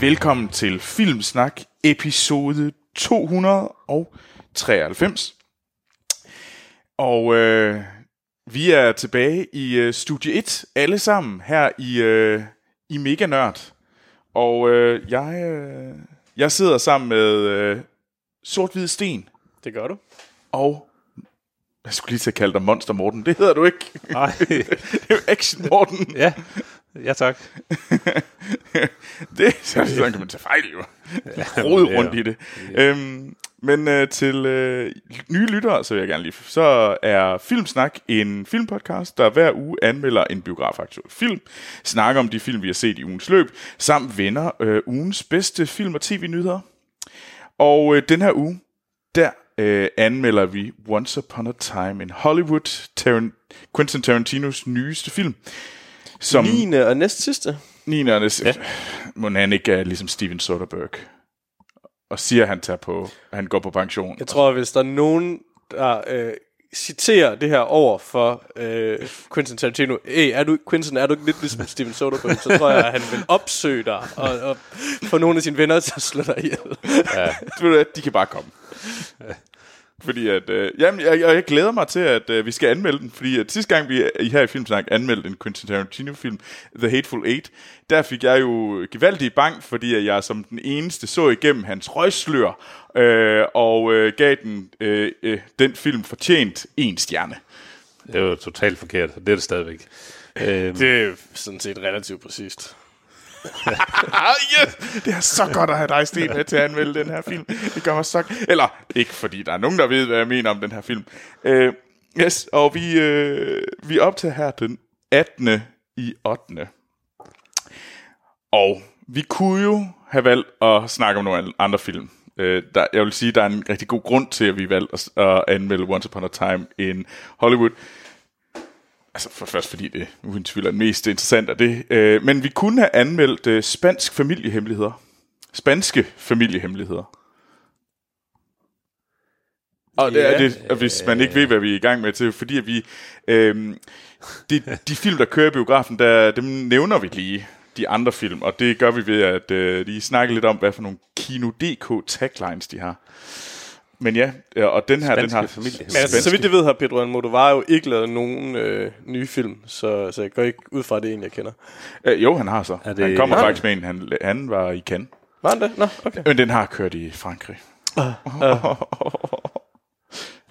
Velkommen til Filmsnak episode 293. Og øh, vi er tilbage i øh, Studie 1, alle sammen, her i, øh, i Mega Nørd. Og øh, jeg, øh, jeg sidder sammen med øh, Sort-Hvid Sten Det gør du. og... Jeg skulle lige til at kalde dig Monster Morten. Det hedder du ikke. Nej, det er jo Action Morten. ja. Ja, tak. det, så, sådan kan man tage fejl, jo. Rode rundt i det. Øhm, men øh, til øh, nye lyttere, så vil jeg gerne lige... Så er Filmsnak en filmpodcast, der hver uge anmelder en biografaktuel film, snakker om de film, vi har set i ugens løb, samt vender øh, ugens bedste film- og tv-nyheder. Og øh, den her uge, der øh, anmelder vi Once Upon a Time in Hollywood, Taran- Quentin Tarantinos nyeste film. Som 9. og næst sidste. 9. Ja. Må han ikke er ligesom Steven Soderbergh. Og siger, at han, tager på, at han går på pension. Jeg tror, hvis der er nogen, der øh, citerer det her over for øh, Quentin Tarantino, hey, er du, Quentin, er du ikke lidt ligesom Steven Soderbergh, så tror jeg, at han vil opsøge dig og, og få nogle af sine venner til at slå dig ihjel. Du ved, at de kan bare komme. Fordi at, øh, jamen, jeg, jeg, jeg glæder mig til, at øh, vi skal anmelde den, fordi at sidste gang vi i her i Filmsnak anmeldte en Quentin Tarantino-film, The Hateful Eight, der fik jeg jo gevaldig bang, fordi at jeg som den eneste så igennem hans røgslør, øh, og øh, gav den, øh, øh, den film fortjent en stjerne. Det er jo totalt forkert, og det er det stadigvæk. Øhm, Det er sådan set relativt præcist. Yes! Det er så godt at have dig, Sten, med til at anmelde den her film. Det gør mig så... Eller, ikke fordi der er nogen, der ved, hvad jeg mener om den her film. Uh, yes, og vi, uh, vi er op til her den 18. i 8. Og vi kunne jo have valgt at snakke om nogle andre film. Uh, der, jeg vil sige, der er en rigtig god grund til, at vi valgte at, at anmelde Once Upon a Time in Hollywood. Altså for først fordi det uden tvivl er mest interessant af det. Øh, men vi kunne have anmeldt øh, spansk familiehemmeligheder. Spanske familiehemmeligheder. Og det er det, og hvis man ikke ved, hvad vi er i gang med til, fordi at vi, øh, de, de film, der kører i biografen, der, dem nævner vi lige, de andre film, og det gør vi ved at øh, lige snakke lidt om, hvad for nogle Kino.dk taglines de har. Men ja, øh, og den her, den Spanske har... familiehemmeligheder. Men altså, så vidt jeg ved, har Pedro Almodovar jo ikke lavet nogen øh, nye film, så, så jeg går ikke ud fra, det en, jeg kender. Øh, jo, han har så. Er det- han kommer faktisk med en, han, han var i Cannes. Var han det? Nå, okay. Men den har kørt i Frankrig.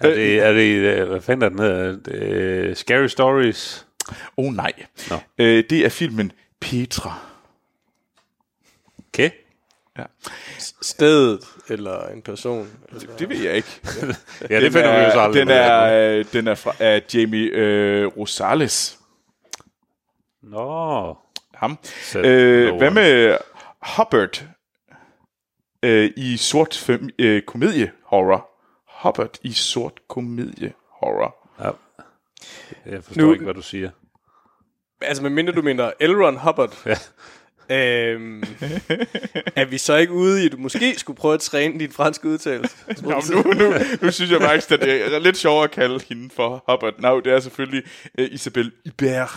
er det, er det, hvad fanden er den hedder? Øh, Scary Stories? Oh nej. Nå. Øh, det er filmen Petra. Okay. Ja. Stedet, eller en person. Eller... Det ved jeg ikke. Ja, det finder vi jo så aldrig den er, øh, den er fra af Jamie øh, Rosales. Nå. Ham. Øh, hvad med Hubbard øh, i sort fam- øh, komedie horror? Hubbard i sort komedie horror. Ja. Jeg forstår Nu- ikke, hvad du siger. Altså, medmindre du mener L. Ron Hubbard, Ja. Øhm, er vi så ikke ude i, at du måske skulle prøve at træne din franske udtalelse? Nå, nu, nu, nu synes jeg faktisk, at det er lidt sjovere at kalde hende for Hubbard. Nå, det er selvfølgelig øh, Isabelle Hubert.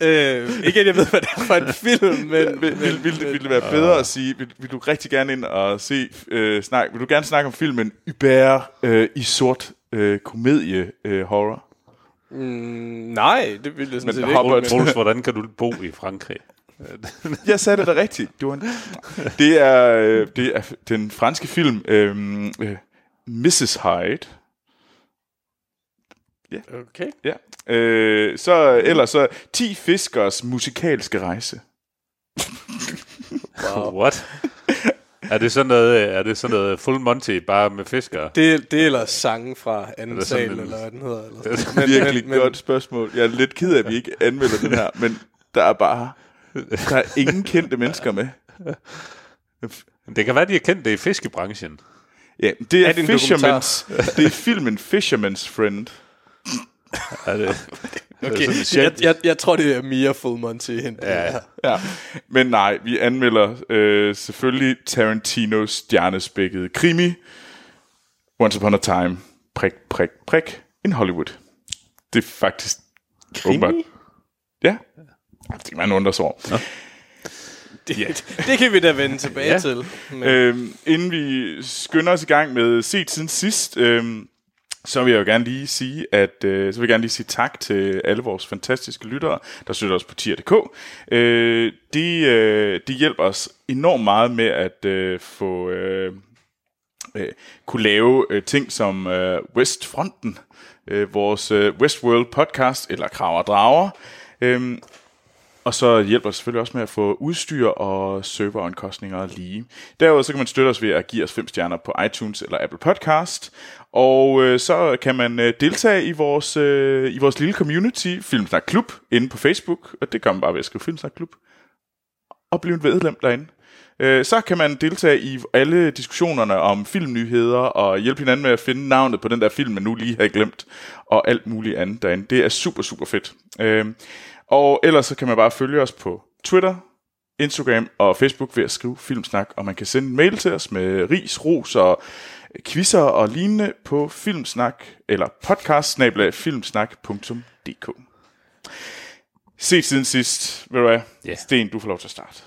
øh, ikke at jeg ved, hvad det er for en film, men... Vil, vil, vil, det, vil det være bedre at sige, vil, vil du rigtig gerne ind og se, øh, snak, vil du gerne snakke om filmen Hubert øh, i sort øh, komedie øh, horror? Mm, nej, det ville jeg sådan Men set ikke. Hubbard- Troels, hvordan kan du bo i Frankrig? Jeg sagde det da rigtigt. Det, var en, det, er, øh, det er den franske film øh, øh, Mrs. Hyde. Okay. Ja. Øh, så ellers så 10 fiskers musikalske rejse. Wow. What? er det sådan noget, er det sådan noget full Monty, bare med fiskere? Det, det er ellers sange fra anden sal, eller hvad den hedder. Eller Det sådan. er virkelig men, godt spørgsmål. Jeg er lidt ked af, at vi ikke anmelder den her, men der er bare der er ingen kendte mennesker med. Det kan være, de har kendt det i fiskebranchen. Ja, det er, Er det Fisherman's, det er filmen Fisherman's Friend. Er det, Okay, det er sådan, jeg, jeg, jeg tror, det er mere Full Monty end det Ja. her. Ja. Men nej, vi anmelder øh, selvfølgelig Tarantinos stjernespækkede krimi. Once Upon a Time, prik, prik, prik, in Hollywood. Det er faktisk... åbenbart- Ja. Det kan man undre sig over. det, Ja. det kan vi da vende tilbage Ja. til. Men, Øhm, inden vi skynder os i gang med set siden sidst, øhm, så vil jeg jo gerne lige sige, at øh, så vil jeg gerne lige sige tak til alle vores fantastiske lyttere, der støtter os på tier.dk. Øh, de, øh, de hjælper os enormt meget med at øh, få øh, øh, kunne lave øh, ting som øh, Westfronten, øh, vores øh, Westworld podcast, eller Krav og Drager. Øhm, og så hjælper det selvfølgelig også med at få udstyr og serveromkostninger lige. Derudover så kan man støtte os ved at give os 5 stjerner på iTunes eller Apple Podcast. Og øh, så kan man øh, deltage i vores, øh, i vores lille community, Filmsnak Klub, inde på Facebook. Og det gør man bare ved at skrive Filmsnak Klub. Og blive en medlem derinde. Øh, så kan man deltage i alle diskussionerne om filmnyheder og hjælpe hinanden med at finde navnet på den der film, man nu lige har glemt, og alt muligt andet derinde. Det er super, super fedt. Øh, og ellers så kan man bare følge os på Twitter, Instagram og Facebook ved at skrive Filmsnak, og man kan sende en mail til os med ris, ros og quizzer og lignende på filmsnak eller podcast filmsnak.dk. Set siden sidst, ved du hvad? Ja. Sten, du får lov til at starte.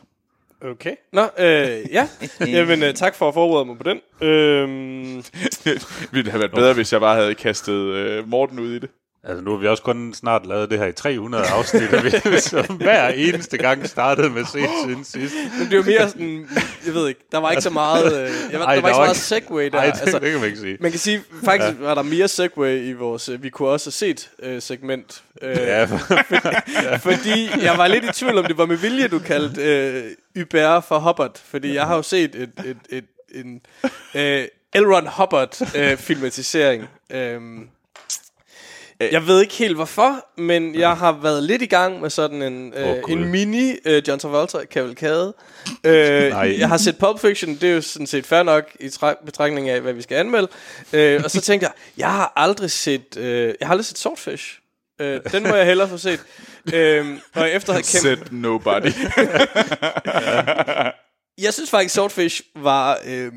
okay. Nå, øh, ja. Jamen, øh, tak for at forberede mig på den. Øhm, det ville have været bedre, hvis jeg bare havde kastet øh, Morten ud i det. Altså, nu har vi også kun snart lavet det her i 300 afsnit, og vi så hver eneste gang startede med set siden sidst. men det var mere sådan, jeg ved ikke, der var ikke så meget, øh, jeg, Ej, der var ikke så var meget segway der. Nej, det, altså, det kan man ikke sige. man kan sige, faktisk ja. var der mere segway i vores, øh, vi kunne også have set øh, segment. Øh, Ja, Fordi jeg var lidt i tvivl om, det var med vilje, du kaldte øh, Uber for Hubbard. Fordi jeg har jo set et, et, et, en øh, L. Ron Hubbard øh, filmatisering. Øhm, jeg ved ikke helt hvorfor, men jeg har været lidt i gang med sådan en, øh, oh, Gud. en mini øh, John Travolta kavalkade. Øh, Nej. jeg har set Pulp Fiction, det er jo sådan set fair nok i tra- betragtning af, hvad vi skal anmelde. Øh, og så tænkte jeg, jeg har aldrig set, øh, jeg har aldrig set Swordfish. Øh, den må jeg hellere få set. Øh, og efter at have kendt Said nobody. jeg synes faktisk, Swordfish var øh,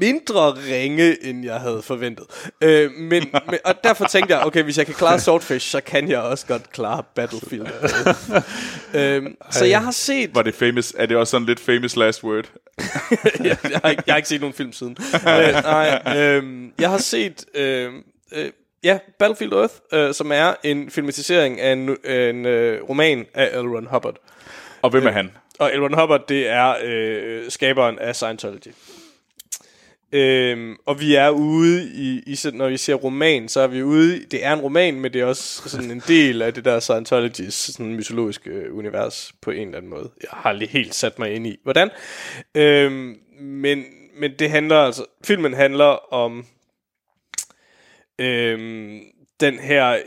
mindre ringe, end jeg havde forventet. Øh, men, men, og derfor tænkte jeg, okay, hvis jeg kan klare Swordfish, så kan jeg også godt klare Battlefield. øh, så jeg har set... Var det famous? Er det også sådan lidt famous last word? jeg, jeg, har ikke, jeg har ikke set nogen film siden. øh, nej, øh, jeg har set... Øh, øh, Ja, Battlefield Earth, øh, som er en filmatisering af en, en øh, roman af L. Ron Hubbard. Og hvem er han? Og L. Ron Hubbard, det er øh, skaberen af Scientology. Øhm, og vi er ude i, i sådan, når vi siger roman, så er vi ude, det er en roman, men det er også sådan en del af det der Scientologys sådan mytologiske øh, univers på en eller anden måde. Jeg har lige helt sat mig ind i, hvordan. Øhm, men, men det handler altså, filmen handler om øhm, den her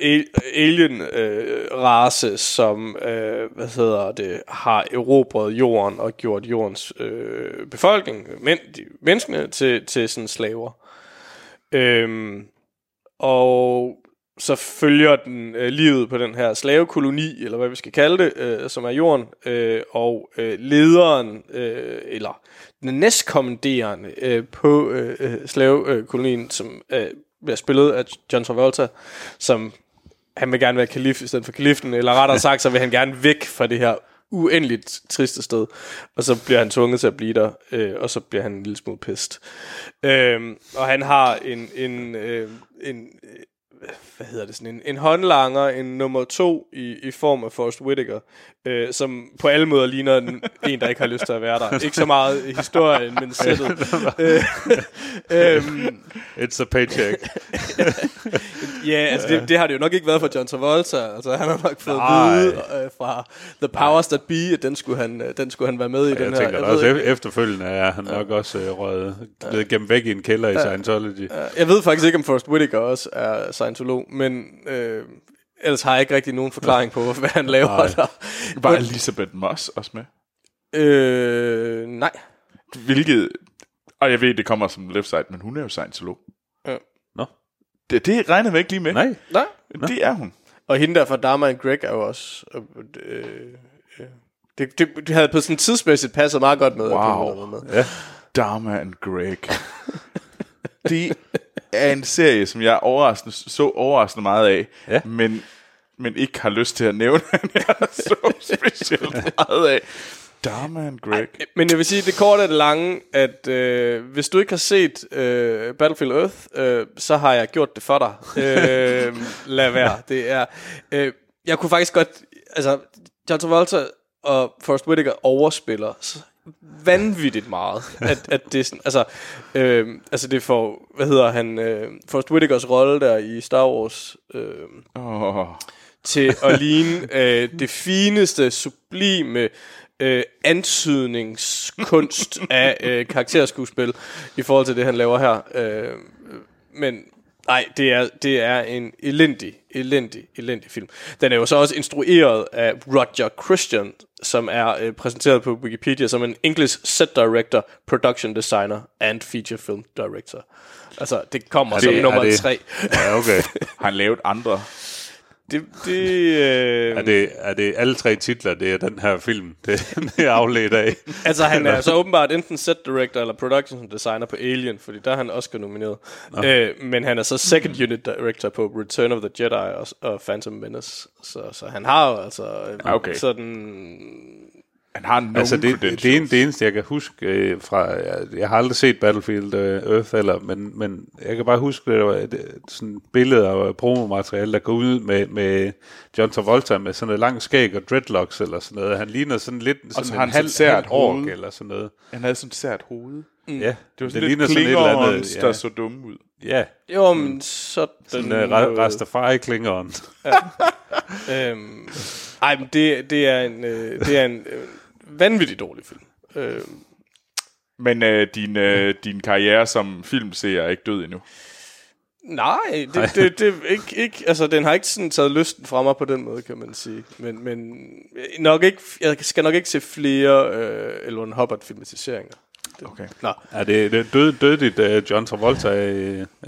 alien-race, øh, som øh, hvad hedder det, har erobret jorden og gjort jordens øh, befolkning, men, de, menneskene, til, til sådan slaver. Øhm, og så følger den øh, livet på den her slavekoloni, eller hvad vi skal kalde det, øh, som er jorden, øh, og øh, lederen, øh, eller den næstkommanderende øh, på øh, øh slavekolonien, som øh, bliver spillet af John Travolta, som han vil gerne være kalif i stedet for kaliften, eller rettere sagt, så vil han gerne væk fra det her uendeligt triste sted, og så bliver han tvunget til at blive der, øh, og så bliver han en lille smule pist. Øh, og han har en, en, øh, en hvad hedder det, sådan en, en håndlanger, en nummer to i, i form af Forrest Whitaker, øh, som på alle måder ligner en, en, der ikke har lyst til at være der. Ikke så meget i historien, men sættet. øh, øhm, It's a paycheck. Ja, altså det, det har det jo nok ikke været for John Travolta. Altså han har nok fået Nej. at vide øh, fra The Powers That Be, at den skulle han, øh, den skulle han være med i. den Jeg her. tænker jeg, også ef- efterfølgende er han nok også øh, røget, blevet gemt væk i en kælder i Scientology. ikke- jeg ved faktisk ikke, om Forrest Whitaker også er Scientolog, men øh, ellers har jeg ikke rigtig nogen forklaring på, hvad han laver Nej. der. Var Elisabeth Moss også med? Øh, nej. Hvilket... Og jeg ved, det kommer som left side, men hun er jo scientolog. Ja. Nå. Det, det regner vi ikke lige med. Nej. Nej. Det er hun. Og hende der fra Dharma and Greg er jo også... Øh, øh, det, det, det havde på sådan tidsmæssigt passet meget godt med. at Wow. været med. Ja. Dharma and Greg. det er en serie, som jeg overraskende, så overraskende meget af, Ja. men, men ikke har lyst til at nævne, at jeg så specielt meget af. Dharma Greg. Men jeg vil sige, det korte er det lange, at øh, hvis du ikke har set øh, Battlefield Earth, øh, så har jeg gjort det for dig. Øh, lad være. Det er, øh, jeg kunne faktisk godt, altså, John Travolta og Forrest Whitaker overspiller vanvittigt meget. At, at det sådan, altså, øh, altså det får, hvad hedder han, øh, Forrest Whitakers rolle der i Star Wars, øh, Oh. til at ligne øh, det fineste, sublime øh, antydningskunst af øh, karakterskuespil i forhold til det, han laver her. Øh, men nej, det er, det er en elendig, elendig, elendig film. Den er jo så også instrueret af Roger Christian, som er øh, præsenteret på Wikipedia som en English set director, production designer and feature film director. Altså, det kommer Er som det- nummer er det- tre. Ja, okay. Har han lavet andre? Det, det, øh, Er det, er det alle tre titler, det er den her film, det, det er afledt af? Altså, han er så åbenbart enten set director eller production designer på Alien, fordi der er han Oscar nomineret. Øh, men han er så second unit director på Return of the Jedi og, og Phantom Menace. Så, så han har jo altså øh, Ah, okay. sådan... Han har nogle Altså det, det, det, ene, det eneste, jeg kan huske øh, fra... Jeg, jeg har aldrig set Battlefield øh, Earth heller, men, men jeg kan bare huske, det var et, sådan billeder og promomateriale, der går ud med, med John Travolta med sådan noget langt skæg og dreadlocks eller sådan noget. Han ligner sådan lidt så sådan har en han halv, halv ork hoved. eller sådan noget. Han havde sådan et sært hoved. Mm. Ja, Det var sådan det lidt ligner sådan et eller andet. klingerens, der Ja, så dumme ud. ja Jo, men sådan... sådan uh, Rastafari-klingeren. Øhm, ej, men det, det er en, øh, det er en øh, vanvittig dårlig film. Øh, Men øh, din, øh, din karriere som filmseer er ikke død endnu. nej, det, det, det ikke, ikke, altså, den har ikke sådan taget lysten fra mig på den måde, kan man sige. Men, men nok ikke, jeg skal nok ikke se flere øh, Elon Hubbard-filmatiseringer. Okay. Nå, Er det, det død, død dit uh, John Travolta uh,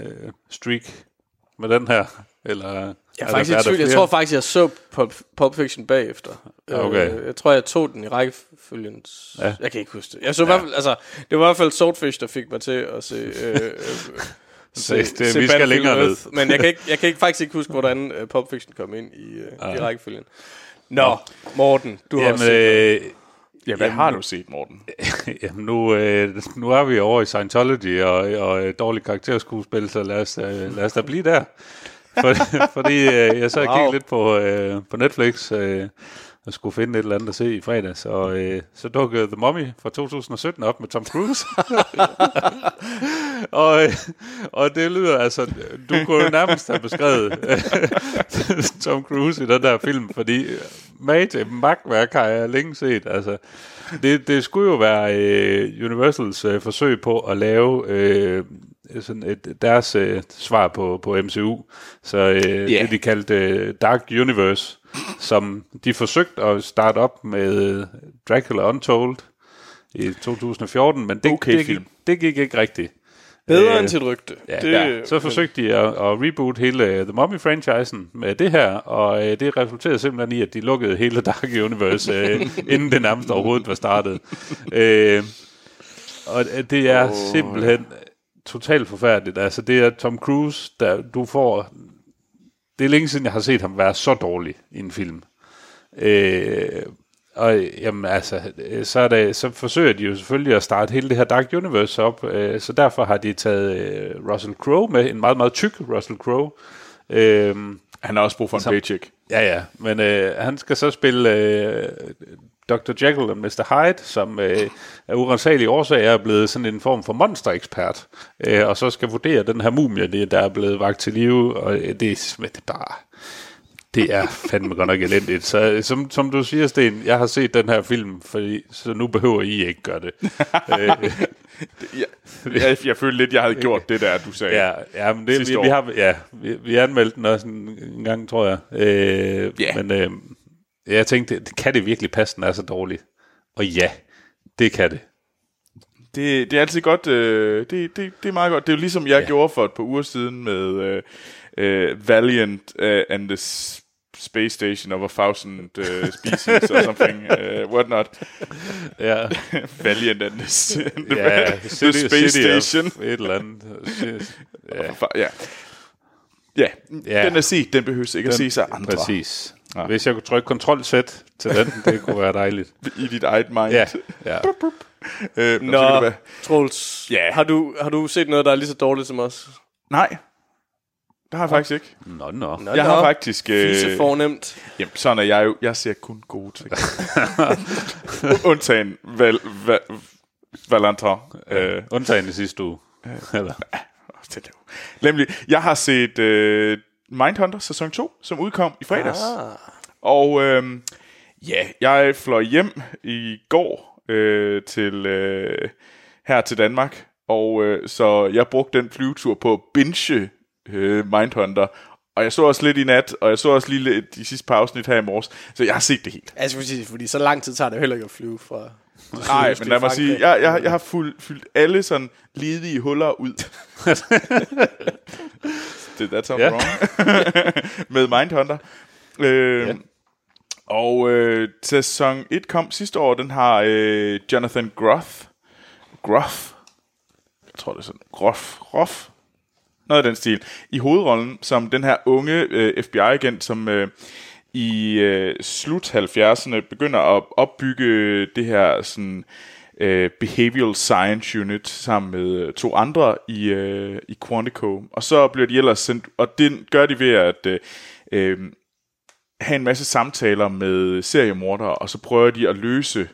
streak med den her? Eller, Jeg er der- faktisk er tvivl. Jeg tror faktisk, jeg så Pulp, Pulp Fiction bagefter. Okay. Øh, jeg tror, jeg tog den i rækkefølgen. Ja. Jeg kan ikke huske det. Jeg så ja. i hvert fald, altså, det var i hvert fald Swordfish, der fik mig til at se... Øh, øh, Se- det- vi skal længere ned. Men jeg kan, ikke, jeg kan ikke faktisk ikke huske, hvordan uh, Pulp Fiction kom ind i, uh, i rækkefølgen. Nå, Morten, du har Jamen, også set øh, Ja, hvad Jamen, har du set, Morten? jamen nu, øh, nu er vi over i Scientology og, og øh, dårlig karakterskuespil, så lad os, øh, lad os da blive der. For, fordi øh, jeg så wow. Kiggede lidt på, øh, på Netflix øh, og skulle finde et eller andet at se i fredags, og øh, så dukkede The Mummy fra 2017 op med Tom Cruise. og, øh, og det lyder altså, du kunne jo nærmest have beskrevet øh, Tom Cruise i den der film, fordi mag til magtværk har jeg længe set. Altså, det, det skulle jo være øh, Universals øh, forsøg på at lave øh, sådan et, deres øh, svar på, på MCU. Så øh, yeah. det, de kaldte øh, Dark Universe, som de forsøgte at starte op med Dracula Untold i 2014, men det, Okay det, gik, film. det gik ikke rigtigt. bedre øh, end sit rygte. Ja, det, ja. Så forsøgte de at, at reboot hele øh, The Mummy-franchisen med det her, og øh, det resulterede simpelthen i, at de lukkede hele Dark Universe, øh, inden det nærmest overhovedet var startet. Øh, og øh, det er oh, simpelthen totalt forfærdeligt. Altså, det er Tom Cruise, der du får... Det er længe siden, jeg har set ham være så dårlig i en film. Øh, og jamen altså, øh, så, er det, så forsøger de jo selvfølgelig at starte hele det her Dark Universe op, øh, så derfor har de taget øh, Russell Crowe med, en meget, meget tyk Russell Crowe. Øh, Han har også brug for en paycheck. ja, ja, men øh, han skal så spille øh, Dr. Jekyll og Mr. Hyde, som øh, af urensagelige årsager er blevet sådan en form for monsterekspert, øh, og så skal vurdere den her mumie, det- der er blevet vagt til live, og øh, det er bare... Det er fandme godt nok elendigt. Så øh, som, som du siger, Sten, jeg har set den her film, fordi, så nu behøver I ikke gøre det. øh, Jeg, jeg, jeg følte lidt, jeg havde gjort det der, du sagde. ja, ja, men det, vi, vi, har, ja, vi, vi anmeldte den også en, en gang, tror jeg. Øh, Ja. Men øh, jeg tænkte, det- kan det virkelig passe, den er så dårlig? Og ja, det kan det. Det, det er altid godt. Øh, det, det, det er meget godt. Det er jo ligesom jeg ja. gjorde for et par uger siden med øh, øh, Valiant uh, and the Space Station of a Thousand uh, Species or something. Uh, what not. Ja, Valiant and the, s- the, ja the Space City Station. Et eller andet. Ja, Ja. Ja, den er set. Den behøves ikke at se sig andre. præcis. Ja. Hvis jeg kunne trykke Ctrl-Z til den, det kunne være dejligt. I dit eget mind. Ja, ja. Øh, Nå, så kan det være- Troels, Ja. har, du, har du set noget, der er lige så dårligt som os? Nej, det har jeg faktisk ikke. Nå, nå. Nå, Jeg har faktisk... Fise Øh, fornemt. jamen, sådan er jeg jo. Jeg ser kun gode ting. Undtagen Val, Val, Valentin. Øh, Undtagen i sidste uge. Eller, det er det jo. Nemlig, jeg har set øh, Mindhunter sæson 2, som udkom i fredags. Ah. Og øh, ja, jeg fløj hjem i går øh, til øh, her til Danmark, og øh, så jeg brugte den flyvetur på at binge øh, Mindhunter. Og jeg så også lidt i nat, og jeg så også lige lidt de sidste par afsnit her i morges, så jeg har set det helt. Altså, fordi, fordi så lang tid tager det heller ikke at flyve fra... Nej, men lad mig sige, jeg, jeg, jeg har fyldt, fyldt alle sådan ledige huller ud. det that's not Ja. wrong. Med Mindhunter. Øh, Ja. Og øh, sæson 1 kom sidste år, den har øh, Jonathan Groff. Groff. Jeg tror, det er sådan. Groff. Groff. Noget af den stil. I hovedrollen som den her unge øh, FBI-agent, som øh, i øh, slut 70'erne begynder at opbygge det her sådan øh, Behavioral Science Unit sammen med øh, to andre i, øh, i Quantico. Og så bliver de ellers sendt, og det gør de ved at øh, øh, have en masse samtaler med seriemordere, og så prøver de at løse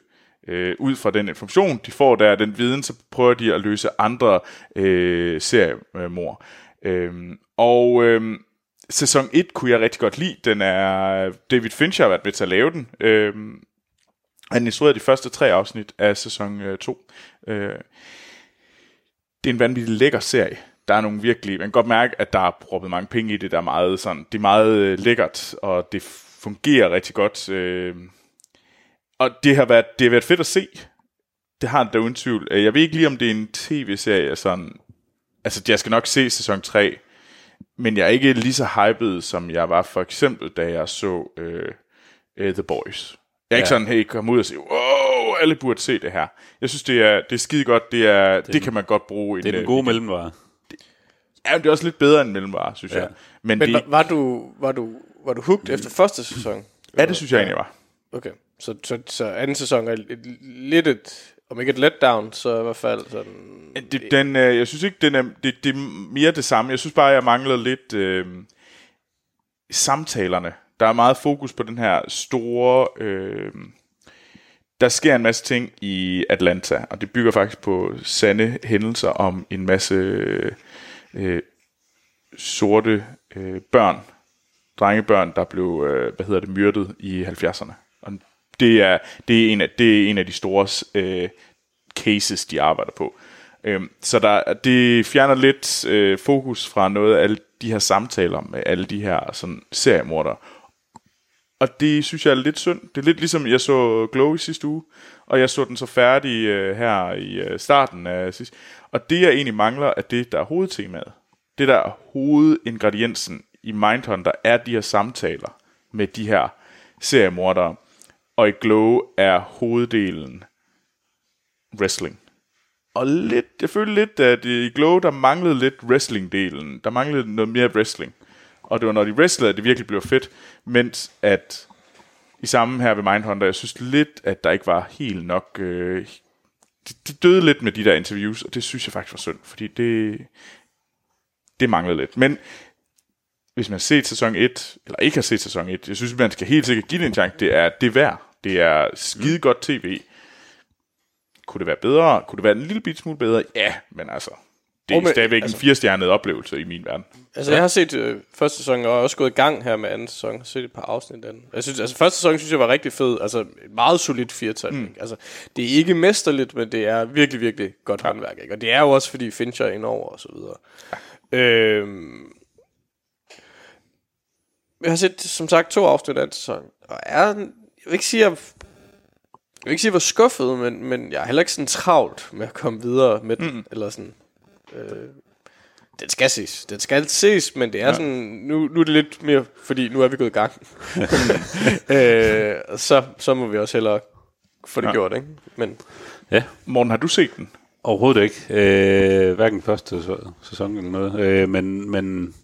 øh, ud fra den information, de får der, den viden, så prøver de at løse andre øh, seriemord. Øh, og Øh, sæson 1 kunne jeg rigtig godt lide. Den er David Fincher har været med til at lave den. Øh, han instruerede de første tre afsnit af sæson øh, 2. Øh, det er en vanvittig lækker serie. Der er nogle virkelig, man kan godt mærke, at der er proppet mange penge i det, der er meget sådan, det er meget øh, lækkert, og det fungerer rigtig godt. Øh, og det har været, det har været fedt at se. Det har det da uden tvivl. Øh, jeg ved ikke lige, om det er en tv-serie, sådan, altså jeg skal nok se sæson 3, men jeg er ikke lige så hyped, som jeg var for eksempel, da jeg så øh, øh, The Boys. Jeg er ikke Ja. sådan, hey, kom ud og sige, wow, alle burde se det her. Jeg synes, det er, det er skide godt, det, er, det, det kan man godt bruge. det er en, den øh, gode mellemvare. Ja, men det er også lidt bedre end mellemvare, synes Ja. jeg. Men, Men det, var, var, du, var, du, var du hooked efter første sæson? ja, det synes jeg egentlig var. Okay, så, så, så anden sæson er lidt et, om ikke et letdown, så i hvert fald sådan... Det, den, øh, jeg synes ikke, den er, det, det er mere det samme. Jeg synes bare, jeg mangler lidt øh, samtalerne. Der er meget fokus på den her store... Øh, der sker en masse ting i Atlanta, og det bygger faktisk på sande hændelser om en masse øh, sorte øh, børn, drengebørn, der blev øh, hvad hedder det, myrdet i 70'erne. Det er, det er, en, af, det er en af de store øh, cases, de arbejder på. Øhm, så der, det fjerner lidt øh, fokus fra noget af alle de her samtaler med øh, alle de her sådan, seriemordere. Og det synes jeg er lidt synd. Det er lidt ligesom, jeg så Glow i sidste uge, og jeg så den så færdig øh, her i øh, starten af sidste. Og det, jeg egentlig mangler, er det, der er hovedtemaet. Det, der er hovedingrediensen i Mindhunter, er de her samtaler med de her seriemordere. Og i Glow er hoveddelen wrestling. Og lidt, jeg følte lidt, at i Glow, der manglede lidt wrestling-delen. Der manglede noget mere wrestling. Og det var, når de wrestlede, at det virkelig blev fedt. Mens at i samme her ved Mindhunter, jeg synes lidt, at der ikke var helt nok... Øh, det, de døde lidt med de der interviews, og det synes jeg faktisk var synd, fordi det, det manglede lidt. Men hvis man har set sæson 1, eller ikke har set sæson 1, jeg synes, man skal helt sikkert give det en chance. Det er det værd. Det er skide godt tv. Kunne det være bedre? Kunne det være en lille bit smule bedre? Ja, men altså, det er Og med- stadigvæk altså- en firestjernet oplevelse i min verden. Altså, jeg har set øh, første sæson, og også gået i gang her med anden sæson. Jeg har set et par afsnit af den. Jeg synes, altså, første sæson synes jeg var rigtig fed. Altså, et meget solidt firtal. Mm. Altså, det er ikke mesterligt, men det er virkelig, virkelig godt ja. håndværk. Ikke? Og det er jo også, fordi Fincher er indover og så videre. Ja. Øhm, jeg har set, som sagt, to afsnit af den sæson. Og er, vil ikke sige, at jeg, jeg vil ikke sige, at jeg var skuffet, men, men jeg er heller ikke sådan travlt med at komme videre med den. Mm. Eller sådan, øh, den skal ses. Den skal ses, men det er ja. sådan, nu, nu er det lidt mere, fordi nu er vi gået i gang. øh, så, så må vi også hellere få det ja. Gjort, ikke? Men Ja, Morten, har du set den? overhovedet ikke. Øh, hverken første sæ- sæson eller noget. Øh, men, men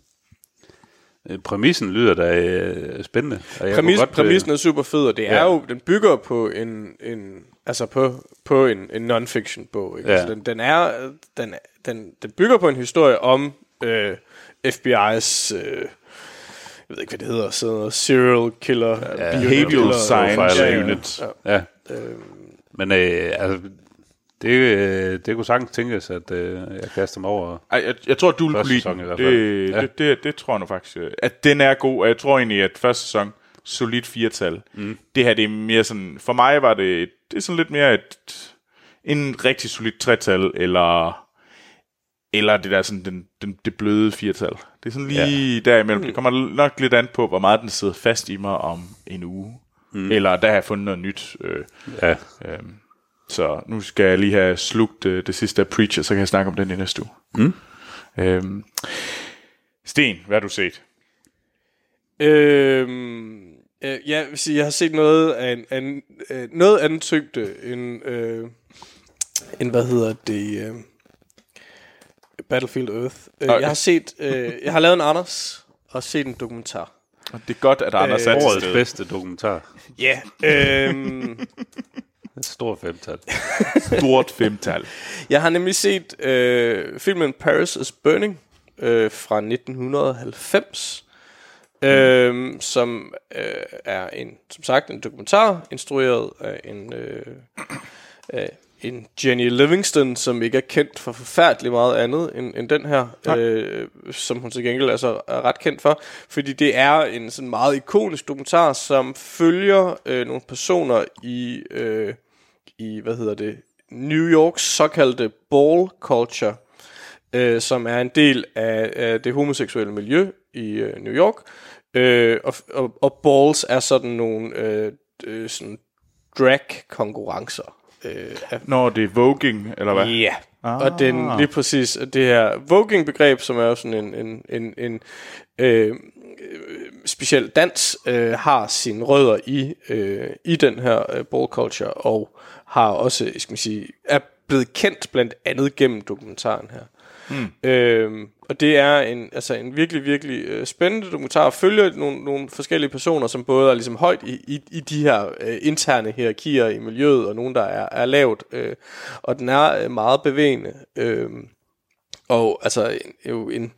Præmissen lyder da øh, spændende. og jeg Præmis, godt, præmissen er super fed, og det er ja. jo, den bygger på en, en altså på, på en, en non-fiction bog. Ikke? Ja. Altså, den, den, er, den, den, den bygger på en historie om øh, FBI's, øh, jeg ved ikke, hvad det hedder, sådan noget, serial killer, ja, behavioral science profiler, unit. Ja. Ja, Øh, men øh, altså, det, øh, det kunne sagtens tænkes, at øh, jeg kaster mig over. Ej, jeg, jeg tror, du vil kunne lide sæson den. i hvert Det, fald. ja. Ja. det, det, det tror jeg nu faktisk. øh, At den er god, og jeg tror egentlig, at første sæson, solid firetal. Mm. Det her, det er mere sådan, for mig var det, et- det er sådan lidt mere et, en rigtig solid tretal, eller, eller det der sådan, den, den, det bløde firetal. Det er sådan lige ja. derimellem. Det kommer nok lidt an på, hvor meget den sidder fast i mig om en uge. Mm. Eller der har jeg fundet noget nyt. Øh, Ja, Øhm, så nu skal jeg lige have slugt øh, det sidste af Preacher, så kan jeg snakke om den i næste uge. Mm. Øhm, Sten, hvad har du set? Øhm, øh, ja, jeg vil sige, jeg har set noget af en, af en øh, noget andet tyngde end, øh, end hvad hedder det, øh, Battlefield Earth. Øh, Okay. Jeg har set, øh, jeg har lavet en Anders og set en dokumentar. Og det er godt, at Anders øh, er til årets bedste dokumentar. Ja. Yeah. øhm, stort femtal. Stort femtal. jeg har nemlig set øh, filmen Paris is Burning øh, fra 1990. Øhm, som øh, er en, som sagt, en dokumentar instrueret af en, øh, af en Jenny Livingston, som ikke er kendt for forfærdeligt meget andet end, end den her, øh, som hun til gengæld altså er ret kendt for, fordi det er en sådan meget ikonisk dokumentar, som følger øh, nogle personer i, øh, i, hvad hedder det, New Yorks såkaldte ball culture, øh, som er en del af, af det homoseksuelle miljø i øh, New York. Øh, og, og, og balls er sådan nogle øh, øh, sådan drag-konkurrencer. Øh, af, Når det er voging, eller hvad? Ja, ah. og den lige præcis det her voging-begreb, som er jo sådan en, en, en, en øh, speciel dans, øh, har sine rødder i, øh, i den her øh, ball culture, og har også, skal man sige, er blevet kendt blandt andet gennem dokumentaren her. Mm. Øhm, og det er en, altså en virkelig, virkelig øh, spændende dokumentar, følger nogle, nogle forskellige personer, som både er ligesom højt i, i, i de her øh, interne hierarkier i miljøet, og nogen, der er, er lavt. Øh, og den er øh, meget bevægende. Øh, og altså en, jo en,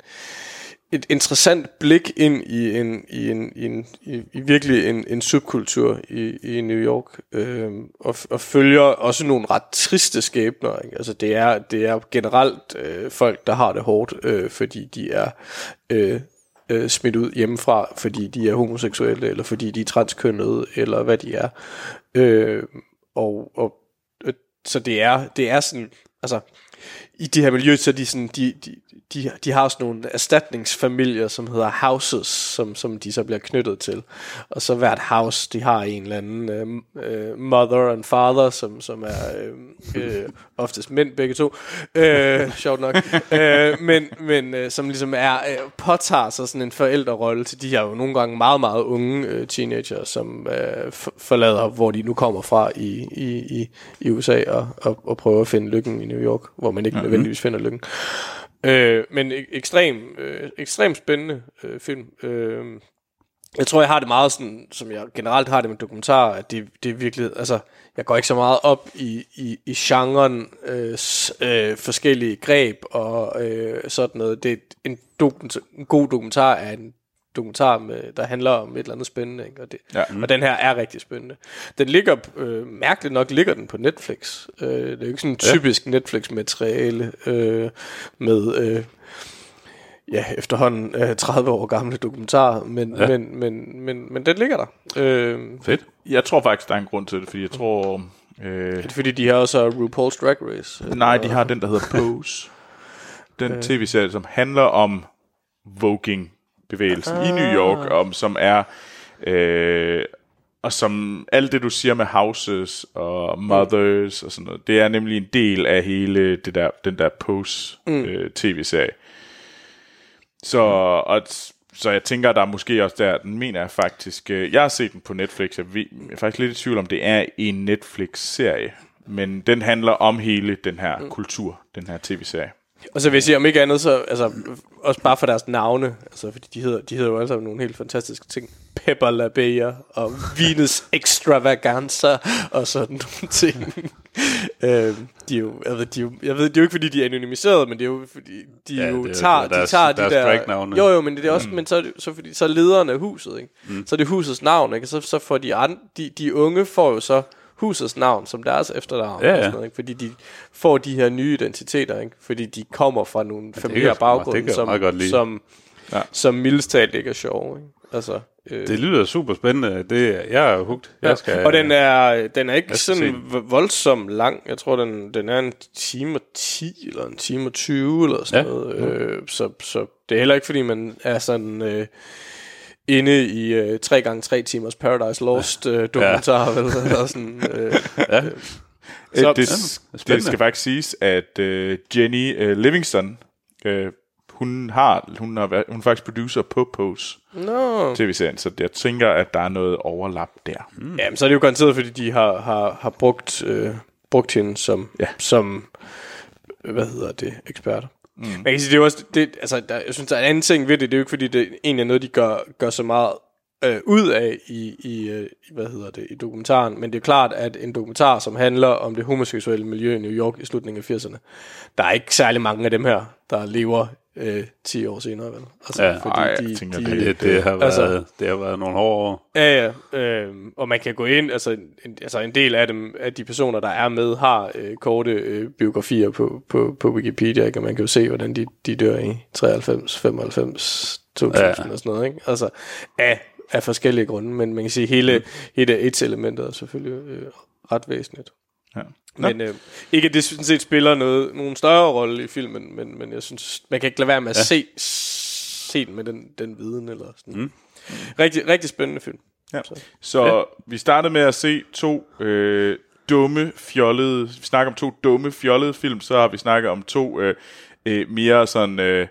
et interessant blik ind i en i en i, en, i, i virkelig en, en subkultur i, i New York øhm, og, og følger også nogle ret triste skæbner. Ikke? Altså det er det er generelt øh, folk der har det hårdt, øh, fordi de er øh, øh, smidt ud hjemmefra, fordi de er homoseksuelle eller fordi de er transkønnede eller hvad de er. Øh, og, og øh, så det er det er sådan altså i de her miljøer, så er de sådan, de, de, de, de har sådan nogle erstatningsfamilier, som hedder houses, som, som de så bliver knyttet til. Og så hvert house, de har en eller anden øh, øh, mother and father, som, som er øh, øh, oftest mænd begge to. Øh, sjovt nok. øh, men men øh, som ligesom er, øh, påtager sig sådan en forældrerolle til de her jo nogle gange meget, meget unge øh, teenager, som øh, forlader, hvor de nu kommer fra i, i, i, i USA og, og, og prøver at finde lykken i New York, hvor man ikke Mm-hmm. nødvendigvis finder lykken. Øh, men ek- ekstrem, øh, ekstrem spændende øh, film. Øh, jeg tror, jeg har det meget sådan, som jeg generelt har det med dokumentarer, at det, det er virkelig, altså, jeg går ikke så meget op i, i, i genren, øh, øh, forskellige greb og øh, sådan noget. Det er en, dokumentar, en god dokumentar er en dokumentar, med, der handler om et eller andet spændende, ikke? Og, det, Ja. og den her er rigtig spændende. Den ligger, øh, mærkeligt nok, ligger den på Netflix. Øh, det er jo ikke sådan en typisk Netflix-materiale øh, med... Øh, ja, efterhånden øh, 30 år gamle dokumentar, men, ja. Ja. men, men, men, men den ligger der. Øh, Fedt. Jeg tror faktisk, der er en grund til det, fordi jeg tror... Øh, det er fordi, de har også RuPaul's Drag Race. øh, nej, de har den, der hedder Pose. Den tv-serie, som handler om voging-bevægelsen i New York, om, som er... Øh, og som alt det, du siger med houses og mothers og sådan noget, det er nemlig en del af hele det der, den der Pose øh, tv-serie. Så, og, så jeg tænker, der er måske også der, den mener jeg faktisk, øh, jeg har set den på Netflix, jeg, ved, jeg er faktisk lidt i tvivl om, det er en Netflix-serie, men den handler om hele den her mm. kultur, den her tv-serie. Og så vil jeg sige, om ikke andet, så altså, også bare for deres navne, altså, fordi de hedder, de hedder jo alle sammen nogle helt fantastiske ting. Pepper La Bella og Venus Extravaganza og sådan nogle ting. øhm, de er jo, jeg ved, de er jo, jeg ved, det er jo ikke fordi, de er anonymiseret, men det er jo fordi, de Ja, jo det er tager, deres- de tager deres de der... dragnavne. Jo, jo, men det er også, mm. men så så, fordi, så er lederen af huset, ikke? Mm. Så er det husets navn, ikke? Så, så får de, andre, de, de unge får jo så husets navn som deres efternavn. Ja, og ja. sådan noget, ikke? Fordi de får de her nye identiteter, ikke? Fordi de kommer fra nogle kan familiære det baggrunde, som, som, Ja. ja. som mildest talt ikke er sjove, ikke? Altså, øh, Det lyder super spændende. Det, jeg er hugt. Jeg skal, og den er, den er ikke sådan se voldsomt lang. Jeg tror, den, den er en time og 10, eller en time og 20, eller sådan Ja. ja. noget. Øh, så, så det er heller ikke, fordi man er sådan... Øh, inde i øh, 3x3 timers Paradise Lost øh, dokumentar, ja. eller sådan. Øh, Ja. så- Så, det, spændende. det skal faktisk siges, at uh, Jenny uh, Livingston, uh, hun har, hun har været, hun er faktisk producer på Pose Nå. tv-serien, så jeg tænker, at der er noget overlap der. Mm. Jamen, så er det jo garanteret, fordi de har, har, har brugt, øh, brugt hende som, Ja. ja. som hvad hedder det, ekspert. Mm. Man kan sige, det er også, det, altså, der, jeg synes, der er en anden ting ved det, det er jo ikke, fordi det egentlig er noget, de gør, gør så meget øh, ud af i, i, øh, i, hvad hedder det, i dokumentaren, men det er klart, at en dokumentar, som handler om det homoseksuelle miljø i New York i slutningen af 80'erne, der er ikke særlig mange af dem her, der lever øh, 10 år senere, vel? Altså, Ja. Ej, jeg tænker, det- det, det, har været, altså- det har været nogle hårde år. Ja, ja. Øh, og man kan gå ind, altså en, altså en del af dem, af de personer, der er med, har øh, korte øh, biografier på, på, på Wikipedia, ikke? og man kan jo se, hvordan de, de dør i 93, 95, 2000 Ja. og sådan noget. Ikke? Altså af, af forskellige grunde, men man kan sige, hele, hele AIDS-elementet er selvfølgelig øh, ret væsentligt. Ja. Men øh, ikke at det sådan set spiller noget, nogen større rolle i filmen, men, men jeg synes, man kan ikke lade være med at ja. se, se den med den, den viden. Eller sådan. Mm. Rigtig, rigtig spændende film. Ja. Så. Så ja. vi startede med at se to øh, dumme, fjollede... Vi snakker om to dumme, fjollede film, så har vi snakket om to øh, øh, mere sådan... Øh,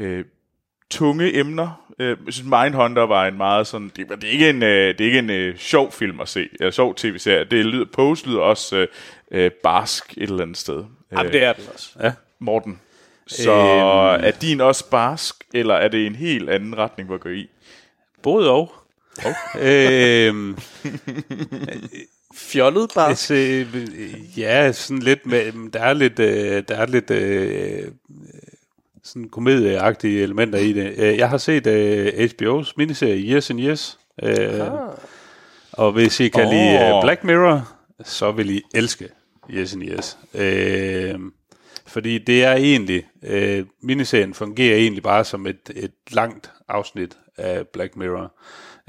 øh, tunge emner. Øh, Jeg synes, Mindhunter var en meget sådan... Det, det er ikke en, øh, det er ikke en øh, sjov film at se, eller sjov tv-serie. Det lyder, Pose lyder også øh, barsk et eller andet sted. Jamen, det er den også. Ja. Morten. Så Øhm. er din også barsk, eller er det en helt anden retning, hvor går I? Både og. Oh. øhm, Fjollet bare. altså, øh, ja, sådan lidt med, der er lidt, øh, der er lidt øh, sådan komedieagtige elementer i det. Øh, Jeg har set øh, HBO's miniserie Years and. Øh, Ah. Og hvis I kan oh. lide uh, Black Mirror, så vil I elske Yes and Yes. Øh, fordi det er egentlig, øh, miniserien fungerer egentlig bare som et, et langt afsnit af Black Mirror.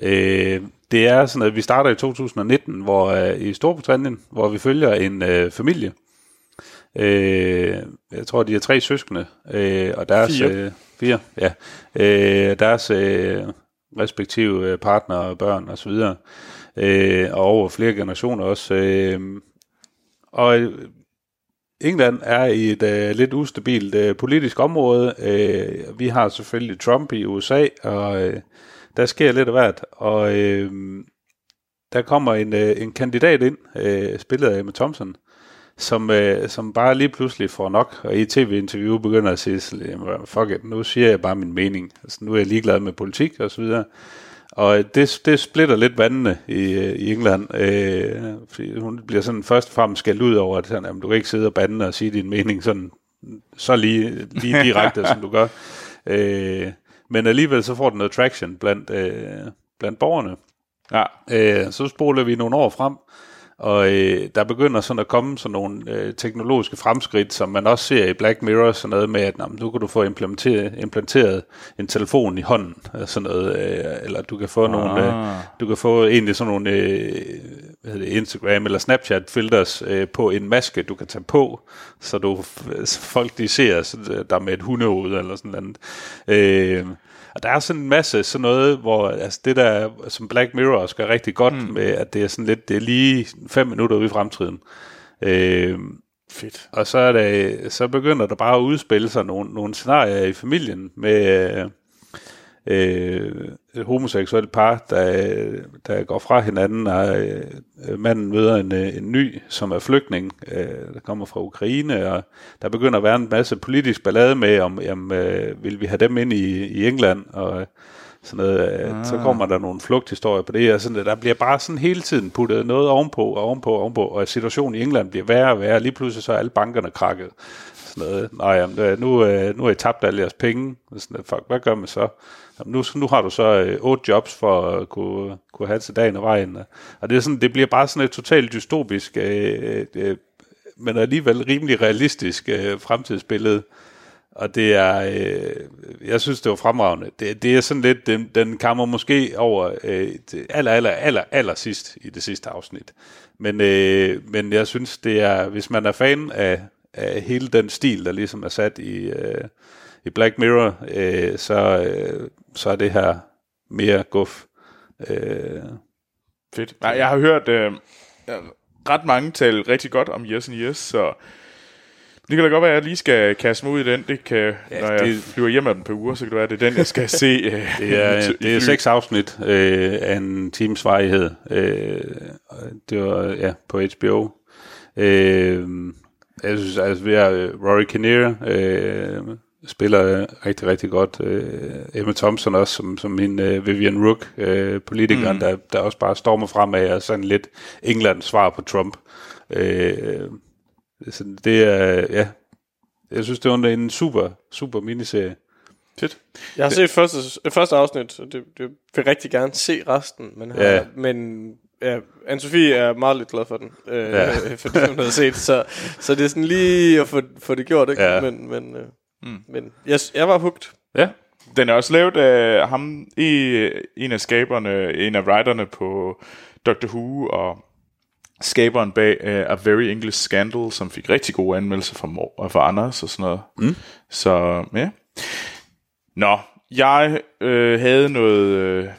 Øh, det er sådan, at vi starter i 2019, hvor øh, i Storbritannien, hvor vi følger en øh, familie. Øh, jeg tror, de er tre søskende, øh, og deres... Fire. Øh, fire, ja. Øh, deres øh, respektive øh, partnere, børn og så videre. Øh, og over flere generationer også. Øh, og øh, England er i et øh, lidt ustabilt øh, politisk område. Øh, vi har selvfølgelig Trump i USA, og øh, der sker lidt af hvert. Og øh, der kommer en, øh, en kandidat ind, øh, spillet af Emma Thompson, som, øh, som bare lige pludselig får nok, og i tv-interview begynder at sige, sådan, "Jamen, fuck it, nu siger jeg bare min mening. Altså, nu er jeg ligeglad med politik og så videre. Og det, det splitter lidt vandene i, øh, i England, øh, fordi hun bliver sådan først og fremmest skældt ud over, at sådan, jamen, du kan ikke sidde og bande og sige din mening sådan, så lige, lige direkte, som du gør. Øh, men alligevel så får den noget traction blandt, øh, blandt borgerne. Ja. Øh, så spoler vi nogle år frem, og øh, der begynder sådan at komme sådan nogle øh, teknologiske fremskridt, som man også ser i Black Mirror, sådan noget med, at jamen, nu kan du få implementeret, implanteret en telefon i hånden, øh, sådan noget, øh, eller du kan få ah. nogle, øh, du kan få egentlig sådan nogle øh, hvad hedder det, Instagram eller Snapchat filters øh, på en maske, du kan tage på, så du så folk de ser så der med et hundehoved eller sådan noget. Øh, og der er sådan en masse sådan noget, hvor altså det der, som Black Mirror også gør rigtig godt mm. med, at det er sådan lidt, det er lige fem minutter ude i fremtiden. Øh, Fedt. og så, er det, så begynder der bare at udspille sig nogle, nogle scenarier i familien med, øh, homoseksuelt par, der, der går fra hinanden, og øh, manden møder en, øh, en ny, som er flygtning, øh, der kommer fra Ukraine, og der begynder at være en masse politisk ballade med, om jamen, øh, vil vi have dem ind i, i England, og sådan noget, ah. så kommer der nogle flugthistorier på det, og sådan, der bliver bare sådan hele tiden puttet noget ovenpå, og ovenpå, og ovenpå, og situationen i England bliver værre og værre, lige pludselig så er alle bankerne krakket. Sådan noget. Nå jamen, øh, nu, øh, nu har I tabt alle jeres penge. Sådan, fuck, hvad gør man så? Jamen, nu, nu har du så øh, otte jobs for at kunne, kunne have til dagen og vejen. Og det, er sådan, det bliver bare sådan et totalt dystopisk, øh, øh, øh men alligevel rimelig realistisk øh, fremtidsbillede. Og det er, øh, jeg synes, det var fremragende. Det, det er sådan lidt, den, den kommer måske over øh, aller, aller, aller, aller sidst i det sidste afsnit. Men, øh, men jeg synes, det er, hvis man er fan af, af hele den stil, der ligesom er sat i, øh, i Black Mirror, øh, så, øh, så er det her mere guf. Øh, Fedt. Nej, jeg har hørt øh, ret mange tale rigtig godt om Yes and Yes, så det kan da godt være, at jeg lige skal kaste mig ud i den. Det kan, ja, når det, jeg flyver hjem af den på uger, så kan det være, at det er den, jeg skal se. Øh, det, er, det er seks afsnit øh, af en times varighed. Øh, det var ja, på HBO. Øh, jeg synes, altså, vi har Rory Kinnear, øh, spiller rigtig, rigtig godt. Øh, Emma Thompson også, som, som min øh, Vivian Rook, øh, politikeren, mm. der, der også bare stormer frem af, og sådan lidt Englands svar på Trump. Øh, så det er, ja, jeg synes, det var en super, super miniserie. Fedt. Jeg har set første, første afsnit, og det, det vil rigtig gerne se resten, men, har, ja. men ja, Anne-Sophie er meget lidt glad for den, øh, ja. for det, hun havde set, så, så det er sådan lige at få, få det gjort, ikke? Ja. Men, men øh, Mm. Men jeg, jeg var hugt. Ja. Den er også lavet af ham, i, en af skaberne, en af writerne på Doctor Who, og skaberen bag uh, A Very English Scandal, som fik rigtig gode anmeldelser fra, Mor, fra Anders og sådan noget. Mm. Så ja. Nå, jeg øh, havde noget... Øh,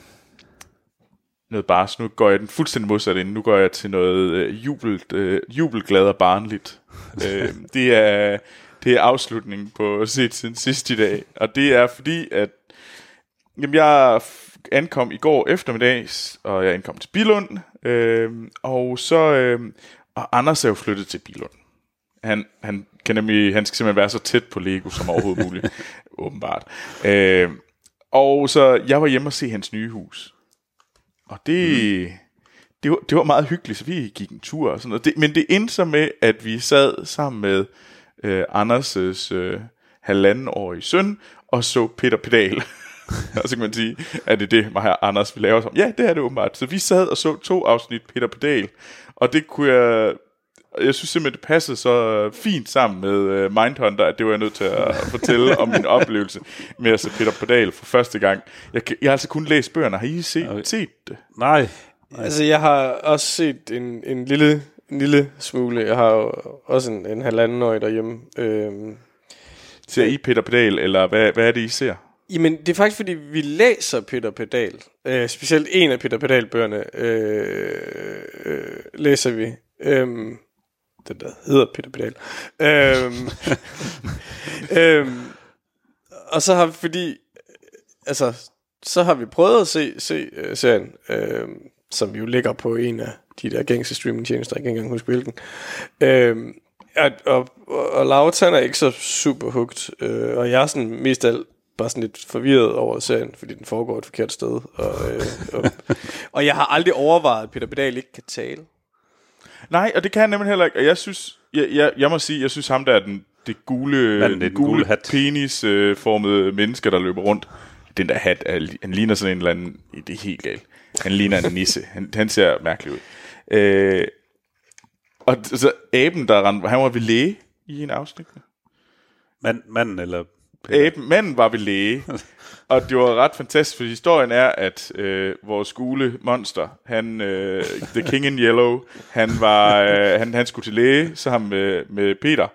noget bars. Nu går jeg den fuldstændig modsat ind. Nu går jeg til noget øh, jubelt, øh, jubelglad og barnligt. øh, det er det er afslutningen på set siden sidst i dag. Og det er fordi, at jamen, jeg ankom i går eftermiddag, og jeg ankom til Bilund, øh, og så øh, og Anders er jo flyttet til Bilund. Han, han, kan nemlig, han skal simpelthen være så tæt på Lego som overhovedet muligt, åbenbart. Øh, og så jeg var hjemme og se hans nye hus. Og det, mm. det, var, det var meget hyggeligt, så vi gik en tur og sådan noget. Det, men det endte så med, at vi sad sammen med øh, Anders' øh, halvandenårige søn, og så Peter Pedal. og så kan man sige, at det er det, mig og Anders vi laver som. Ja, det er det åbenbart. Så vi sad og så to afsnit Peter Pedal, og det kunne jeg... Jeg synes simpelthen, det passede så fint sammen med uh, Mindhunter, at det var jeg nødt til at fortælle om min oplevelse med at se Peter Pedal for første gang. Jeg, jeg har altså kun læst bøgerne. Har I set, okay. set det? Nej. Altså, jeg har også set en, en lille en lille smule. Jeg har jo også en, en halvanden år derhjemme. Øhm, ser I Peter Pedal, eller hvad, hvad er det, I ser? Jamen, det er faktisk, fordi vi læser Peter Pedal. Øh, specielt en af Peter Pedal-bøgerne øh, øh, læser vi. Øhm, det der hedder Peter Pedal. øhm, øhm, og så har vi, fordi, altså, så har vi prøvet at se, se uh, serien, øh, som jo ligger på en af de der gængse streamingtjenester, jeg kan ikke engang huske hvilken. Øhm, og, og, og Laura, han er ikke så super hugt, øh, og jeg er sådan mest alt bare sådan lidt forvirret over serien, fordi den foregår et forkert sted. Og, øh, og, og jeg har aldrig overvejet, at Peter Pedal ikke kan tale. Nej, og det kan han nemlig heller ikke. Og jeg synes, jeg, jeg, jeg må sige, jeg synes ham der er den, det gule, den, den gule, gule penisformede øh, menneske, der løber rundt. Den der hat, han ligner sådan en eller anden, det er helt galt. Han ligner en nisse. Han, han ser mærkelig ud. Øh, og så aben, der rendte, han var ved læge i en afsnit. Mand, manden eller... Aben, manden var ved læge. og det var ret fantastisk, for historien er, at øh, vores gule monster, han, øh, The King in Yellow, han, var, øh, han, han skulle til læge, sammen med, med Peter.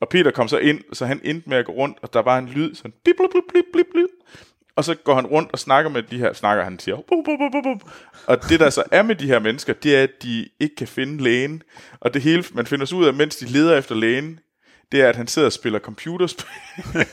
Og Peter kom så ind, så han endte med at gå rundt, og der var en lyd, sådan blip, blip, blip, blip, blip, og så går han rundt og snakker med de her, snakker han siger, bup, bup, bup, bup. og det der så er med de her mennesker, det er, at de ikke kan finde lægen, og det hele, man finder ud af, mens de leder efter lægen, det er, at han sidder og spiller computerspil,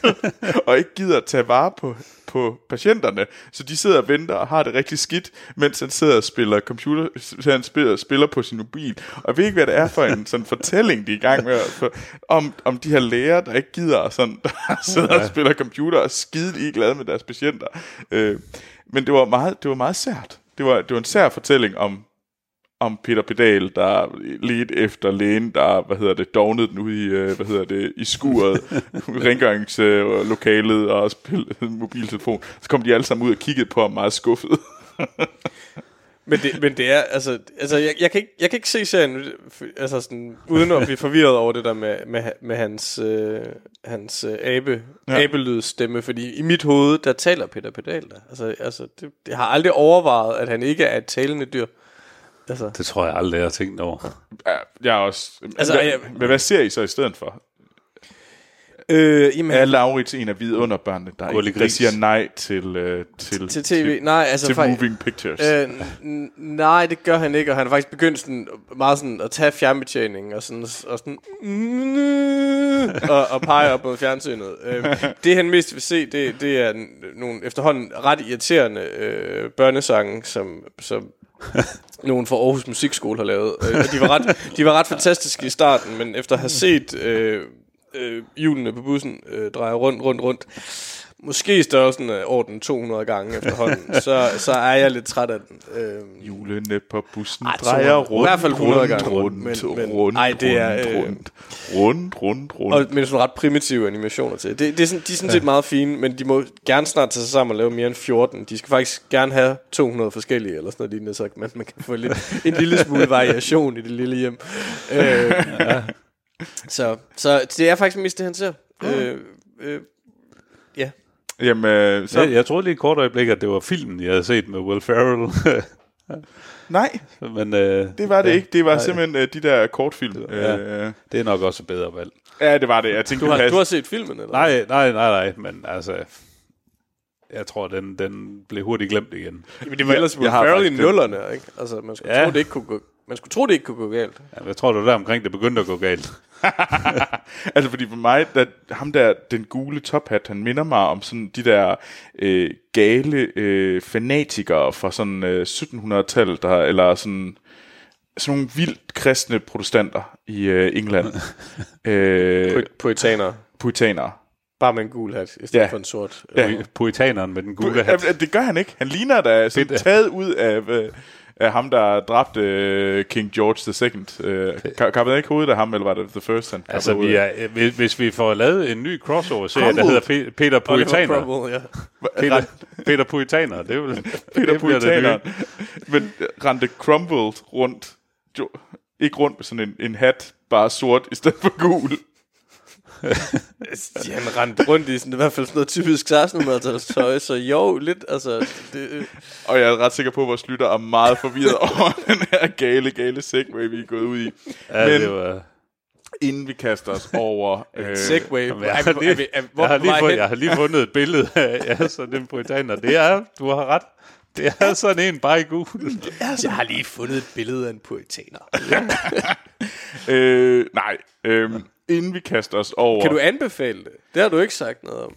og ikke gider at tage vare på, på patienterne, så de sidder og venter og har det rigtig skidt, mens han sidder og spiller computer, han spiller, spiller på sin mobil. Og jeg ved ikke, hvad det er for en sådan fortælling, de er i gang med, for, om, om de her læger, der ikke gider, og sådan, der sidder og spiller computer og er skide ligeglade med deres patienter. Øh, men det var meget, det var meget sært. Det var, det var en sær fortælling om, om Peter Pedal, der ledte efter lægen, der, hvad hedder det, dognede den ude i, øh, hvad hedder det, i skuret, rengøringslokalet og spillede mobiltelefon. Så kom de alle sammen ud og kiggede på ham meget skuffet. Men det, men det er, altså, altså jeg, jeg, kan ikke, jeg kan ikke se serien, altså sådan, uden at blive forvirret over det der med, med, med hans, øh, hans øh, abe, Ja. abelydstemme, fordi i mit hoved, der taler Peter Pedal der. Altså, altså det, jeg har aldrig overvejet, at han ikke er et talende dyr. Altså, Det tror jeg aldrig, jeg har tænkt over. Ja, jeg er også... Altså, hvad, jeg- men hvad ser I så i stedet for? øh, jamen, Er Laurits en af vidunderbørnene, der, Gurli ikke, siger nej til, øh, til, til tv, nej, altså til faktisk, moving pictures? Øh, n- nej, det gør han ikke, og han har faktisk begyndt sådan, meget sådan at tage fjernbetjeningen og sådan, og, sådan og, og pege op mod fjernsynet. Øh, det han mest vil se, det, det er nogle efterhånden ret irriterende øh, børnesange, som, som nogen fra Aarhus Musikskole har lavet. Øh, de, var ret, de var ret fantastiske i starten, men efter at have set øh, øh, hjulene på bussen øh, dreje rundt, rundt, rundt, måske i størrelsen af orden 200 gange efterhånden, så, så er jeg lidt træt af den. Øh, Hjulene på bussen Ej, drejer 200. rundt, I hvert fald 100 rundt, gange. rundt, Men- men- rundt, ej, det er, rundt, øh, rundt, rundt, rundt, rundt. og med sådan ret primitive animationer til. Det, det er sådan, de er sådan set meget fine, men de må gerne snart tage sig sammen og lave mere end 14. De skal faktisk gerne have 200 forskellige, eller sådan noget lignende, så man, man kan få lidt, en lille smule variation i det lille hjem. Øh, så, så det er faktisk mest det, han ser. Øh, øh, ja. Jamen, øh, så. Jeg, jeg troede lige et kort øjeblik, at det var filmen, jeg havde set med Will Ferrell. nej, Men øh, det var det ja, ikke. Det var nej, simpelthen øh, de der kortfilm. Ja. Øh, Det er nok også et bedre valg. ja, det var det. Jeg tænkte, Du, har, du har set filmen, eller? Nej, nej, nej, nej, men altså... Jeg tror, den, den blev hurtigt glemt igen. Men det var ellers jeg Will har Ferrell i nullerne, ikke? Altså, man skulle, Ja. tro, det ikke kunne gå, man skulle tro, det ikke kunne gå galt. Ja, Jeg tror, det var der omkring, det begyndte at gå galt. altså, fordi for mig, der, ham der, den gule tophat, han minder mig om sådan de der øh, gale øh, fanatikere fra sådan øh, 1700-tallet, der, eller sådan, sådan nogle vildt kristne protestanter i øh, England. øh, Puritanere. puritanere. Bare med en gul hat, i stedet Ja. for en sort. Ja. Pu- Puritaneren med den gule hat. Ja, det gør han ikke. Han ligner da sådan taget ud af, øh, af ham, der dræbte øh, King George II. Øh, ka- kappede han ikke hovedet af ham, eller var det The First? Han Altså, vi er, hvis, hvis vi får lavet en ny crossover-serie, der hedder Pe- Peter Puritaner. Cromwell, ja. Peter, Peter Puritaner, det er jo Peter Puritaner. Men øh, rendte crumbled rundt. Jo, ikke rundt med sådan en, en hat, bare sort i stedet for gul. Ja, han rendte rundt i sådan, i hvert fald sådan noget typisk 1600 tøj, så jo, lidt, altså, det, Og jeg er ret sikker på, at vores lytter er meget forvirret over den her gale, gale segway, vi er gået ud i. Ja, Men det var... inden vi kaster os over... øh, segway. Jamen, jeg, er, har lige, er, vi- er, hvor jeg, har på lige jeg har fundet et billede af ja, så den puritaner. Det er, du har ret. Det er sådan en bare i gul. Jeg har lige fundet et billede af en puritaner. øh, nej, øh, inden vi kaster os over... Kan du anbefale det? Det har du ikke sagt noget om.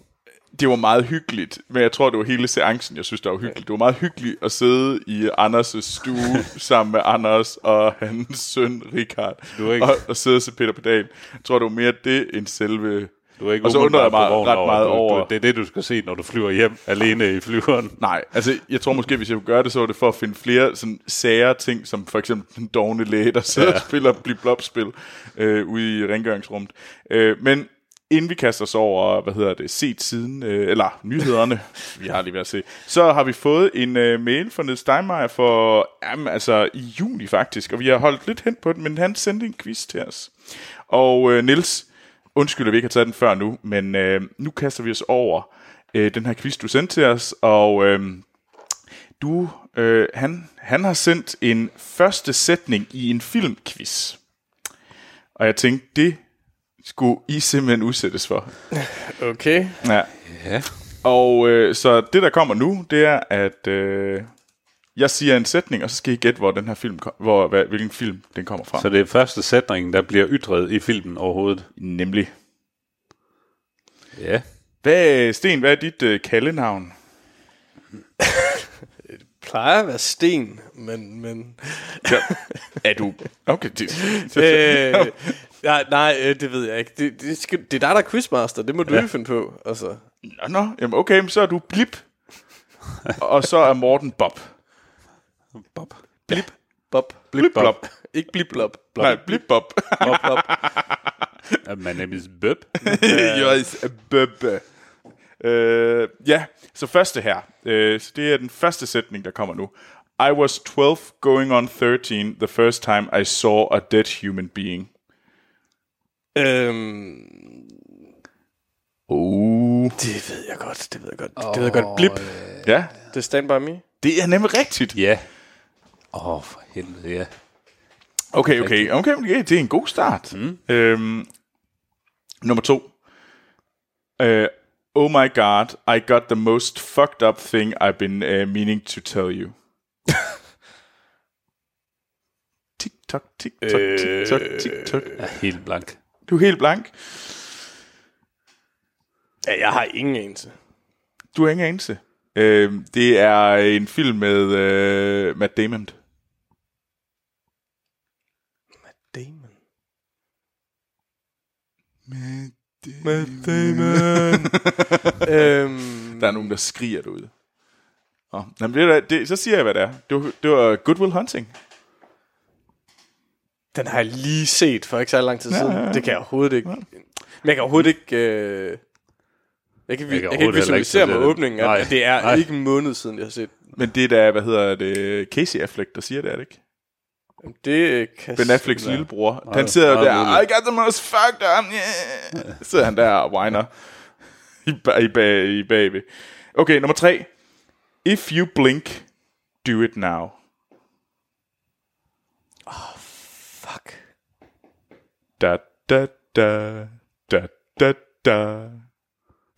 det var meget hyggeligt, men jeg tror, det var hele seancen, jeg synes, det var hyggeligt. Det var meget hyggeligt at sidde i Anders' stue sammen med Anders og hans søn Richard, og, og sidde og se Peter Pedal. Jeg tror, det var mere det end selve... Du er ikke Og så undrer jeg mig ret meget du, over- Du, det er det, du skal se, når du flyver hjem alene i flyveren. Nej, altså jeg tror måske, hvis jeg gøre det, så var det for at finde flere sådan sære ting, som for eksempel den dogne læge, der sidder ja. og spiller blip-blop-spil øh, ude i rengøringsrummet. Øh, men inden vi kaster os over, hvad hedder det, set siden, øh, eller nyhederne, vi har lige været at se, så har vi fået en øh, mail fra Niels Steinmeier for, jamen, altså i juni faktisk, og vi har holdt lidt hen på det, men han sendte en quiz til os. Og øh, Niels, undskyld, at vi ikke har taget den før nu, men øh, nu kaster vi os over øh, den her quiz, du sendte til os, og øh, du, øh, han, han har sendt en første sætning i en filmquiz. Og jeg tænkte, det skulle I simpelthen udsættes for. Okay. Ja. Ja. Og øh, så det, der kommer nu, det er, at øh, jeg siger en sætning, og så skal I gætte, hvor den her film, hvor, hvad, hvilken film den kommer fra. Så det er første sætning, der bliver ytret i filmen overhovedet. Nemlig. Ja. Hvad, Sten, hvad er dit øh, kaldenavn? plejer at være sten, men... men Ja. Er du... Okay, det, øh, nej, nej, øh, det ved jeg ikke. Det, det, skal, det er dig, der er quizmaster. Det må du Ja. finde på. Altså. Nå, nå, jamen okay, men så er du Blip. og så er Morten Bob. Bob. Blip, bob. Blip Bob. Ikke blip, blop. Nej, Blip Bob. Bob, bob. Uh, my name is Bob. yes, Bob. Øh, ja, så første her. Øh, så det er den første sætning, der kommer nu. I was 12 going on 13 the first time I saw a dead human being. øhm, Uh. det ved jeg godt, det ved jeg godt. Oh, det ved jeg godt. Blip. Ja, Det er Stand By Me. det er nemlig rigtigt. Ja. Åh, oh, for helvede, ja. Okay, okay, okay, okay det er en god start. Mm. Øhm, nummer to. Uh, oh my god, I got the most fucked up thing I've been uh, meaning to tell you. Tik-tok, tik-tok, tik-tok, tik-tok. Jeg er helt blank. Du er helt blank. Ja, jeg har ingen anelse. Du har ingen anelse. Øhm, det er en film med uh, Matt. Damon. Matt Damon. øhm, Der er nogen, der skriger derude. Oh, jamen, det, det, så siger jeg, hvad det er. Det var, det var Good Will Hunting. den har jeg lige set for ikke så lang tid Ja, siden. ja, ja. Det kan jeg overhovedet ikke. Men jeg kan overhovedet ikke... Øh, jeg kan, jeg, Jeg jeg kan kan ikke visualisere det. åbningen. At, Nej, at det er nej. ikke en måned siden, jeg har set. Men det er da, hvad hedder det, Casey Affleck, der siger det, er det ikke? Jamen, Det øh, kan Ben Afflecks være. lillebror. Meget- Han sidder meget der, muligt. I got the most fucked up, yeah. Sidder han der og whiner i, i, bag, i bagved. Okay, nummer tre. If you blink, do it now. Fuck. Da, da, da, da, da, da.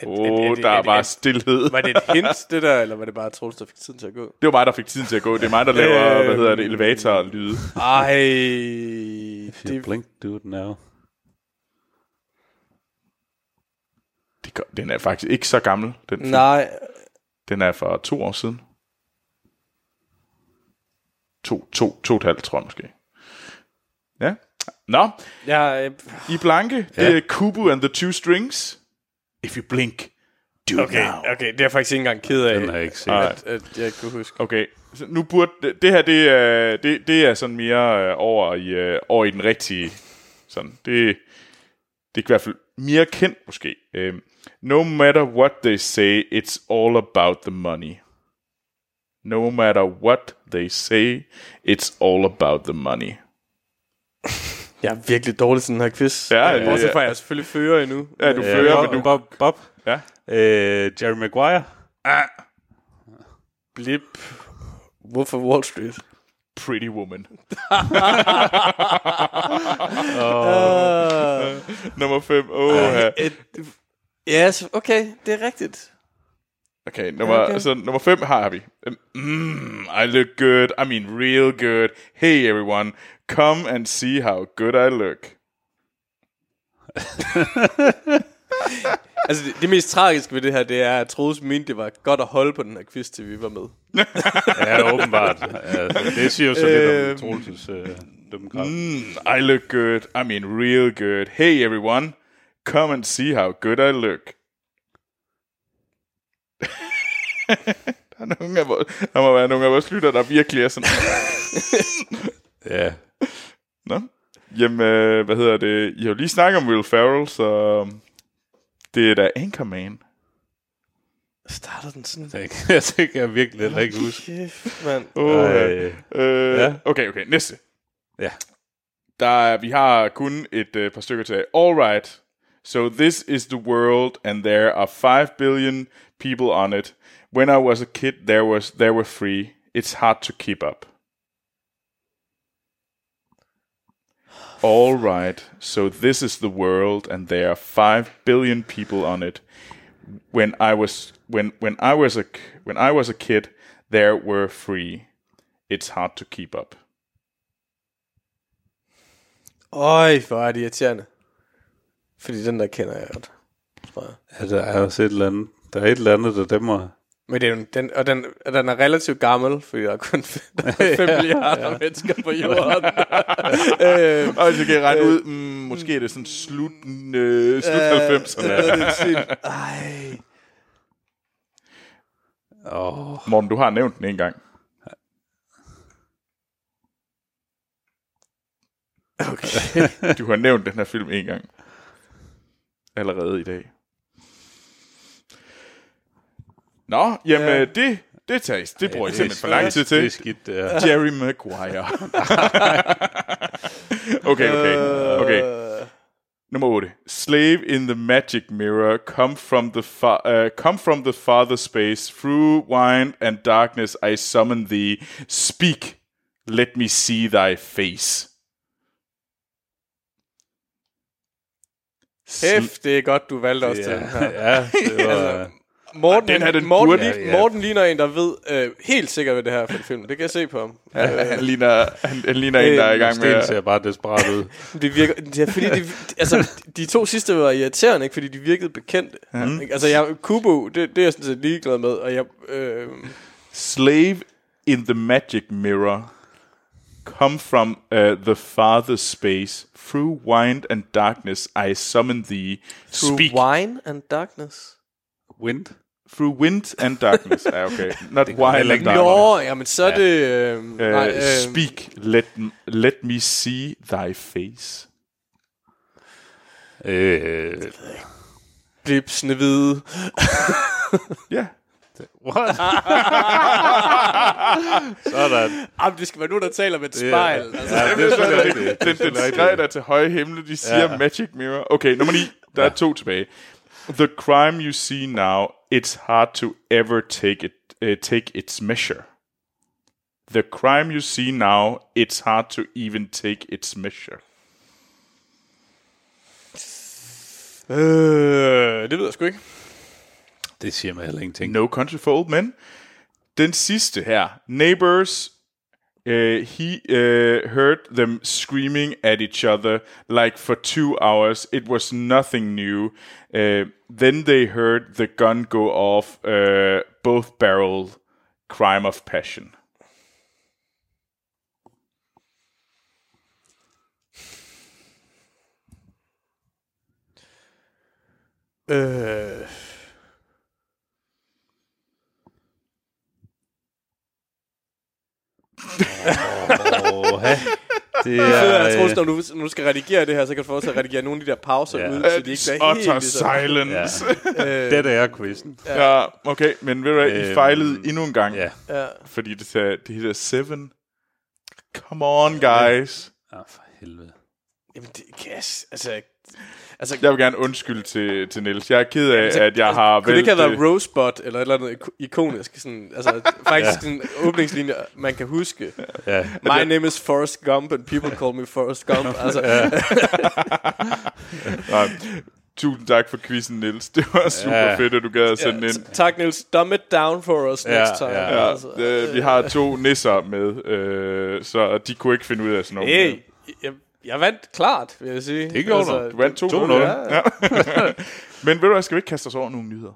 Åh, oh, der er bare stillhed. Var det et hint, det der, eller var det bare Troels, der fik tiden til at gå? Det var mig, der fik tiden til at gå. Det er mig, der laver, Øhm. hvad hedder det, elevator og lyde. Ej, Det... Blink, do it now. Det gør- Den er faktisk ikke så gammel, den film. nej, Den er fra to år siden. To, to, to og et halvt, tror jeg måske. Ja. Nå, jeg, øh, i blanke, ja. det er Kubu and the Two Strings. If you blink, do it okay, now. okay, det er jeg faktisk ikke engang ked af, Den har jeg ikke set. At, at jeg ikke kunne huske. Okay, så nu burde det, her det er det, det er sådan mere øh, over i øh, over i den rigtige sådan. Det det kan i hvert fald mere kendt måske. Um, no matter what they say, it's all about the money. No matter what they say, it's all about the money. Jeg er virkelig dårlig til den her quiz. Ja, Øh, det- Bortset fra, at jeg selvfølgelig fører endnu. Ja, du Men, fører, Bob, men du- Bob, Bob. Ja. Øh, Jerry Maguire. Blip. Hvorfor Wall Street? Pretty Woman. Nummer 5. Åh, ja. Et, ja, så- okay, det er rigtigt. Okay, nummer, okay. Så nummer 5 har vi. Mm, I look good. I mean real good. Hey everyone, come and see how good I look. Altså, det, det mest tragiske ved det her, det er, at Troels mente, det var godt at holde på den her quiz, til vi var med. Ja, åbenbart. Altså, det siger jo så lidt Øhm. om Troelses øh, dømmekraft. Mm, I look good. I mean real good. Hey everyone, come and see how good I look. der, er nogle af vores, der må være nogle af vores lytter, der virkelig er sådan... Ja. Nå. Jamen, øh, hvad hedder det? I har jo lige snakket om Will Ferrell, så... Det er da Anchorman. Starter den sådan? Det, jeg tænker jeg virkelig heller ikke huske. Kæft, mand. Oh, øh, Ja. Okay, okay. Næste. Ja. Der er, vi har kun et øh, par stykker til. All right. So this is the world, and there are 5 billion people on it. When I was a kid, there was there were three. It's hard to keep up. All right. So this is the world, and there are 5 billion people on it. When I was when when I was a when I was a kid, there were three. It's hard to keep up. Øj, hvor er det irriterende. Fordi den der kender jeg godt. tror jeg. Ja, der er også et eller andet. Der er et eller andet, der dæmmer. Men det er jo, den, og den, og den er relativt gammel, for der er kun 5 milliarder mennesker på jorden. øh, Og så kan jeg regne ud, mm, måske er det sådan slut, øh, slut 90'erne. øh, det er. Ej. Åh, Morten, du har nævnt den en gang. Okay. Du har nævnt den her film en gang. Allerede i dag. Nå, jamen Ja. ja. det, det tages. Det bruger jeg simpelthen for lang tid Det er til. skidt, det er. Jerry Maguire. okay, okay, okay. Nummer 8. Slave in the magic mirror, come from the fa- uh, come from the farther space, through wine and darkness I summon thee. Speak, let me see thy face. Hæft, det er godt, du valgte os til den her. Ja, ja, det var... Morten, Den her, den Morten, burde- Morten, Ja, ja. Morten ligner en, der ved øh, helt sikkert, hvad det her er for en film. Det kan jeg se på ham. Ja, han ligner, han, han ligner en, der er i gang med... Sten at- ser bare desperat ud. Det virker, det er, fordi de, altså, de to sidste var irriterende, ikke? fordi de virkede bekendte. Mm. Altså, jeg, Kubo, det, det er jeg sådan set ligeglad med, og jeg, øh, Slave in the magic mirror, come from uh, the farther space, through wind and darkness I summon thee. through Speak. wine and darkness. Wind. Through wind and darkness. ja, okay. Not heller and darkness. Nå, jamen så er det... Øh, Uh, nej, øh, speak, let, let me see thy face. Øh, Glipsende hvide. Ja. what? Sådan. Jamen, det skal være nu, der taler med et spejl. Altså, Ja, det er selvfølgelig rigtigt. Det er Den, den rigtigt. der til høje himmel, de siger Ja. ja. magic mirror. Okay, nummer 9. Der er to tilbage. The crime you see now, it's hard to ever take it uh, take its measure. The crime you see now, it's hard to even take its measure. øh, det ved jeg sgu ikke. Det siger mig heller ingenting. No Country for Old Men. Den sidste her. Neighbors, uh, he uh, heard them screaming at each other like for two hours. It was nothing new. Uh, then they heard the gun go off, uh, both barrel. Crime of passion. Øh, Åh, det det er, er... jeg tror, øh, når du, når du skal redigere det her, så kan du få at redigere nogle af de der pauser Ja. ud, så de ikke bliver helt Utter silence. Ja. Øh, Det er quizzen. ja, okay, men ved du hvad, I Øhm, fejlede endnu en gang. Ja. ja. Fordi det, tager- det hedder Seven. Come on, guys. Ah, for helvede. Jamen, det kan jeg... s- Altså, altså Jeg vil gerne undskylde til, til Niels. Jeg er ked af, at jeg har kunne det ikke have været Rosebud, eller et eller andet ik- ikonisk, sådan, altså faktisk sådan en åbningslinje, man kan huske. Ja. My name is Forrest Gump, and people call me Forrest Gump. Altså, Nej. Tusind tak for quizzen, Niels. Det var super Ja. ja. fedt, at du gad at sende ja, ja, ind. tak, Niels. Dumb it down for us Ja, next time. ja. Ja, altså. øh, vi har to nisser med, øh, så de kunne ikke finde ud af sådan noget. Hey, jeg, vandt klart, vil jeg sige. Det gjorde du. Du vandt 2-0. 2-0. Ja. ja. Men ved du hvad, skal vi ikke kaste os over nogle nyheder?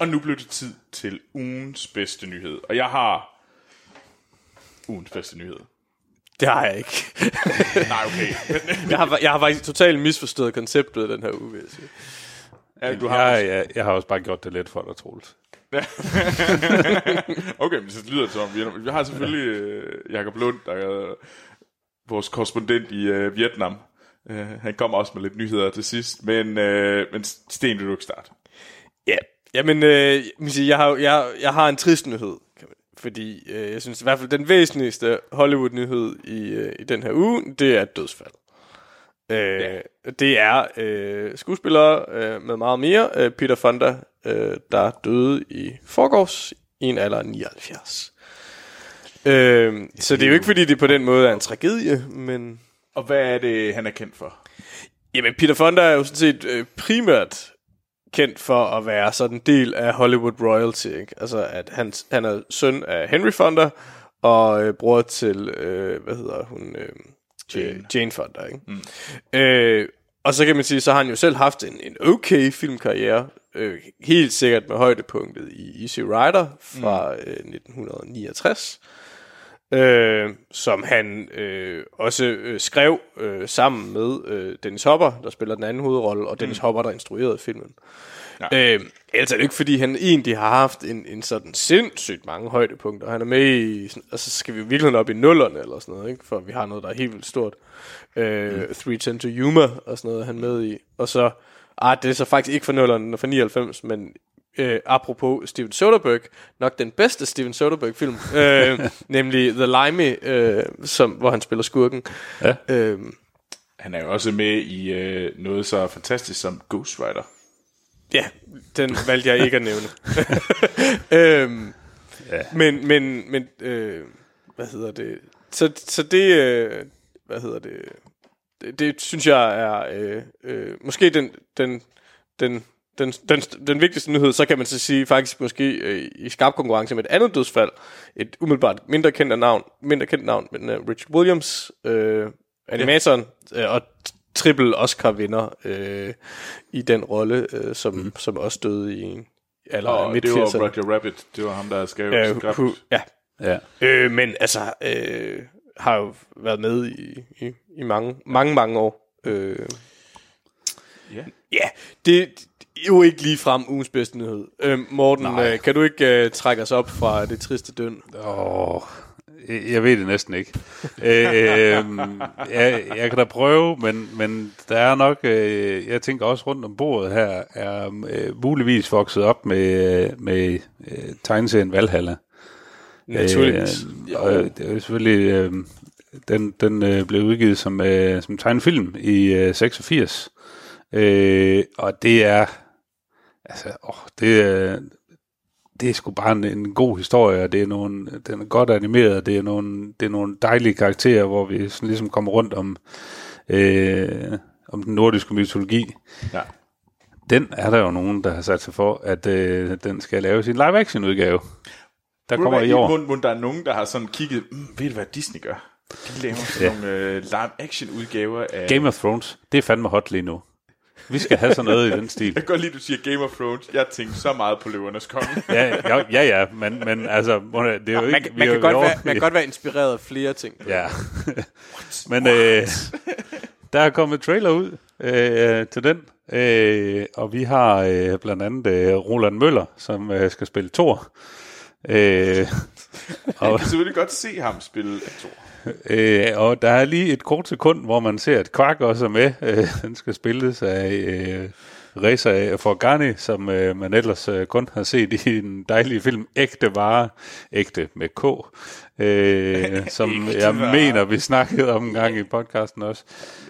Og nu blev det tid til ugens bedste nyhed. Og jeg har ugens bedste nyhed. Det har jeg ikke. Nej, okay. jeg, har, jeg har faktisk totalt misforstået konceptet den her uge, vil jeg sige. Ja, du har Jeg, jeg, jeg har også bare gjort det let for dig, Troels. Okay, men så lyder det som om, vi, har selvfølgelig øh, Jakob Lund, der er vores korrespondent i øh, Vietnam. Øh, han kommer også med lidt nyheder til sidst, men, øh, men Sten, vil du ikke starte? Ja, jamen, øh, jeg, har, jeg, jeg har en trist nyhed, kan man, fordi øh, jeg synes i hvert fald, den væsentligste Hollywood-nyhed i, øh, i den her uge, det er et dødsfald. Øh, ja. Det er øh, skuespillere øh, med meget mere, øh, Peter Fonda, øh, der døde i forgårs i en alder af 79. Øh, så det er jo ikke, fordi det på den måde er en tragedie, men... Og hvad er det, han er kendt for? Jamen, Peter Fonda er jo sådan set øh, primært kendt for at være sådan en del af Hollywood royalty, ikke? Altså, at han, han er søn af Henry Fonda, og øh, bror til, øh, hvad hedder hun, øh, Jane, øh, Jane Fonda, ikke? Mm. Øh, og så kan man sige, så har han jo selv haft en, en okay filmkarriere, øh, helt sikkert med højdepunktet i Easy Rider fra mm. øh, 1969, øh, som han øh, også øh, skrev øh, sammen med øh, Dennis Hopper, der spiller den anden hovedrolle, og Dennis mm. Hopper, der instruerede filmen. Ja. Øh, altså er det ikke, fordi han egentlig har haft en, en sådan sindssygt mange højdepunkter. Han er med i, sådan- altså skal vi virkelig op i nullerne eller sådan noget, ikke? for vi har noget, der er helt vildt stort. Øh, mm. 310 to Yuma og sådan noget er han med i. Og så, ah, det er så faktisk ikke for nullerne, er fra 99, men øh, apropos Steven Soderbergh, nok den bedste Steven Soderbergh-film, øh, nemlig The Limey, øh, som, hvor han spiller skurken. Ja. Øh, Han er jo også med i øh, noget så fantastisk som Ghost Rider. Ja, den valgte jeg ikke at nævne. øhm, ja. Men, men, men øh, hvad hedder det? Så, så det, øh, hvad hedder det? Det, det synes jeg er øh, øh, måske den, den, den, den, den, den vigtigste nyhed. Så kan man så sige faktisk måske øh, i skarp konkurrence med et andet dødsfald. Et umiddelbart mindre kendt navn, mindre kendt navn, men uh, Richard Williams, øh, animatoren, øh, og triple Oscar-vinder øh, i den rolle, øh, som, mm. som også døde i af Og midt det var 80'erne. Roger Rabbit. Det var ham, der skrev Øh, skabt. hu- ja. Ja. Øh, men altså, øh, har jo været med i, i, i mange, mange, mange år. Øh, Ja. ja, det, det er jo ikke lige frem ugens bedste nyhed. Øh, Morten, øh, kan du ikke øh, trække os op fra det triste døn? Åh, jeg ved det næsten ikke. øh, jeg, jeg kan da prøve, men, men der er nok, øh, jeg tænker også rundt om bordet her, er øh, muligvis vokset op med, med øh, tegneserien Valhalla. Naturligvis. Øh, og det er selvfølgelig, øh, den, den øh, blev udgivet som, øh, som tegnefilm i øh, 86. Øh, og det er, altså, åh, det er, det er sgu bare en, en god historie, og det er nogle, den er godt animeret, det er nogle, det er nogle dejlige karakterer, hvor vi sådan ligesom kommer rundt om, øh, om den nordiske mytologi. Ja. Den er der jo nogen, der har sat sig for, at øh, den skal lave sin live-action udgave. Der kommer i år. Må der er nogen, der har sådan kigget, mm, ved du hvad Disney gør? De laver sådan Ja. nogle øh, live-action udgaver af... Game of Thrones, det er fandme hot lige nu. Vi skal have sådan noget i den stil. Jeg kan godt lide, at du siger Game of Thrones. Jeg tænkte så meget på løvernes konge. Ja, ja, ja, ja men, men altså, det er jo Man, ikke... kan- vi man, kan godt over- være, man kan godt være inspireret af flere ting. Ja. Men øh, der er kommet trailer ud øh, til den, øh, og vi har øh, blandt andet øh, Roland Møller, som øh, skal spille Thor. Øh, Jeg og, kan selvfølgelig godt se ham spille Thor. Øh, og der er lige et kort sekund, hvor man ser, at Quark også er med. Øh, den skal spilles af øh, Reza Forgani, som øh, man ellers øh, kun har set i en dejlig film, Ægte Vare, Ægte med K, øh, som jeg Vare. mener, vi snakkede om en gang i podcasten også.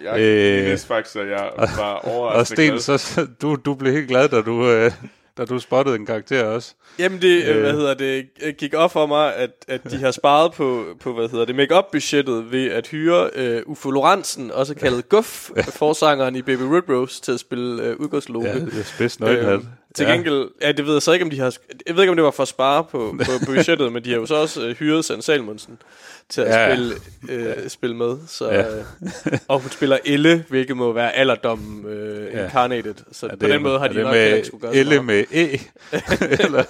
Jeg Øh, faktisk, at jeg var Og overraskende Sten, så du, du blev helt glad, da du, øh, da du spottede en karakter også. Jamen det, øh. hvad hedder det, øh, gik op for mig, at, at de har sparet på, på hvad hedder det, make budgettet ved at hyre øh, Ufo Lorentzen, også kaldet Guff, forsangeren i Baby Red Rose, til at spille øh, udgårdsloge. Ja, det er spids. Øh, til gengæld, ja, det ved jeg så ikke, om de har, jeg ved ikke, om det var for at spare på, på budgettet, men de har jo så også øh, hyret Sand Salmonsen til at Ja. spille, øh, spille med. Så, Ja. øh, og hun spiller Elle, hvilket må være alderdom øh, Ja. incarnated. Så Er på den måde har de det nok med ikke skulle gøre så Elle med E. Eller?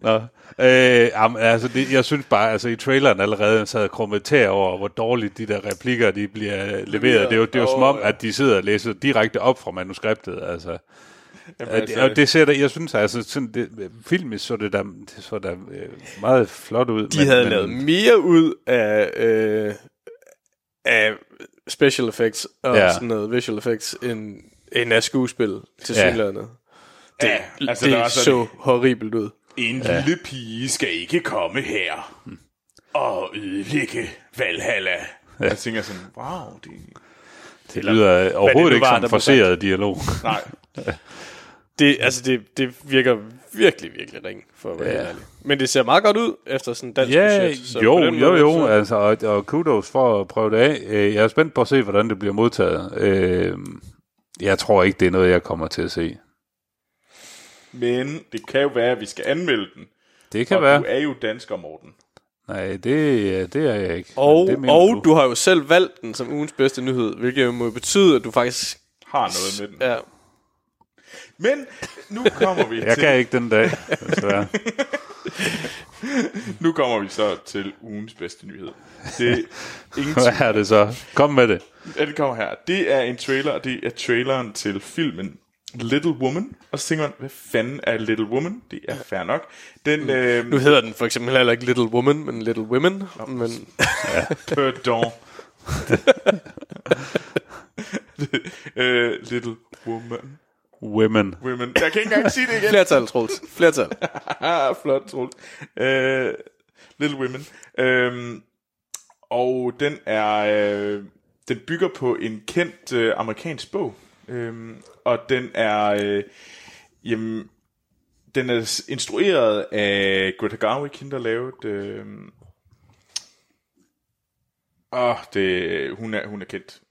Nå. Øh, jamen, altså, det, jeg synes bare, altså i traileren allerede sad kommentar over, hvor dårligt de der replikker, de bliver leveret. Det er jo, det er jo som om, ja. at de sidder og læser direkte op fra manuskriptet, altså. Jamen, altså, og det ser der, jeg synes altså, sådan, det, filmisk så det der, det så der øh, meget flot ud. De havde lavet mere ud af, øh, af special effects og Ja. ja. sådan noget visual effects end, end af skuespil til Ja. synligheden. ja, Det, altså, det der er så horribelt ud. en lille pige skal ikke komme her og ødelægge Valhalla. Ja. Jeg tænker sådan, wow, det... Det lyder overhovedet ikke var, som der blev forseret dialog. Nej, Det, altså det, det virker virkelig, virkelig ring, for at være Ja. ærlig. Men det ser meget godt ud efter sådan en dansk Ja, budget. så jo, jo, måde, jo, så- altså, og, og kudos for at prøve det af. Øh, Jeg er spændt på at se, hvordan det bliver modtaget. Øh, Jeg tror ikke, det er noget, jeg kommer til at se. men det kan jo være, at vi skal anmelde den. Det kan og være. du er jo dansker, Morten. Nej, det, det er jeg ikke. Og, det og du har jo selv valgt den som ugens bedste nyhed, hvilket jo må betyde, at du faktisk... Har noget med den. Ja, Men nu kommer vi Jeg til, kan ikke den dag, desværre. nu kommer vi så til ugens bedste nyhed. Det er ingen Hvad er det så? Kom med det. Ja, det kommer her. Det er en trailer, og det er traileren til filmen Little Woman. Og så tænker man, hvad fanden er Little Woman? Det er fair nok. Den, øh, nu hedder den for eksempel heller ikke Little Woman, men Little Women. Men, Pardon. øh, Little Woman. Women. Women. Jeg kan ikke engang sige det igen. flertal, Troels. Flertal. Flot, Troels. Øh, Little Women. Øhm, og den er... Øh, den bygger på en kendt øh, amerikansk bog. Øhm, og den er... Øh, jamen, den er instrueret af Greta Garwick, hende der lavede... Øh, Åh, det, hun, er, hun er kendt.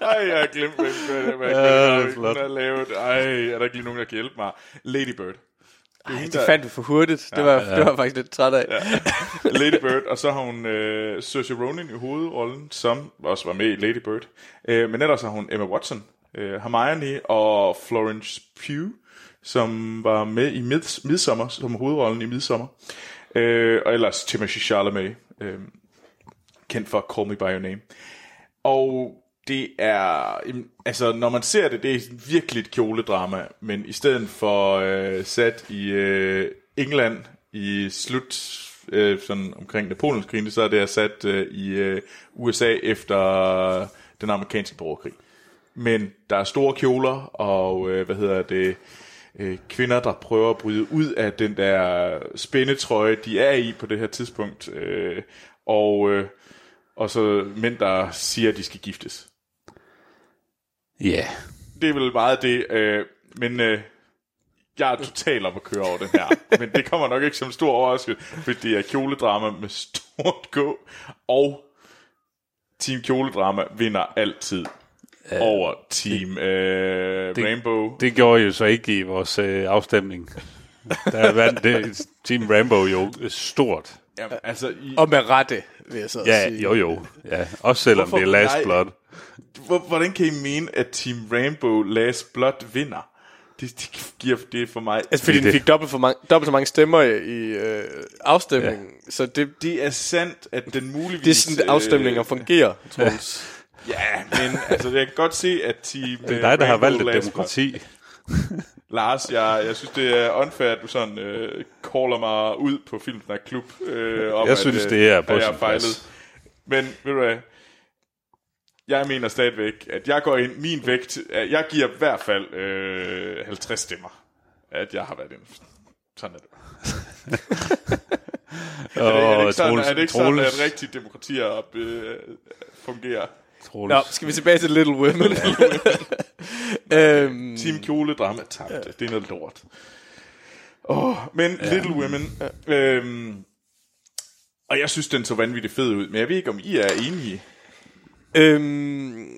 Ej, jeg har glemt, hvad, hvad, hvad, Ja, hvad, er hun har lavet. Ej, er der ikke lige nogen, der kan hjælpe mig? Lady Bird. Det er hende, Det fandt vi for hurtigt. Det var, ja. det var faktisk lidt træt af. Lady Bird, og så har hun øh, Saoirse Ronan i hovedrollen, som også var med i Lady Bird. Øh, men ellers har hun Emma Watson, øh, Hermione og Florence Pugh, som var med i Mids- Midsommer, som hovedrollen i Midsommer. Øh, og ellers Timothée Chalamet, øh, kendt for Call Me By Your Name. Og det er, altså når man ser det, det er virkelig et kjoledrama, men i stedet for øh, sat i øh, England i slut, øh, sådan omkring Napoleonskrigen, så er det sat øh, i øh, USA efter den amerikanske borgerkrig. Men der er store kjoler, og øh, hvad hedder det, øh, kvinder, der prøver at bryde ud af den der spændetrøje, de er i på det her tidspunkt, øh, og, øh, og så mænd, der siger, at de skal giftes. Ja. Yeah. Det er vel meget det, øh, men øh, jeg er totalt om at køre over den her. men det kommer nok ikke som en stor overraskelse, fordi det er kjoledrama med stort K, og Team Kjoledrama vinder altid over Team øh, det- Rainbow. Det gjorde I jo så ikke i vores øh, afstemning. Der vandt det, Team Rambo jo stort. Jamen, altså, i, Og med rette, vil jeg så Ja, sige. jo jo. Ja, også selvom Hvorfor- det er Last nej. Blood. hvor, hvordan kan I mene, at Team Rainbow Last Blood vinder? Det, det giver det for mig... Altså, fordi Det den fik dobbelt, for mange, dobbelt så mange stemmer i, i øh, afstemningen. Ja. Så det, Det er sandt, at den muligvis... det er sådan, at afstemninger fungerer, Troels. Ja, men altså, jeg kan godt se, at Team Det er dig, der har valgt et demokrati. Lars, jeg, jeg synes, det er unfair, at du sådan øh, caller mig ud på Filmsnak Klub. Øh, om, Jeg synes, at, det er på at jeg fejlet. Men ved du hvad? Jeg mener stadigvæk, at jeg går ind, min vægt, at jeg giver i hvert fald øh, 50 stemmer, at jeg har været inde. Sådan er det. er, det, er, det ikke sådan, er det ikke sådan, at rigtige demokratier øh, fungerer? Troels. Nå, skal vi tilbage til Little Women? øhm, Team Kjole Drama tabte. Det er noget lort. Oh, men ja. Little Women. Øhm, og jeg synes, den så vanvittigt fed ud. Men jeg ved ikke, om I er enige. øhm,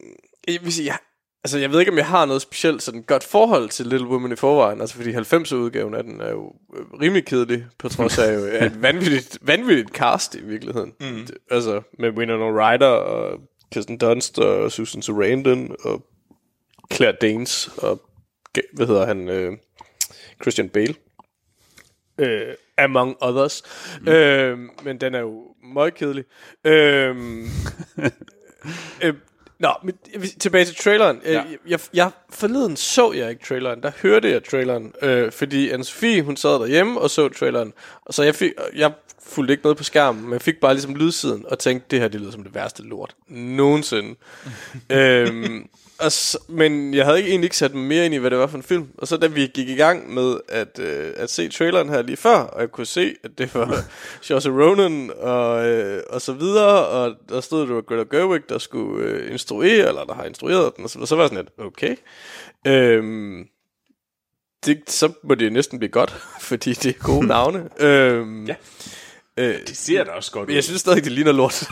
jeg, vil sige, jeg, altså, jeg ved ikke, om jeg har noget specielt sådan godt forhold til Little Women i forvejen. Altså, fordi 90'er-udgaven af den er jo øh, rimelig kedelig, på trods af jo et vanvittigt, vanvittigt cast i virkeligheden. Mm. Altså, med Winona Ryder og Kirsten Dunst og Susan Sarandon og Claire Danes og, hvad hedder han, øh, Christian Bale. Øh, among others. Mm. Øh, men den er jo meget kedelig. Øh, øh, nå, men tilbage til traileren. Ja. Ja. Jeg, jeg, jeg, forleden så jeg ikke traileren, der hørte jeg traileren, øh, fordi Anne-Sophie, hun sad derhjemme og så traileren, og så jeg, fik, jeg fulgte ikke noget på skærmen, men jeg fik bare ligesom lydsiden, og tænkte, det her det lyder som det værste lort nogensinde. øhm, og så, men jeg havde ikke, egentlig ikke sat mig mere ind i, hvad det var for en film. Og så da vi gik i gang med at, øh, at se traileren her lige før, og jeg kunne se, at det var Saoirse Ronan og, øh, og så videre, og der stod, at det var Greta Gerwig, der skulle øh, instruere, eller der har instrueret den, og så, så var jeg sådan lidt, okay. Øhm, det, så må det næsten blive godt, fordi det er gode navne. øhm, Ja. Øh, Det ser da også godt men ud. jeg synes stadig, det ligner lort.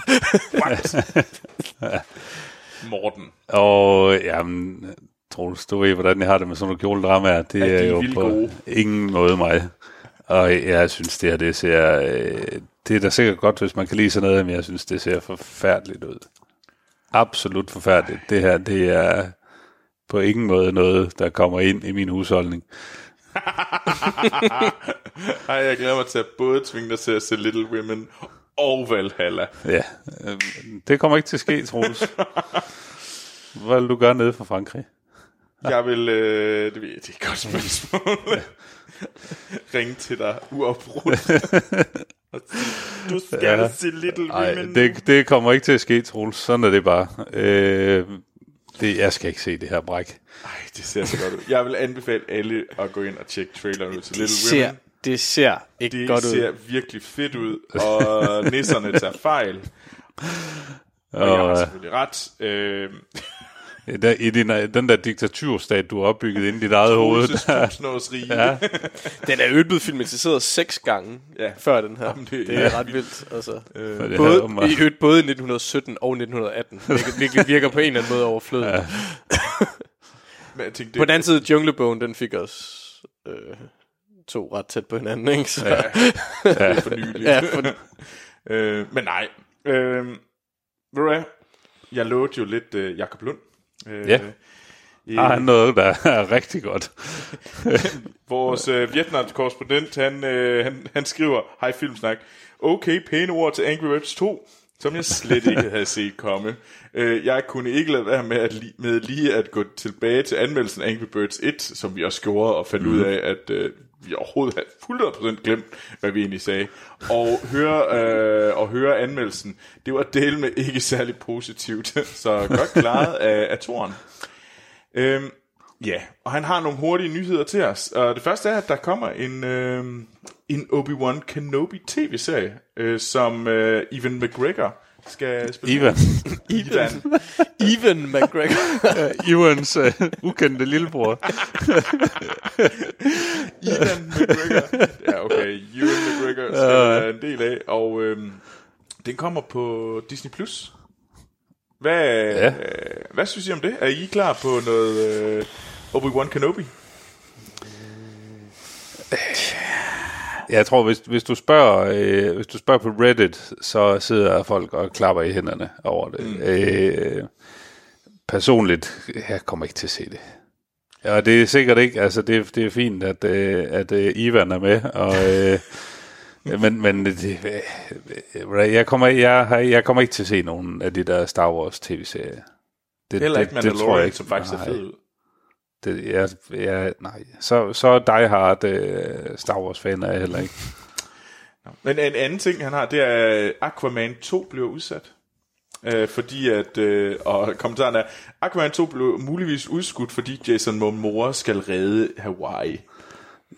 Morten. Og jamen, Troels, du ved, hvordan jeg har det med sådan nogle kjoledramaer. Det Ja, de er er jo på gode. ingen måde mig. Og jeg synes, det her, det ser... Øh, det er da sikkert godt, hvis man kan lide sådan noget, men jeg synes, det ser forfærdeligt ud. Absolut forfærdeligt. Det her, det er på ingen måde noget, der kommer ind i min husholdning. Ej, jeg glæder mig til at både tvinge dig til at se Little Women og Valhalla. Ja, øh, det kommer ikke til at ske, Troels. Hvad vil du gøre nede for Frankrig? Jeg vil, øh, det, ved jeg, det er et godt spørgsmål. Ringe til dig uafbrudt. Du skal Ja. ja. se Little Nej, Women. det, det kommer ikke til at ske, Troels. Sådan er det bare. Øh, det, jeg skal ikke se det her bræk. Ej, det ser så godt ud. Jeg vil anbefale alle at gå ind og tjekke traileren ud til Det Little ser, Women. det ser ikke Det godt ser ud. virkelig fedt ud, og nisserne tager fejl. Og jeg har Og, selvfølgelig ret. Øh, øh, der, I din, den der diktaturstat, du har opbygget inde i dit eget hoved, der, ja, Den er jo blevet filmatiseret seks gange Ja. før den her. Jamen, det- det, er ja. ret vildt. Altså. Øh, Både, her, i øvrigt både i 1917 og 1918. Hvilket virker på en eller anden måde overflødigt. Ja. men jeg tænkte, På den anden side, Junglebogen, den fik os øh, to ret tæt på hinanden, ikke? Så, ja. er for nyligt. ja, for, øh, men nej. Øh, ved du hvad? Jeg lovede jo lidt øh, Jakob Lund. Øh, Ja. øh, har han noget, der er rigtig godt. Vores øh, Vietnam-korrespondent, han, øh, han, han skriver, hej Filmsnak, okay, pæne ord til Angry Birds 2, som jeg slet ikke havde set komme. Øh, jeg kunne ikke lade være med, at li- med lige at gå tilbage til anmeldelsen af Angry Birds 1, som vi også gjorde, og fandt mm. ud af, at øh, vi overhovedet havde 100% glemt, hvad vi egentlig sagde. Og høre, øh, og høre anmeldelsen, det var del med ikke særlig positivt, så godt klaret af, af toren. Øhm, ja, og han har nogle hurtige nyheder til os. Og det første er, at der kommer en, øh, en Obi-Wan Kenobi tv-serie, øh, som øh, Evan McGregor skal spille. Ivan. Ivan. Even McGregor. Ivans uh, ukendte lillebror. Ivan McGregor. Ja, okay. Ewan McGregor skal være en del af. Og øh, den kommer på Disney+. Plus. Hvad, Ja. øh, hvad synes I om det? Er I klar på noget øh, Obi-Wan Kenobi? Jeg tror, hvis, hvis, du spørger, øh, hvis du spørger på Reddit, så sidder folk og klapper i hænderne over det. Mm. Øh, personligt, jeg kommer ikke til at se det. Ja, det er sikkert ikke, altså det, det er fint, at, øh, at øh, Ivan er med, og, øh, men, men det, øh, jeg, kommer, jeg, jeg kommer ikke til at se nogen af de der Star Wars tv-serier. Det, Heller ikke det, det tror jeg ikke. som faktisk er fed ud. Det, jeg, jeg, nej, så, så die hard uh, Star Wars fan er jeg heller ikke. Men en anden ting, han har, det er, at Aquaman 2 bliver udsat. Øh, fordi at, øh, og kommentaren er, Aquaman 2 blev muligvis udskudt, fordi Jason Momoa skal redde Hawaii.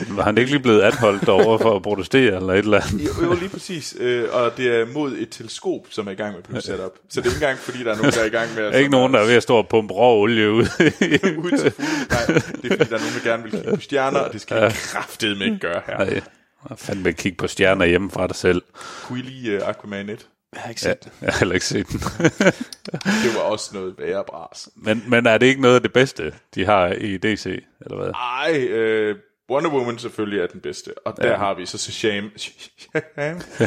Var han ikke lige blevet anholdt over for at protestere eller et eller andet? Jo, jo lige præcis. Øh, og det er mod et teleskop, som er i gang med at blive sat op. Så det er ikke engang, fordi der er nogen, der er i gang med at... Er ikke nogen, der er ved at stå og pumpe rå olie ud. ud til. Nej, det er fordi, der er nogen, der gerne vil kigge på stjerner, og det skal jeg kraftedeme ikke gøre her. Nej, jeg fandme kigge på stjerner hjemme fra dig selv. Kunne I lide uh, Aquaman 1? Jeg har ikke Ja, set det. jeg har heller ikke set den. Det var også noget værre bras. Men, men er det ikke noget af det bedste, de har i DC, eller hvad? Ej, øh, Wonder Woman selvfølgelig er den bedste. Og der har vi så Shazam. Shazam.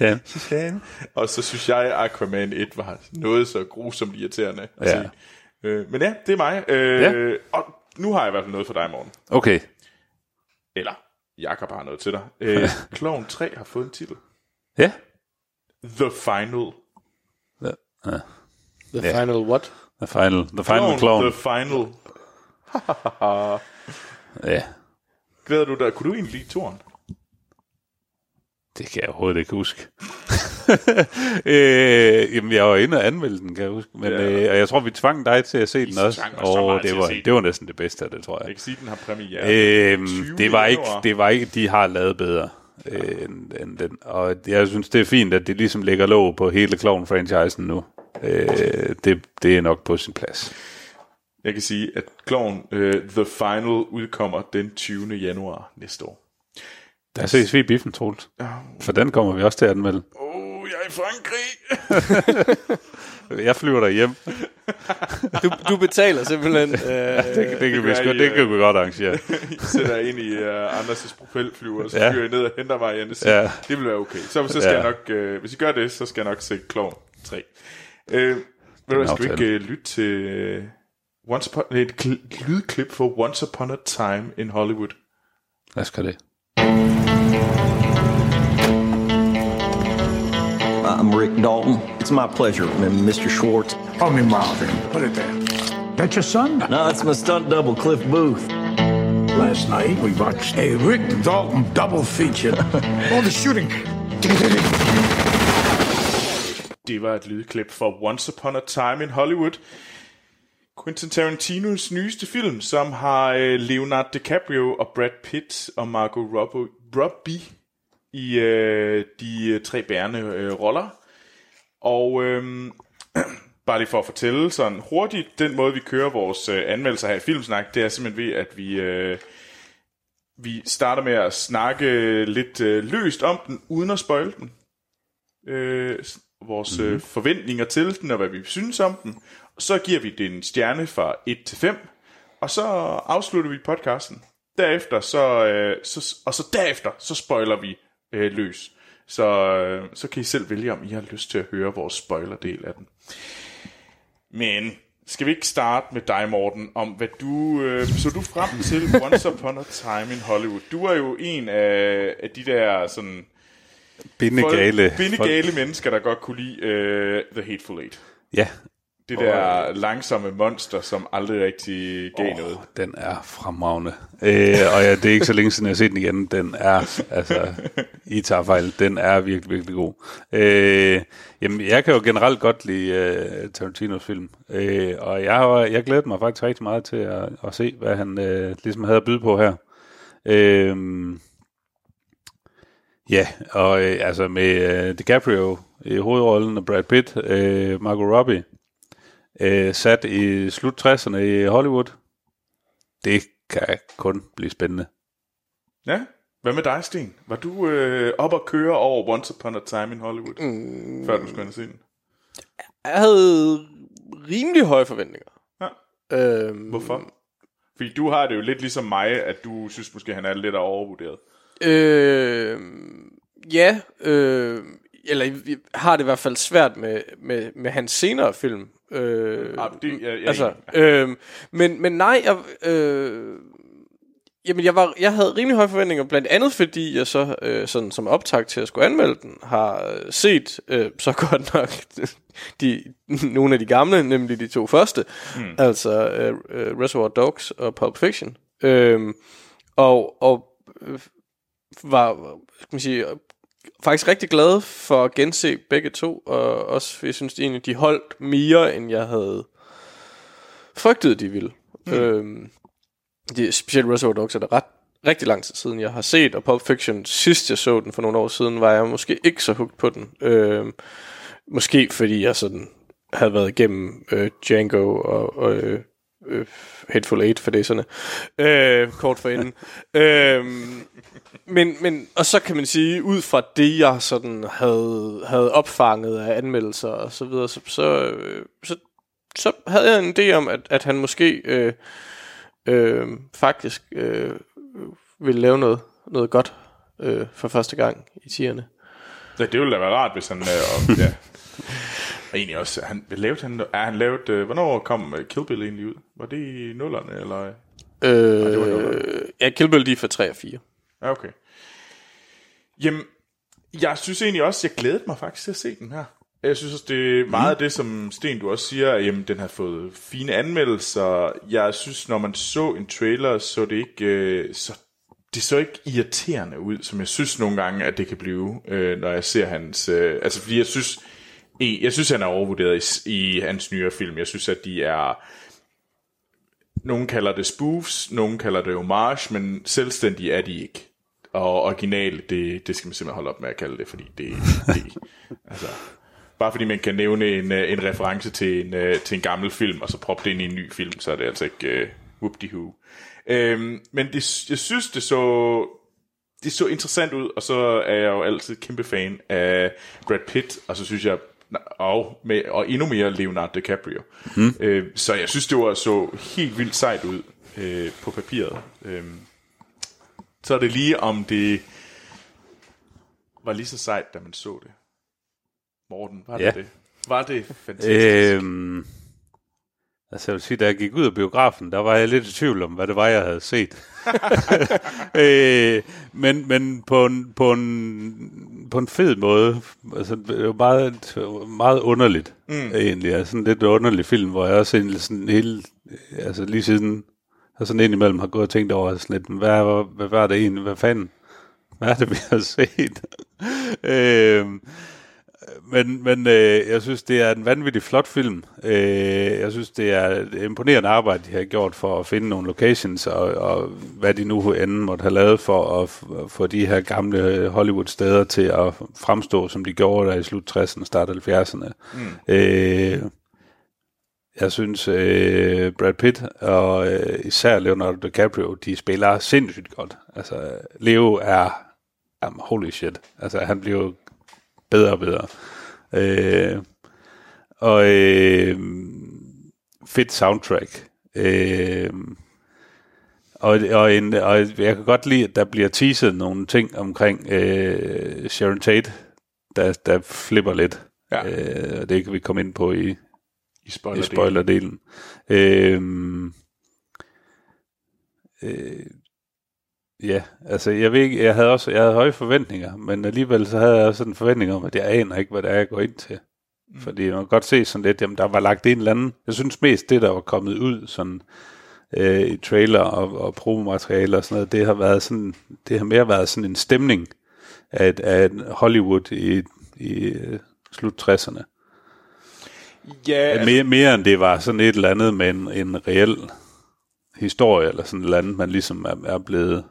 Ja. Shazam. Og så synes jeg, Aquaman 1 var noget så grusomt irriterende at Ja. se. Øh, men ja, det er mig. Øh, Ja. Og nu har jeg i hvert fald noget for dig, morgen. Okay, Eller, Jakob har noget til dig. Øh, Clown 3 har fået en titel. ja. The Final. The Ja. Final What? The final, the final clown. The Final. Ja, Glæder du dig? Kunne du egentlig lide toren? det kan jeg overhovedet ikke huske. øh, jamen, jeg var inde og anmelde den, kan jeg huske. Men, Ja. øh, og jeg tror, vi tvang dig til at se den også. Og det var, det var næsten det bedste af det, tror jeg. Jeg kan sige, den har premiere. Øhm, 20. det var ikke, det var ikke, de har lavet bedre øh, end, end den. Og jeg synes, det er fint, at de ligesom lægger låg på hele Clown-franchisen nu. Øh, det, det er nok på sin plads. Jeg kan sige, at Clown uh, The Final udkommer den 20. januar næste år. Der ses vi i biffen, Troels. For den kommer vi også til at anmelde. Oh jeg er i Frankrig. Jeg flyver der hjem. Du, du betaler simpelthen... Øh, Det, det, kan, vi, i, det kan øh, vi godt arrangere. I sætter ind i uh, Anders' propelflyver, og så Ja. flyver I ned og henter mig igen. Ja. Ja. Det vil være okay. Så, så skal Ja. jeg nok, uh, hvis I gør det, så skal jeg nok se Clown 3. Uh, ved du skal vi ikke uh, lytte til uh, Once upon, et kl- lydklip for Once Upon a Time in Hollywood? Lad os gøre det. I'm Rick Dalton. It's my pleasure, Mr. Schwartz. Call me Marvin. Put it there. That your son? No, it's my stunt double, Cliff Booth. Last night we watched a Rick Dalton double feature. All the shooting. Det var et lydklip for Once Upon a Time in Hollywood. Quentin Tarantinos nyeste film, som har øh, Leonardo DiCaprio og Brad Pitt og Margot Robbie, i øh, de øh, tre bærende øh, roller. Og øh, bare lige for at fortælle sådan hurtigt, den måde vi kører vores øh, anmeldelser her i Filmsnak, det er simpelthen ved, at vi... Øh, vi starter med at snakke lidt øh, løst om den, uden at spoil den øh, vores mm-hmm. øh, forventninger til den, og hvad vi synes om den. Så giver vi den en stjerne fra 1 til 5, og så afslutter vi podcasten. Derefter, så, øh, så, og så derefter, så spoiler vi øh, løs. Så, øh, så kan I selv vælge, om I har lyst til at høre vores spoilerdel af den. Men skal vi ikke starte med dig, Morten, om hvad du... Øh, så du frem til Once Upon a Time in Hollywood. Du er jo en af, af de der sådan Bindegale. bindegale mennesker, der godt kunne lide uh, The Hateful Eight. Ja, Det der langsomme monster, som aldrig rigtig gav oh. noget. den er fremragende. Øh, og ja, det er ikke så længe siden, jeg har set den igen. Den er, altså, I tager fejl, den er virkelig, virkelig god. Øh, jamen, jeg kan jo generelt godt lide uh, Tarantinos film. Øh, og jeg, har, jeg glæder mig faktisk rigtig meget til at, at se, hvad han uh, ligesom havde at byde på her. Øh, ja, og øh, altså med uh, DiCaprio i hovedrollen og Brad Pitt, øh, Margot Robbie, øh, sat i slut 60'erne i Hollywood. Det kan kun blive spændende. Ja. Hvad med dig, Sten? Var du øh, op og køre over Once Upon a Time in Hollywood, mm. før du skulle ind og se den? jeg havde rimelig høje forventninger. Ja. Øhm, Hvorfor? Fordi du har det jo lidt ligesom mig, at du synes måske, han er lidt overvurderet. Øh, ja, øh, eller jeg har det i hvert fald svært med, med, med hans senere film. Øh, Ah, det, jeg, jeg altså, øh, men, men nej, jeg, øh, jamen jeg, var, jeg havde rimelig høje forventninger, blandt andet fordi jeg så øh, sådan, som optag til at skulle anmelde den, har øh, set øh, så godt nok de, nogle af de gamle, nemlig de to første, mm. altså øh, øh, Reservoir Dogs og Pulp Fiction. Øh, og og øh, var, skal man sige, faktisk rigtig glad for at gense begge to, og også jeg synes, egentlig de holdt mere, end jeg havde frygtet, de ville. Mm. Øhm, det specielt Reservoir Dogs er det ret rigtig lang tid siden, jeg har set, og Pulp Fiction, sidst jeg så den for nogle år siden, var jeg måske ikke så hugt på den. Øhm, måske fordi jeg sådan havde været igennem øh, Django og, og øh, øh, Hateful Eight for det sådan øh, kort for inden. øhm, men, men, og så kan man sige, ud fra det, jeg sådan havde, havde opfanget af anmeldelser og så videre, så, så, øh, så, så havde jeg en idé om, at, at han måske øh, øh, faktisk øh, ville lave noget, noget godt øh, for første gang i tierne. Ja, det ville da være rart, hvis han... Øh, ja. Og egentlig også, han, lavede han, er han lavet... Øh, hvornår kom øh, Kill Bill egentlig ud? Var det i nullerne, eller... det var nullerne. Øh, ja, Kill Bill lige for 3 og 4. Ja, okay. Jamen, jeg synes egentlig også, jeg glædede mig faktisk til at se den her. Jeg synes også, det er meget af det, som Sten, du også siger, at jamen, den har fået fine anmeldelser. Jeg synes, når man så en trailer, så det ikke... Øh, så det så ikke irriterende ud, som jeg synes nogle gange, at det kan blive, øh, når jeg ser hans... Øh, altså, fordi jeg synes, jeg synes, han er overvurderet i, i hans nyere film. Jeg synes, at de er... Nogen kalder det spoofs, nogen kalder det homage, men selvstændige er de ikke. Og original, det, det skal man simpelthen holde op med at kalde det, fordi det, det altså, bare fordi man kan nævne en, øh, en reference til en, øh, til en gammel film, og så proppe det ind i en ny film, så er det altså ikke øh, uh, whoop de Øhm, men det, jeg synes, det så... det så interessant ud, og så er jeg jo altid kæmpe fan af Brad Pitt, og så synes jeg, og, med, og endnu mere Leonardo DiCaprio. Mm. Øh, så jeg synes, det var så helt vildt sejt ud øh, på papiret. Øh, så er det lige, om det var lige så sejt, da man så det. Morten, var det Ja. det? Var det fantastisk? Øhm, altså jeg vil sige, da jeg gik ud af biografen, der var jeg lidt i tvivl om, hvad det var, jeg havde set. øh, men men på, en, på, en, på en fed måde. Altså, det var meget, meget underligt, mm. egentlig. Altså, sådan en lidt underlig film, hvor jeg også egentlig sådan hele, altså lige siden, og sådan indimellem har gået og tænkt over sådan lidt, hvad, hvad, hvad var det egentlig, hvad fanden, hvad er det, vi har set? øh, men, men øh, jeg synes, det er en vanvittig flot film. Øh, jeg synes, det er et imponerende arbejde, de har gjort for at finde nogle locations, og, og hvad de nu end måtte have lavet for at få de her gamle Hollywood-steder til at fremstå, som de gjorde der i slut 60'erne, start 70'erne. Mm. Øh, jeg synes, øh, Brad Pitt og øh, især Leonardo DiCaprio, de spiller sindssygt godt. Altså, Leo er, um, holy shit. Altså, han bliver bedre og bedre. Øh, og øh, fedt soundtrack. Øh, og, og, en, og jeg kan godt lide, at der bliver teaset nogle ting omkring øh, Sharon Tate, der, der flipper lidt. Ja. Øh, og det kan vi komme ind på i, I i spoiler, spoilerdelen. Øhm, øh, ja, altså jeg ved ikke, jeg havde også jeg havde høje forventninger, men alligevel så havde jeg også en forventning om, at jeg aner ikke, hvad det er, jeg går ind til. Mm. Fordi man kan godt se sådan lidt, jamen der var lagt en eller anden, jeg synes mest det, der var kommet ud sådan øh, i trailer og, og promomateriale og sådan noget, det har været sådan, det har mere været sådan en stemning af, af Hollywood i, i øh, slut 60'erne. Ja, Ja, altså, mere, mere end det var sådan et eller andet med en, en reel historie, eller sådan et eller andet, man ligesom er, er blevet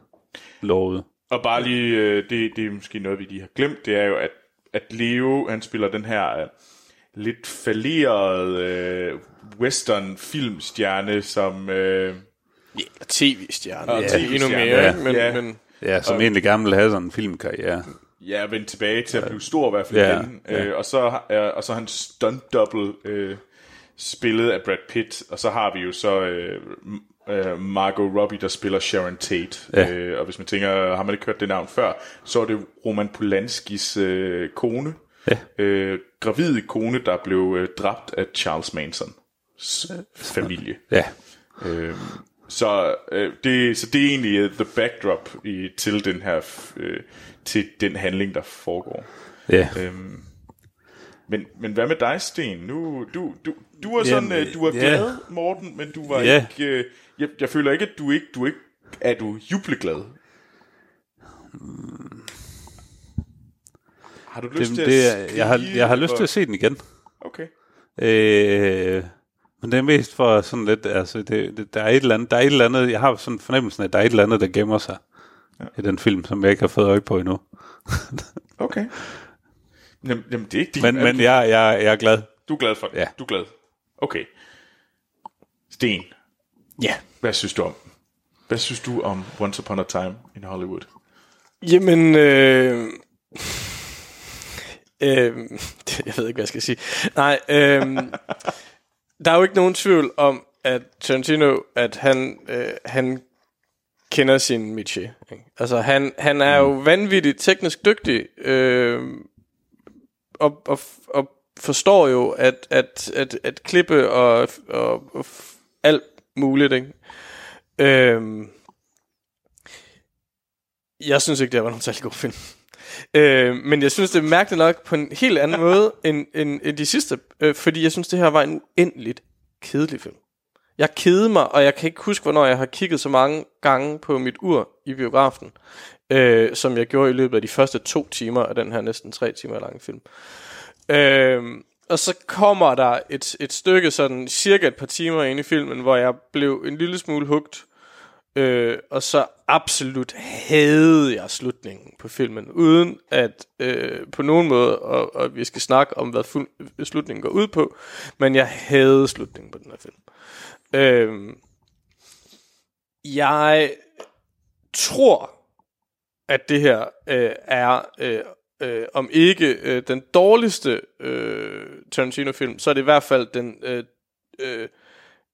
lovet. Og bare lige, øh, det, det er måske noget, vi lige har glemt, det er jo, at, at Leo, han spiller den her øh, lidt fallerede øh, western filmstjerne, som... Øh, Ja, tv-stjerne. Og Ja, TV-stjerne, endnu mere, ja. Men, Ja. men Ja, som egentlig gerne ville have sådan en filmkarriere. ja, vendt tilbage til at blive stor i hvert fald Ja, igen. Øh, og, så, øh, og så hans stunt double øh, spillet af Brad Pitt, og så har vi jo så øh, øh, Margot Robbie, der spiller Sharon Tate. Ja. Øh, og hvis man tænker, har man ikke hørt det navn før, så er det Roman Polanskis øh, kone. Ja. Øh, gravide kone, der blev øh, dræbt af Charles Mansons familie. Ja, Øh, så, øh, det, så det er egentlig uh, the backdrop i, til den her øh, til den handling der foregår. ja. Øhm, men, men hvad med dig, Sten? Nu, du, du, du Jamen, sådan, øh, du ja. glad, Morten, men du var Ja. ikke... Øh, jeg, jeg føler ikke, at du ikke, du ikke er du jubleglad. Har du lyst Det, til det, at er- jeg, har, jeg har lyst til at se den igen. Okay. Øh, men det er mest for sådan lidt, altså, det, det, der, er et eller andet, der er et eller andet, jeg har sådan fornemmelsen af, at der er et eller andet, der gemmer sig ja. i den film, som jeg ikke har fået øje på endnu. Okay. Jamen, jamen det er ikke din... Men, men jeg, jeg, jeg er glad. Du er glad for det? Ja. Du er glad. Okay. Sten, ja. hvad synes du om? Hvad synes du om Once Upon a Time in Hollywood? Jamen, øh, øh, jeg ved ikke, hvad jeg skal sige. Nej, øh, der er jo ikke nogen tvivl om, at Tarantino, at han, øh, han kender sin. Ikke? Altså, han, han er jo vanvittigt teknisk dygtig, øh, og, og, og forstår jo, at, at, at, at klippe og, og, og alt muligt, ikke? Øhm, jeg synes ikke, det var nogen særlig god film. Øh, men jeg synes, det er mærkeligt nok på en helt anden måde end, end, end de sidste. Øh, fordi jeg synes, det her var en uendeligt kedelig film. Jeg kede mig, og jeg kan ikke huske, hvornår jeg har kigget så mange gange på mit ur i biografen, øh, som jeg gjorde i løbet af de første to timer af den her næsten tre timer lange film. Øh, og så kommer der et, et stykke sådan cirka et par timer ind i filmen, hvor jeg blev en lille smule hugt, Øh, og så absolut havde jeg slutningen på filmen, uden at øh, på nogen måde, og, og vi skal snakke om, hvad fuld, slutningen går ud på, men jeg havde slutningen på den her film. Øh, jeg tror, at det her øh, er, øh, øh, om ikke øh, den dårligste øh, Tarantino-film, så er det i hvert fald den øh, øh,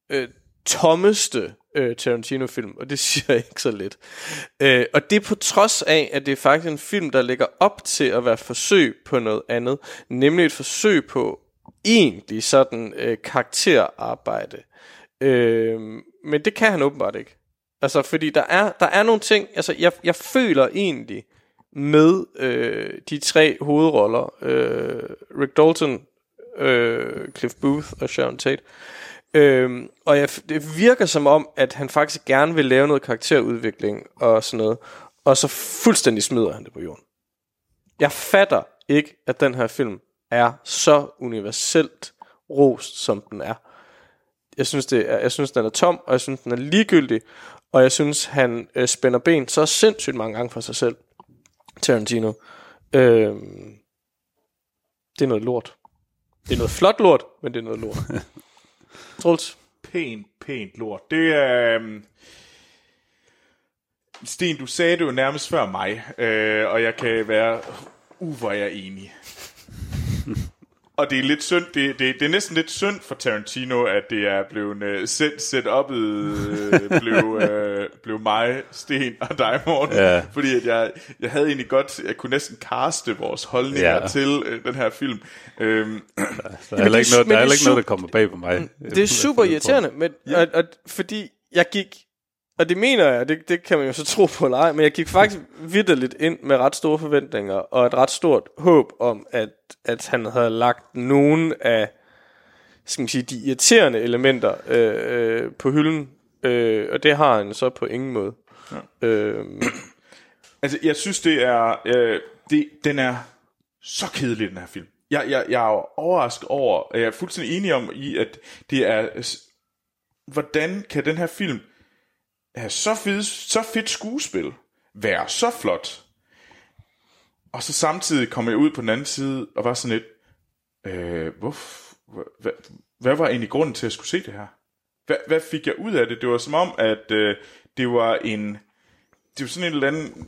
øh, tommeste øh, Tarantino-film, og det siger jeg ikke så lidt. Øh, og det er på trods af, at det er faktisk en film, der ligger op til at være forsøg på noget andet, nemlig et forsøg på egentlig sådan øh, karakterarbejde. Øh, men det kan han åbenbart ikke. Altså, fordi der er, der er nogle ting, altså jeg, jeg føler egentlig med øh, de tre hovedroller, øh, Rick Dalton, øh, Cliff Booth og Sharon Tate, Øhm, og jeg, det virker som om, at han faktisk gerne vil lave noget karakterudvikling og sådan noget, og så fuldstændig smider han det på jorden. Jeg fatter ikke, at den her film er så universelt rost, som den er. Jeg synes, det er, jeg synes, den er tom, og jeg synes, den er ligegyldig, og jeg synes, han øh, spænder ben så sindssygt mange gange for sig selv, Tarantino. Øhm, det er noget lort. Det er noget flot lort, men det er noget lort. Troels? Pænt, pænt lort. Det er... øhm, Sten, du sagde det jo nærmest før mig, øh, og jeg kan være... Uh, hvor er jeg enig. og det er lidt synd, det, det, det er næsten lidt synd for Tarantino, at det er blevet uh, set, set op, uh, blev, uh, blev mig, Sten og dig, Morten. Ja. Fordi at jeg, jeg havde egentlig godt, jeg kunne næsten kaste vores holdninger Ja. til uh, den her film. Øhm, Der er heller ikke noget, der er er ikke noget, der kommer bag på mig. Det er super irriterende, men, og, og, fordi jeg gik, og det mener jeg, det, det kan man jo så tro på eller ej, men jeg gik faktisk vidderligt ind med ret store forventninger, og et ret stort håb om, at, at han havde lagt nogen af skal man sige, de irriterende elementer øh, øh, på hylden, øh, og det har han så på ingen måde. Ja. Øh, Altså, jeg synes, det er... Øh, det, den er så kedelig, den her film. Jeg, jeg, jeg er overrasket over, jeg er fuldstændig enig om, i at det er... Hvordan kan den her film have så, fed, så fedt skuespil, være så flot, og så samtidig kommer jeg ud på den anden side, og var sådan lidt... Øh, hvor, hvad, hvad var egentlig grunden til, at jeg skulle se det her? Hvad, hvad fik jeg ud af det? Det var som om, at øh, det var en... Det var sådan en eller anden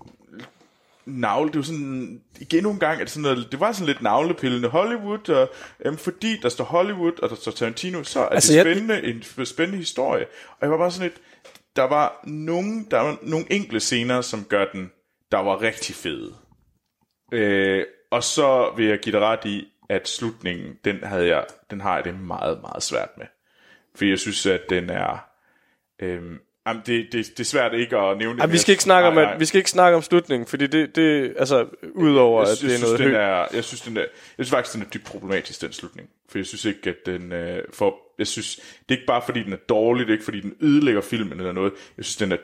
navle, det var sådan, igen nogle gange, at sådan noget, det var sådan lidt navlepillende Hollywood, og øhm, fordi der står Hollywood, og der står Tarantino, så er Altså, det jeg- spændende, en spændende historie. Og jeg var bare sådan lidt, der var nogle, der var nogle enkle scener, som gør den, der var rigtig fede. Øh, og så vil jeg give dig ret i, at slutningen, den, havde jeg, den har jeg det meget, meget svært med. For jeg synes, at den er... Øh, jamen, det, det, det er svært ikke at nævne det. ej, men vi skal ikke snakke om, nej, at, nej. vi skal ikke snakke om slutningen, fordi det, det altså, udover jeg, at det er noget den er, jeg synes, den er, jeg synes faktisk, den er dybt problematisk, den slutning. For jeg synes ikke, at den øh, for, jeg synes, det er ikke bare fordi, den er dårlig, det er ikke fordi, den ødelægger filmen eller noget. Jeg synes, den er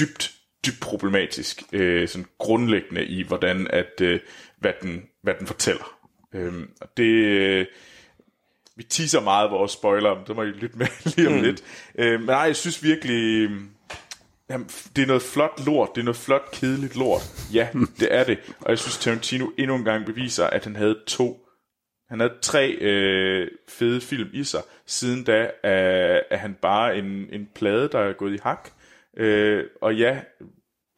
dybt, dybt problematisk, øh, sådan grundlæggende i, hvordan at, øh, hvad, den, hvad den fortæller. Øhm, og det, øh, vi teaser meget vores spoiler, men det må I lytte med lige om mm. lidt. Øh, men nej, jeg synes virkelig, Jamen, f- det er noget flot lort. Det er noget flot, kedeligt lort. Ja, det er det. Og jeg synes, Tarantino endnu en gang beviser, at han havde to han havde tre øh, fede film i sig. Siden da er, er han bare en, en plade, der er gået i hak. Øh, og ja,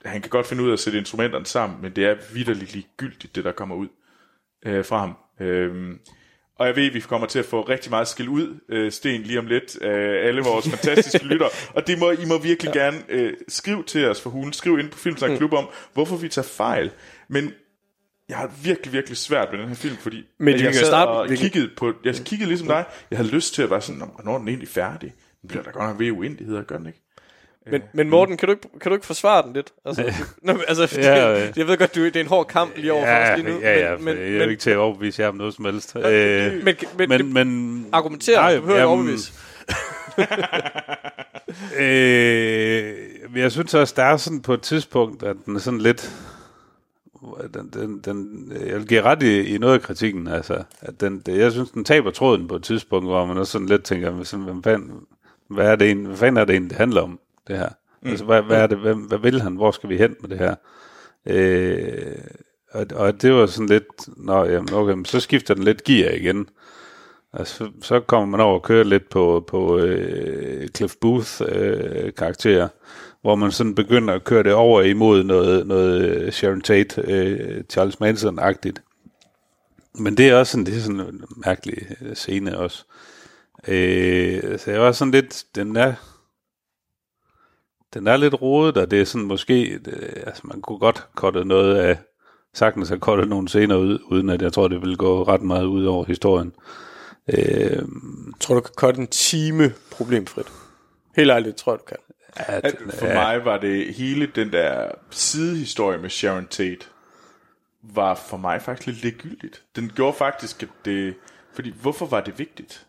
han kan godt finde ud af at sætte instrumenterne sammen, men det er vidderligt ligegyldigt, det der kommer ud øh, fra ham. Øh, og jeg ved, at vi kommer til at få rigtig meget skil ud, øh, Sten, lige om lidt, øh, alle vores fantastiske lytter. Og det må, I må virkelig ja. gerne øh, skrive til os for hulen. Skriv ind på Filmsnak Klub om, hvorfor vi tager fejl. Men jeg har virkelig, virkelig svært med den her film, fordi Men jeg kan sad starte- og vi kan- kiggede på, jeg kiggede ligesom dig, jeg havde lyst til at være sådan, "Nå, hvornår er den egentlig færdig? Den bliver der godt nok ved uendeligheder, gør den ikke? Men, men Morten, kan du, ikke, kan du ikke forsvare den lidt? Altså, du, nå, men altså det, Ja, ja. jeg ved godt, du, det er en hård kamp lige over for Ja, os lige nu. ja, ja, men, men, jeg er jo ikke til at overbevise jer om noget som helst. Øh, men, men, men, men, men argumentere, du behøver ikke overbevise. Øh, jeg synes også, der er sådan på et tidspunkt, at den er sådan lidt... Den, den, den, jeg vil give ret i, i noget af kritikken, altså. At den, det, jeg synes, den taber tråden på et tidspunkt, hvor man også sådan lidt tænker, sådan, hvad, fanden, hvad, er det egentlig, hvad fanden er det egentlig, det handler om, det her? Mm. Altså, hvad, hvad, er det, hvad, hvad vil han? Hvor skal vi hen med det her? Øh, og, og det var sådan lidt, nå, jamen, okay, men så skifter den lidt gear igen. Altså, så, så kommer man over og kører lidt på, på øh, Cliff Booth øh, hvor man sådan begynder at køre det over imod noget, noget øh, Sharon Tate, øh, Charles Manson-agtigt. Men det er også sådan, det er sådan en mærkelig øh, scene også. Øh, så jeg var sådan lidt, den er, den er lidt rodet, og det er sådan måske, det, altså man kunne godt korte noget af, sagtens have kortet nogle scener ud, uden at jeg tror, det vil gå ret meget ud over historien. Øh, Jeg tror, du kan cutte en time problemfrit. Helt ærligt, tror jeg, du kan. at, At for mig var det hele den der sidehistorie med Sharon Tate, var for mig faktisk lidt ligegyldigt. Den gjorde faktisk, at det... Fordi, hvorfor var det vigtigt?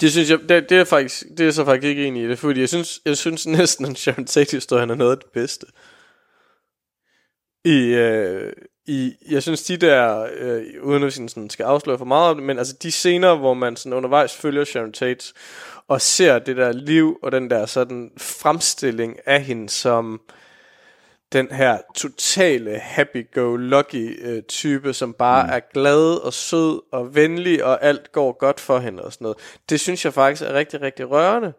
Det synes jeg, det, det er faktisk, det er så faktisk ikke enig i det, fordi jeg synes, jeg synes næsten, at Sharon Tate-historien er noget af det bedste. I, øh, i, jeg synes de der, øh, uden at vi sådan, skal afsløre for meget om det, men altså de scener, hvor man sådan undervejs følger Sharon Tate, og ser det der liv, og den der sådan fremstilling af hende som den her totale happy-go-lucky øh, type, som bare mm. er glad og sød og venlig, og alt går godt for hende og sådan noget. Det synes jeg faktisk er rigtig, rigtig rørende.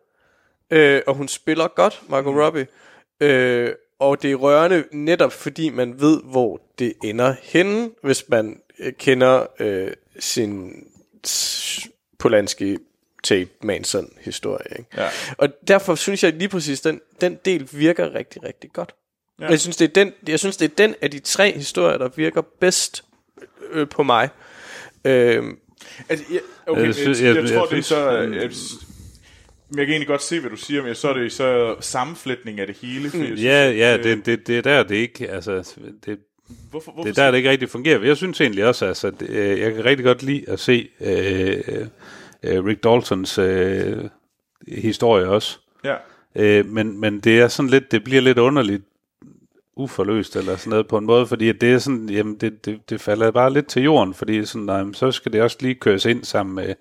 Øh, og hun spiller godt, Margot mm. Robbie. Øh, og det er rørende netop fordi man ved, hvor det ender henne, hvis man øh, kender øh, sin Polanski Tate Manson historie. Ikke? Ja. Og derfor synes jeg lige præcis, den, den del virker rigtig, rigtig godt. Ja. Jeg, synes, det er den, jeg synes, det er den af de tre historier, der virker bedst øh, på mig. Øh, Altså, jeg, okay, Jeg jeg, synes- jeg, jeg- jeg, tror, jeg det er så... øh, Jeg, men jeg kan egentlig godt se, hvad du siger, men så er det så sammenflætning af det hele. Jeg synes, ja, ja, øh, det, det, det er der, det ikke, altså, det, Hvorfor, hvorfor det er der, det ikke rigtig fungerer. Jeg synes egentlig også, altså, det, øh, jeg kan rigtig godt lide at se øh, øh, Rick Daltons øh, historie også. Ja. Øh, men, men det er sådan lidt, det bliver lidt underligt uforløst eller sådan noget på en måde, fordi det er sådan, jamen det, det, det falder bare lidt til jorden, fordi sådan, nej, så skal det også lige køres ind sammen med,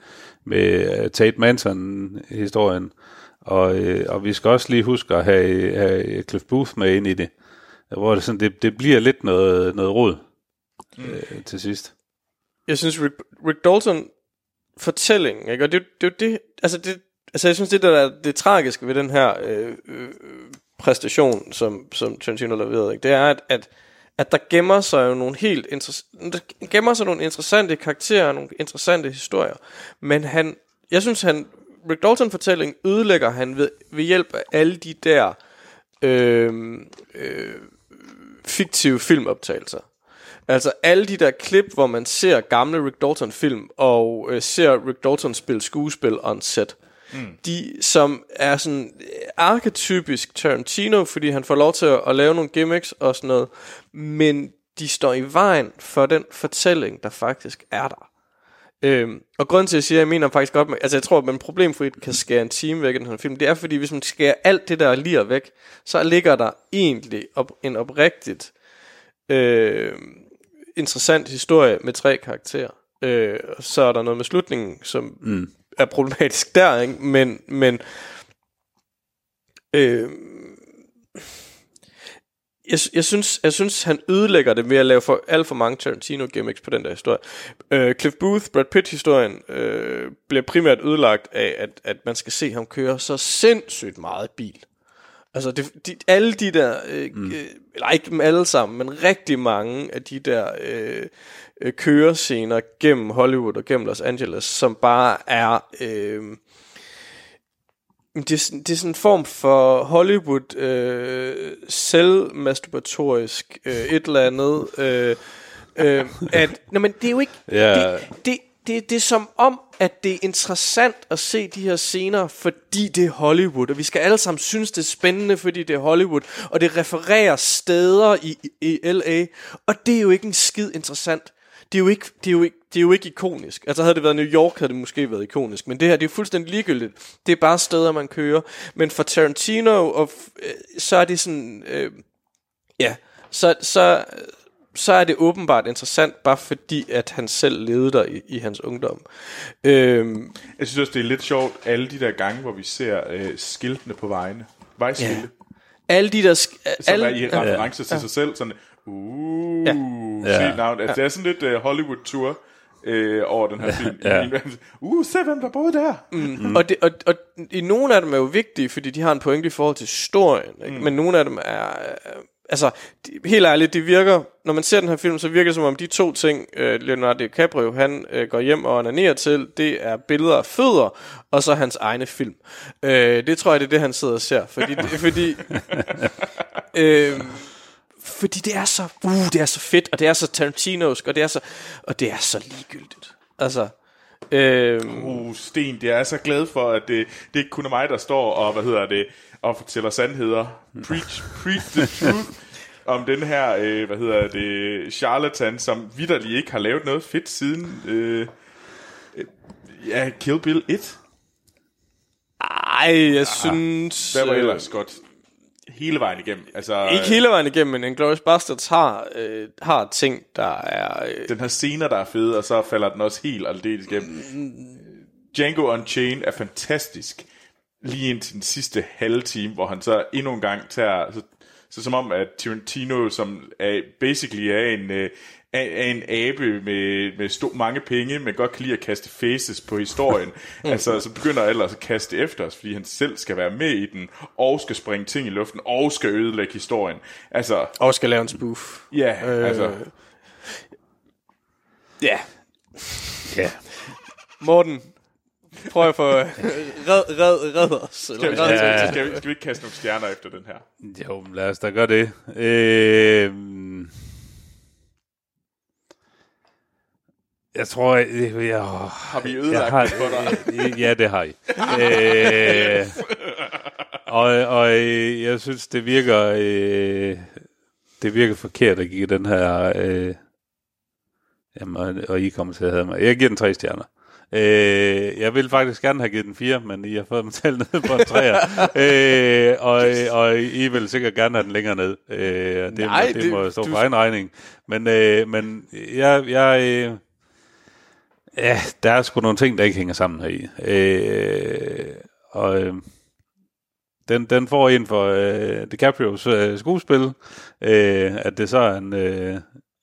med uh, Tate Manson-historien, og, øh, og vi skal også lige huske at have, have Cliff Booth med ind i det, hvor det, sådan, det, det bliver lidt noget, noget rod mm. øh, til sidst. jeg synes Rick, Rick Dalton fortælling, ikke? Og det, det er jo det, altså det, altså jeg synes det der er det tragiske ved den her øh, øh, præstation, som, som Tarantino leverede, ikke? det er, at, at, at der gemmer sig jo nogle helt der gemmer sig nogle interessante karakterer, nogle interessante historier, men han, jeg synes han, Rick Dalton fortælling ødelægger han ved, ved hjælp af alle de der øh, øh, fiktive filmoptagelser. Altså alle de der klip, hvor man ser gamle Rick Dalton film, og øh, ser Rick Dalton spille skuespil on set. Mm. De, som er sådan øh, arketypisk Tarantino, fordi han får lov til at, at lave nogle gimmicks og sådan noget, men de står i vejen for den fortælling, der faktisk er der. Øhm, og grunden til, at jeg siger, at jeg mener faktisk godt, med, altså jeg tror, at man problemfrit kan skære en time væk i den her film, det er fordi, hvis man skærer alt det der lir væk, så ligger der egentlig op, en oprigtigt øh, interessant historie med tre karakterer. Øh, så er der noget med slutningen, som mm er problematisk der, ikke? Men, men øh, jeg, jeg, synes, jeg synes, han ødelægger det ved at lave for, alt for mange Tarantino-gimmicks på den der historie. Øh, Cliff Booth, Brad Pitt-historien, øh, bliver primært ødelagt af, at, at man skal se ham køre så sindssygt meget bil. Altså, det, de, alle de der, øh, mm. øh, eller ikke dem alle sammen, men rigtig mange af de der øh, øh, kørescener gennem Hollywood og gennem Los Angeles, som bare er... Øh, det er, sådan, det er sådan en form for Hollywood øh, selvmasturbatorisk øh, et eller andet. Øh, øh, at, nå, men det er jo ikke... Ja. Det, det, det, det er som om, at det er interessant at se de her scener, fordi det er Hollywood, og vi skal alle sammen synes, det er spændende, fordi det er Hollywood, og det refererer steder i, i LA, og det er jo ikke en skid interessant. Det er jo ikke, det er jo ikke, det er jo ikke ikonisk. Altså havde det været New York, havde det måske været ikonisk, men det her, det er fuldstændig ligegyldigt. Det er bare steder, man kører. Men for Tarantino, og, øh, så er det sådan, øh, ja, så, så, så er det åbenbart interessant, bare fordi, at han selv levede der i, i hans ungdom. Øhm, Jeg synes også, det er lidt sjovt, alle de der gange, hvor vi ser øh, skiltene på vejene. Vejskilte. Ja. alle de der... Sk- Som alle, er i reference til sig selv. Sådan, uh, Ja. ja. navn. Altså, det er sådan lidt uh, Hollywood-tour. øh, over den her film. Ja. uh, se hvem der boede der. Mm. Og, det, og, og i nogle af dem er jo vigtige, fordi de har en pointe i forhold til historien. Ikke? Mm. Men nogle af dem er... øh, Altså, de, helt ærligt, det virker... Når man ser den her film, så virker det som om de to ting, øh, Leonardo DiCaprio, han øh, går hjem og onanerer til, det er billeder af fødder, og så hans egne film. Øh, det tror jeg, det er det, han sidder og ser. Fordi... fordi øh, fordi det er så, uh, det er så fedt, og det er så Tarantinosk, og det er så, og det er så ligegyldigt. Altså, øhm, Uh, Sten, det er jeg så glad for, at det, det ikke kun er mig, der står og, hvad hedder det, og fortæller sandheder. Preach, preach the truth om den her, øh, hvad hedder det, charlatan, som vidderlig ikke har lavet noget fedt siden, øh, øh, ja, Kill Bill 1. ej, jeg synes... Hvad var øh, ellers godt? Hele vejen igennem. Altså, Ikke hele vejen igennem, men Inglourious Basterds har, øh, har ting, der er... Øh, den har scener, der er fede, og så falder den også helt aldeles igennem. Django Unchained er fantastisk. Lige indtil den sidste halve time, hvor han så endnu en gang tager... Så, så som om, at Tarantino, som er, basically er en, øh, er en abe med, med sto, mange penge, men godt kan lide at kaste faces på historien. altså, så begynder ellers at kaste efter os, fordi han selv skal være med i den, og skal springe ting i luften, og skal ødelægge historien. Altså, og skal lave en spoof. ja, øh, altså... Ja. Ja. Morten, prøv at få... red, red, red os. Skal, vi, red, Ja. skal, vi, skal vi ikke kaste nogle stjerner efter den her? Jo, lad os da gøre det. Øh, jeg tror, jeg, jeg, Har vi jeg ødelagt har, det for dig? ja, det har I. øh, og, og øh, jeg synes, det virker, øh, det virker forkert at give den her... Øh, jamen, og, og I kommer til at have mig. Jeg giver den tre stjerner. Øh, jeg vil faktisk gerne have givet den fire, men I har fået mig til ned på en træer. øh, og, og I vil sikkert gerne have den længere ned. Øh, det, Nej, må, det, det- må stå du- for egen regning. Men, øh, men jeg, jeg, øh, ja, der er sgu nogle ting, der ikke hænger sammen her i. Øh, og øh, den, den får en for øh, DiCaprios øh, skuespil, øh, at det så er en, øh,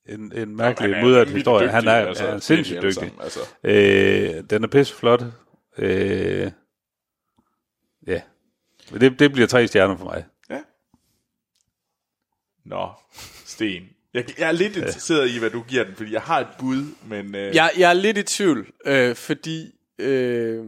en, en mærkelig mudret vanvittigt historie. dygtig, Han er, altså, er sindssygt dygtig. sammen, Altså. Øh, den er pisse flot. Øh, ja. Det, det bliver tre stjerner for mig. Nå, Sten. Jeg, jeg er lidt interesseret i, hvad du giver den, fordi jeg har et bud, men... Øh, Jeg, jeg er lidt i tvivl, øh, fordi... Øh,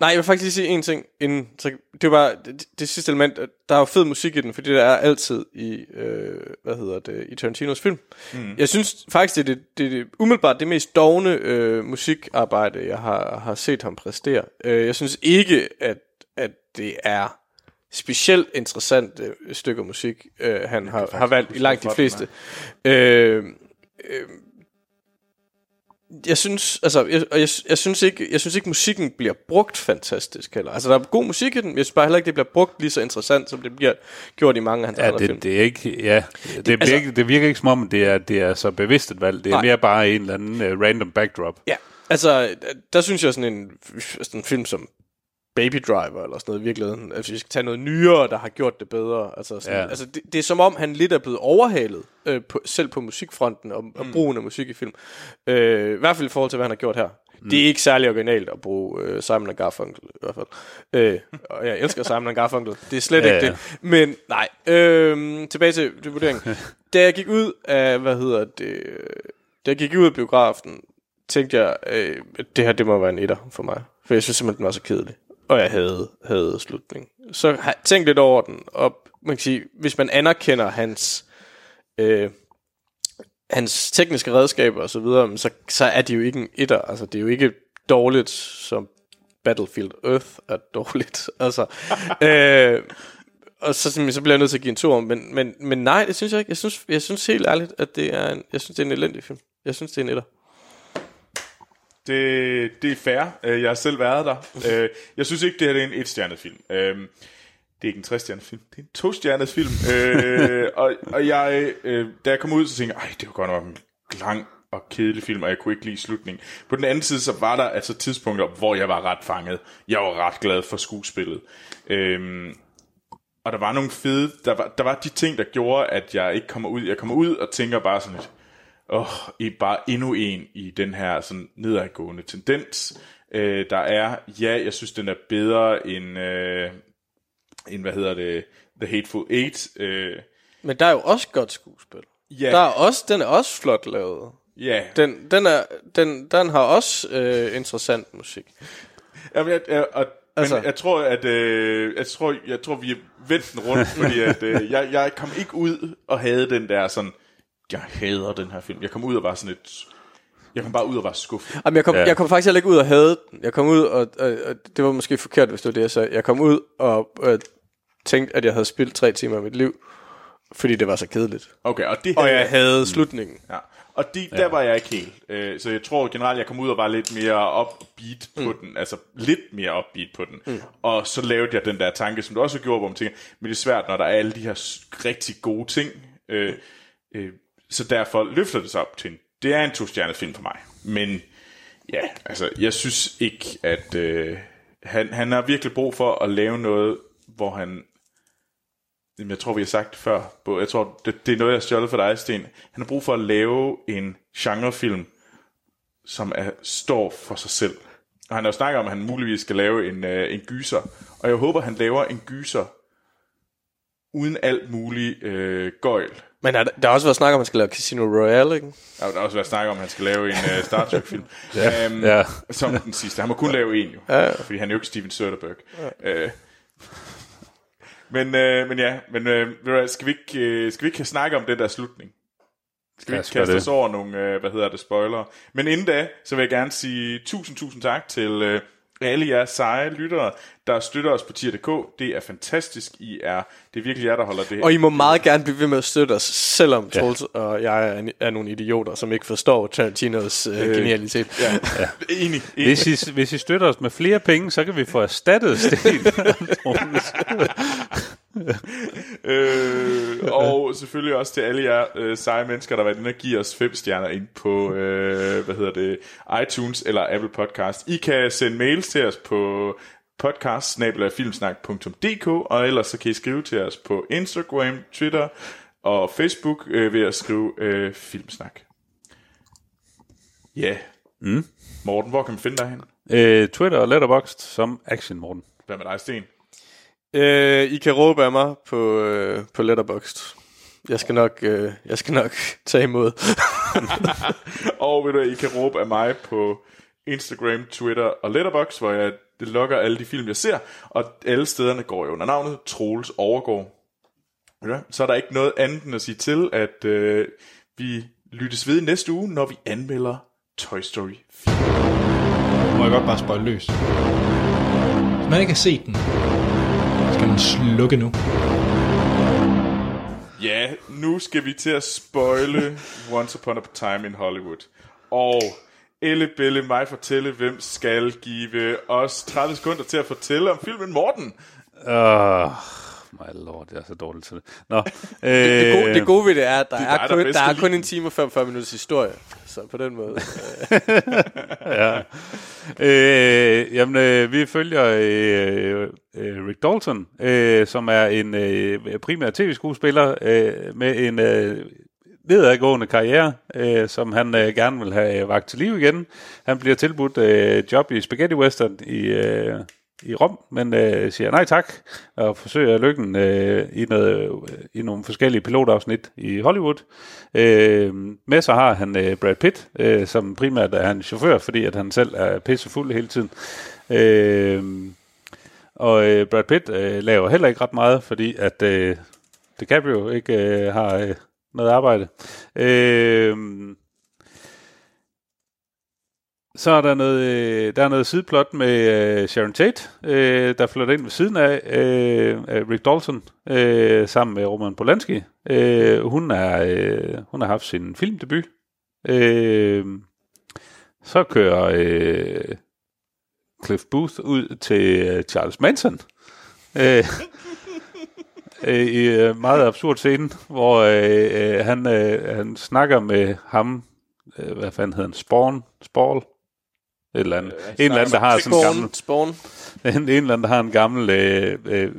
nej, jeg vil faktisk lige sige en ting inden. Så det var bare det, det sidste element. Der er jo fed musik i den, fordi der er altid i, øh, hvad hedder det, i Tarantinos film. Mm. Jeg synes faktisk, det er det, det, er det umiddelbart det mest dogne øh, musikarbejde, jeg har, har set ham præstere. Øh, jeg synes ikke, at, at det er specielt interessante stykker musik, øh, han har, har valgt i langt de fleste. Øh, øh, jeg synes, altså, jeg, og jeg, jeg, synes ikke, jeg synes ikke, musikken bliver brugt fantastisk heller. Altså, der er god musik i den, men jeg synes bare heller ikke, det bliver brugt lige så interessant, som det bliver gjort i mange af hans Ja, andre film. det, det er ikke, ja, det, det, altså- ikke, det virker ikke som om, det er, det er så bevidst et valg. Det er Nej. mere bare en eller anden uh, random backdrop. Ja, altså, der synes jeg sådan en, sådan en film som Baby Driver eller sådan noget i virkeligheden. Altså, vi skal tage noget nyere, der har gjort det bedre. Altså, sådan, Ja. altså det, det, er som om, han lidt er blevet overhalet, øh, på, selv på musikfronten og, og brugen af musik i film. Øh, I hvert fald i forhold til, hvad han har gjort her. Mm. Det er ikke særlig originalt at bruge øh, Simon Garfunkel, i hvert fald. Øh, og jeg elsker Simon Garfunkel. Det er slet Ja, ikke ja. det. Men nej, øh, tilbage til, til vurderingen. da jeg gik ud af, hvad hedder det, da jeg gik ud af biografen, tænkte jeg, øh, at det her, det må være en etter for mig. For jeg synes simpelthen, den var så kedelig. Og jeg havde, havde slutning. Så tænk tænkt lidt over den, og man kan sige, hvis man anerkender hans, øh, hans tekniske redskaber og så videre, så, så er det jo ikke en etter. Altså, det er jo ikke dårligt, som Battlefield Earth er dårligt. Altså, øh, og så, så bliver jeg nødt til at give en tur, men, men, men nej, det synes jeg ikke. Jeg synes, jeg synes helt ærligt, at det er en, jeg synes, det er en elendig film. Jeg synes, det er en etter. Det, det er fair. Øh, jeg har selv været der. Øh, jeg synes ikke, det her er en etstjernet film. Øhm, det er ikke en trestjernet film. Det er en tostjernet film. Øh, og, og jeg, øh, da jeg kom ud, så tænkte jeg, det var godt nok en lang og kedelig film, og jeg kunne ikke lide slutningen. På den anden side, så var der altså tidspunkter, hvor jeg var ret fanget. Jeg var ret glad for skuespillet. Øhm, og der var nogle fede, der var, der var de ting, der gjorde, at jeg ikke kommer ud. Jeg kommer ud og tænker bare sådan lidt, i bare endnu en i den her sådan nedadgående tendens. Øh, der er, ja, jeg synes, den er bedre end, øh, end hvad hedder det, The Hateful Eight. Øh, Men der er jo også godt skuespil. ja, Der er også, den er også flot lavet. ja. Den, den, er, den, den har også øh, interessant musik. Jamen, jeg, jeg, og, Altså- men jeg tror, at øh, jeg tror, jeg tror, vi er vendt den rundt, fordi at, øh, jeg, jeg kom ikke ud og havde den der sådan, jeg hader den her film. Jeg kom ud og var sådan et, jeg kom bare ud og var skuffet. Jamen, jeg, kom, Ja. ja. jeg kom faktisk heller ikke ud og havde den. Jeg kom ud, og, og, og det var måske forkert, hvis det var det, jeg sagde. Jeg kom ud og, og tænkte, at jeg havde spildt tre timer af mit liv, fordi det var så kedeligt. Okay, og det Og jeg havde slutningen. Ja. Og de, der var jeg ikke helt. Øh, så jeg tror generelt, jeg kom ud og var lidt mere upbeat på Mm. den. Altså lidt mere upbeat på den. Mm. Og så lavede jeg den der tanke, som du også har gjort, hvor man tænker, men det er svært, når der er alle de her rigtig gode ting. Øh, øh, så derfor løfter det sig op til en... Det er en to-stjernet film for mig. Men ja, altså, jeg synes ikke, at... Øh, han, han har virkelig brug for at lave noget, hvor han Jamen, jeg tror, vi har sagt det før. Jeg tror, det, det er noget, jeg har stjålet for dig, Sten. Han har brug for at lave en genrefilm, som er, står for sig selv. Og han har jo snakket om, at han muligvis skal lave en, øh, en gyser. Og jeg håber, han laver en gyser uden alt muligt øh, gøjl. Men der, der har også været snak om, at man skal lave Casino Royale, ikke? Der har også været snak om, at han skal lave en uh, Star Trek-film. ja, um, ja. Som den sidste. Han må kun lave en jo. Ja. Fordi han er jo ikke Steven Soderbergh. Ja. Uh, men, uh, men ja, men uh, skal, vi ikke, uh, skal vi ikke snakke om den der slutning? Skal vi ikke kaste det. os over nogle, uh, hvad hedder det, spoilere? Men inden da, så vil jeg gerne sige tusind, tusind tak til uh, alle jer seje lyttere, der støtter os på tier.dk. Det er fantastisk. I er, det er virkelig jer, der holder det Og I må meget gerne blive ved med at støtte os, selvom ja. Troels og jeg er, er nogle idioter, som ikke forstår Tarantinos øh, genialitet. Ja, ja. Enig, enig. Hvis I, hvis I støtter os med flere penge, så kan vi få erstattet Sten. øh, og selvfølgelig også til alle jer øh, seje mennesker, der har været inde og give os fem stjerner ind på øh, hvad hedder det, iTunes eller Apple Podcast. I kan sende mails til os på podcast og ellers så kan I skrive til os på Instagram, Twitter og Facebook øh, ved at skrive øh, filmsnak. Ja. Yeah. Mm. Morten, hvor kan man finde dig hen? øh, Twitter og Letterboxd som Action Morten. Hvad med dig, Sten? Øh, I kan råbe af mig på, øh, på Letterboxd. Jeg skal nok, øh, jeg skal nok tage imod. Og ved du, I kan råbe af mig på Instagram, Twitter og Letterboxd, hvor jeg det logger alle de film, jeg ser, og alle stederne går jo under navnet Troels Overgård. Hvad, Så er der ikke noget andet end at sige til, at øh, vi lyttes ved næste uge, når vi anmelder Toy Story 4. Må jeg godt bare spøjle løs. Hvis man ikke har set den, skal man slukke nu. Ja, nu skal vi til at spoile Once Upon a Time in Hollywood. Og Elle Belle mig fortælle, hvem skal give os 30 sekunder til at fortælle om filmen Morten. Uh, my lord, jeg er så dårlig til det. Nå, øh, Det gode, det gode ved det er, at der, Det er er, der er kun en time og 45 minutters historie. Så på den måde. Øh, jamen, øh, vi følger øh, øh, Rick Dalton, øh, som er en øh, primær tv-skuespiller øh, med en øh, nedadgående karriere, øh, som han øh, gerne vil have vagt til liv igen. Han bliver tilbudt øh, job i Spaghetti Western i, øh, i Rom, men øh, siger nej tak, og forsøger lykken øh, i, noget, øh, i nogle forskellige pilotafsnit i Hollywood. Øh, med så har han øh, Brad Pitt, øh, som primært er han chauffør, fordi at han selv er pissefuld hele tiden. Øh, og øh, Brad Pitt øh, laver heller ikke ret meget, fordi at øh, DiCaprio ikke øh, har øh, noget arbejde. Øh, så er der noget, øh, der er noget sideplot med øh, Sharon Tate, øh, der flytter ind ved siden af, øh, af Rick Dalton, øh, sammen med Roman Polanski. Øh, hun, er, øh, hun har haft sin filmdebut. Øh, så kører øh, Cliff Booth ud til øh, Charles Manson. Øh, øh, I øh, meget absurd scene, hvor øh, øh, han, øh, han snakker med ham, øh, hvad fanden hedder han, Spawn, Spall, Et eller andet. en eller anden, der har sådan en gammel... Spawn, Spawn. en, en eller anden, der har en gammel øh, øh,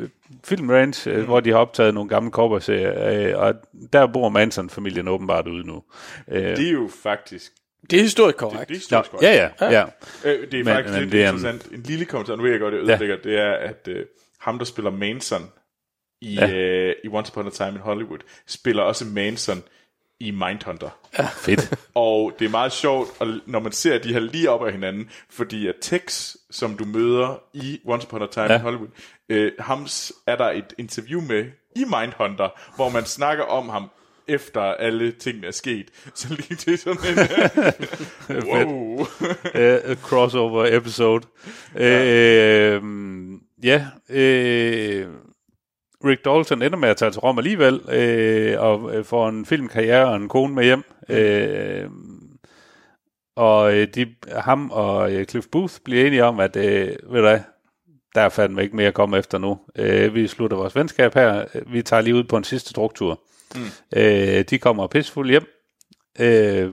filmranch, øh, hvor de har optaget nogle gamle cowboy-serier, øh, og der bor Manson-familien åbenbart ude nu. Øh, Det er jo faktisk... Det er historisk Det, korrekt. det er Nå, historisk ja, ja, ja. Øh, det er Men- faktisk men lidt det er en- interessant. En lille kommentar, nu ved jeg godt, det ødelægger, ja. det er, at øh, ham, der spiller Manson i, Ja. ja. øh, i Once Upon a Time in Hollywood, spiller også Manson i Mindhunter. Fedt. Og det er meget sjovt, og når man ser de her lige op ad hinanden, fordi at Tex, som du møder i Once Upon a Time Ja. ja. in Hollywood, øh, hams er der et interview med i Mindhunter, hvor man snakker om ham efter alle tingene er sket. Så lige det er sådan en... wow. uh, crossover episode. Ja, uh, ja uh, Rick Dalton ender med at tage til Rom alligevel, uh, og øh, får en filmkarriere og en kone med hjem. Uh, og øh, de, ham og øh, Cliff Booth bliver enige om, at øh, ved du der er fandme ikke mere at komme efter nu. Øh, vi slutter vores venskab her. Vi tager lige ud på en sidste druktur. Mm. Øh, de kommer pissefulde hjem. Øh,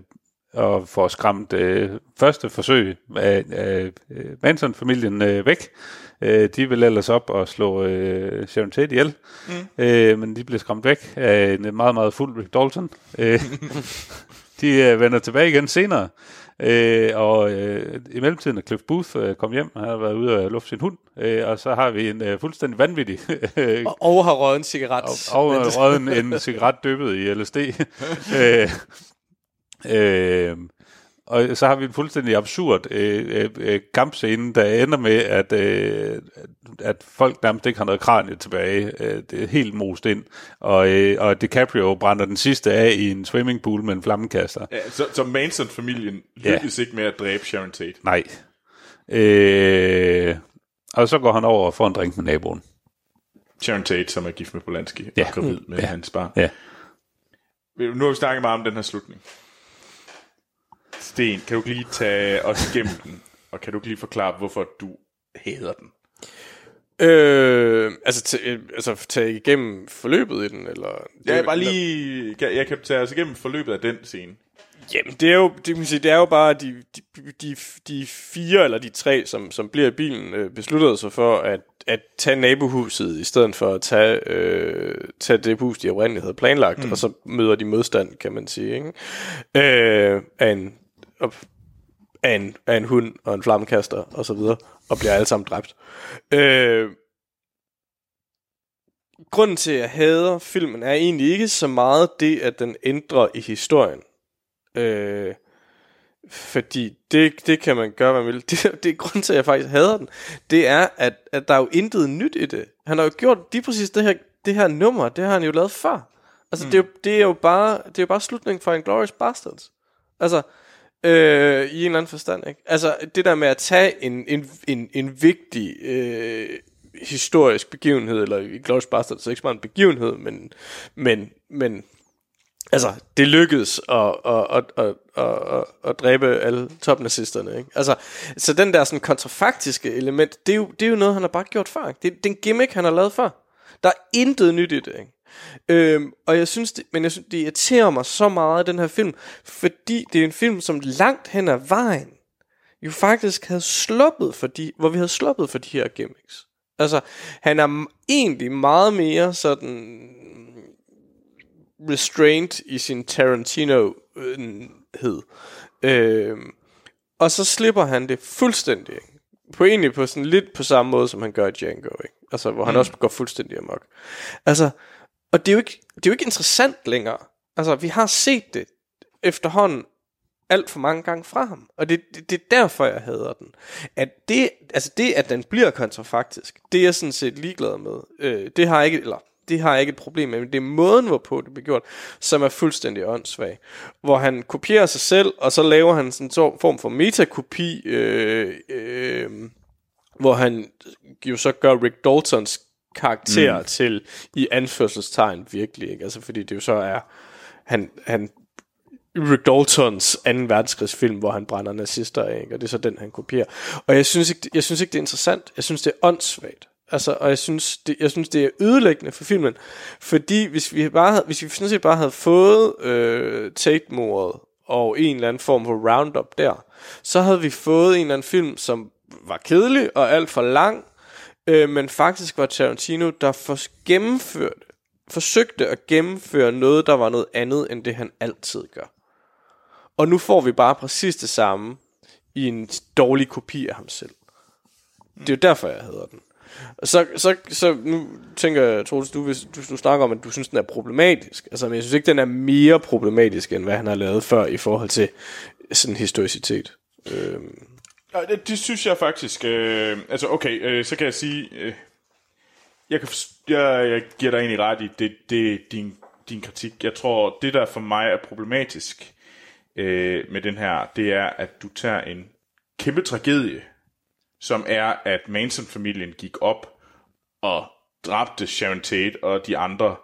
og får skræmt øh, første forsøg af, af øh, Manson-familien øh, væk. Øh, de vil ellers op og slå øh, Sharon Tate ihjel, mm. øh, men de bliver skræmt væk af en meget, meget fuld Rick Dalton. Øh, de øh, vender tilbage igen senere, øh, og øh, i mellemtiden er Cliff Booth øh, kom hjem, han har været ude og lufte sin hund, øh, og så har vi en øh, fuldstændig vanvittig øh, Og, og har røget en cigaret. og og røget en, en cigaret dyppet i LSD. øh, øh, og så har vi en fuldstændig absurd øh, øh, øh, kampscene, der ender med, at, øh, at folk nærmest ikke har noget kranie tilbage. Øh, det er helt most ind. Og, øh, og DiCaprio brænder den sidste af i en swimmingpool med en flammekaster. Ja, så, så Manson-familien lykkes ikke med at dræbe Sharon Tate. Nej. Øh, og så går han over og får en drink med naboen. Sharon Tate, som er gift med Polanski Ja. ja. og gravid med Ja. ja. hans barn. Ja. Nu har vi snakket meget om den her slutning. Sten, kan du ikke lige tage os igennem den? Og kan du ikke lige forklare, hvorfor du hader den? Øh, altså, t- øh, altså tage igennem forløbet i den, eller... Ja, bare lige... Kan, jeg kan tage os igennem forløbet af den scene. Jamen, det er jo, det, kan man sige, det er jo bare de, de, de, de fire eller de tre, som, som bliver i bilen, øh, besluttede sig for at, at tage nabohuset, i stedet for at tage, øh, tage det hus, de oprindeligt havde planlagt, mm. og så møder de modstand, kan man sige, ikke? Øh, af, en, af, en, af en hund og en flammekaster, og så videre, og bliver alle sammen dræbt. Øh, grunden til, at jeg hader filmen, er egentlig ikke så meget det, at den ændrer i historien. Øh, fordi det, det kan man gøre, hvad man vil. Det, det er grund til, at jeg faktisk hader den. Det er, at, at der er jo intet nyt i det. Han har jo gjort lige præcis det her, det her nummer, det har han jo lavet før. Altså, mm. det, er jo, det er jo bare, det er jo bare slutningen for en Glorious Bastards. Altså, øh, i en eller anden forstand, ikke? Altså, det der med at tage en, en, en, en vigtig øh, historisk begivenhed, eller i Glorious Bastards, så ikke så meget en begivenhed, men, men, men altså, det lykkedes at, at, at, at, at, at, at dræbe alle topnazisterne, ikke? Altså, så den der sådan kontrafaktiske element, det er jo, det er jo noget, han har bare gjort før, ikke? Det, det er en gimmick, han har lavet før. Der er intet nyt i det, ikke? Øhm, og jeg synes, det, men jeg synes, det irriterer mig så meget, den her film, fordi det er en film, som langt hen ad vejen, jo faktisk havde sluppet for de, hvor vi havde sluppet for de her gimmicks. Altså, han er egentlig meget mere sådan restrained i sin Tarantino-hed. Øh, og så slipper han det fuldstændig. ikke? På egentlig på sådan lidt på samme måde, som han gør i Django. Ikke? Altså, hvor han også går fuldstændig amok. Altså, og det er, jo ikke, det er jo ikke interessant længere. Altså, vi har set det efterhånden alt for mange gange fra ham. Og det, det, det er derfor, jeg hader den. At det, altså det, at den bliver kontrafaktisk, det er jeg sådan set ligeglad med. Øh, det har jeg ikke, eller det har jeg ikke et problem med, men det er måden, hvorpå det bliver gjort, som er fuldstændig åndssvag. Hvor han kopierer sig selv, og så laver han sådan en form for metakopi, øh, øh, hvor han jo så gør Rick Daltons karakter mm. til i anførselstegn virkelig, ikke? Altså fordi det jo så er han, han Rick Daltons 2. verdenskrigsfilm, hvor han brænder nazister af, ikke? og det er så den, han kopierer. Og jeg synes ikke, jeg synes ikke det er interessant. Jeg synes, det er åndssvagt. Altså, og jeg synes, det, jeg synes, det er ødelæggende for filmen. Fordi hvis vi, bare havde, hvis vi sådan set bare havde fået øh, Tate-mordet og en eller anden form for roundup der, så havde vi fået en eller anden film, som var kedelig og alt for lang, øh, men faktisk var Tarantino, der for gennemførte, forsøgte at gennemføre noget, der var noget andet, end det han altid gør. Og nu får vi bare præcis det samme i en dårlig kopi af ham selv. Det er jo derfor, jeg hedder den. Og så, så, så nu tænker jeg, Troels, du, hvis, du, du snakker om, at du synes, den er problematisk. Altså, men jeg synes ikke, den er mere problematisk, end hvad han har lavet før i forhold til sådan historicitet. Øhm. Ja, det, det synes jeg faktisk. Øh, altså, okay, øh, så kan jeg sige... Øh, jeg, kan, jeg, jeg giver dig egentlig ret i det, det, din, din kritik. Jeg tror, det der for mig er problematisk øh, med den her, det er, at du tager en kæmpe tragedie, som er, at Manson-familien gik op og dræbte Sharon Tate og de andre,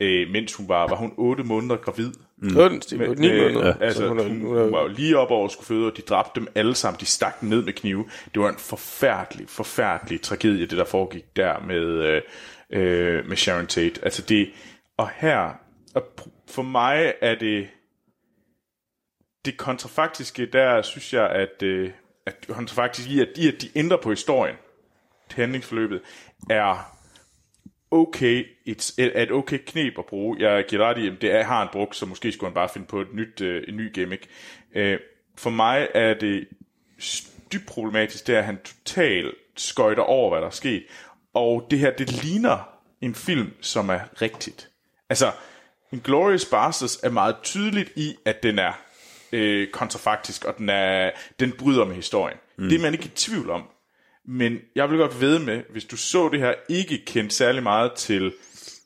øh, mens hun var, var hun 8 måneder gravid. Mm. Noget af den stil, på 9 måneder. Ja, altså, Så hun, hun, hun hun var jo lige op over at skulle føde, og de dræbte dem alle sammen. De stak dem ned med knive. Det var en forfærdelig, forfærdelig tragedie, det der foregik der med, øh, øh, med Sharon Tate. Altså det, og her, og for mig er det, det kontrafaktiske, der synes jeg, at, øh, at kontrafaktisk i, at, i, at de ændrer på historien, handlingsforløbet, er okay, et, er et okay knep at bruge. Jeg giver ret i, at det er, har han brugt, så måske skulle han bare finde på et nyt, øh, en ny gimmick. Øh, for mig er det dybt problematisk, det er, at han totalt skøjter over, hvad der er sket. Og det her, det ligner en film, som er rigtigt. Altså, Inglourious Basterds er meget tydeligt i, at den er øh, kontrafaktisk, og den, er, den bryder med historien. Mm. Det er man ikke i tvivl om. Men jeg vil godt ved med, hvis du så det her, ikke kendt særlig meget til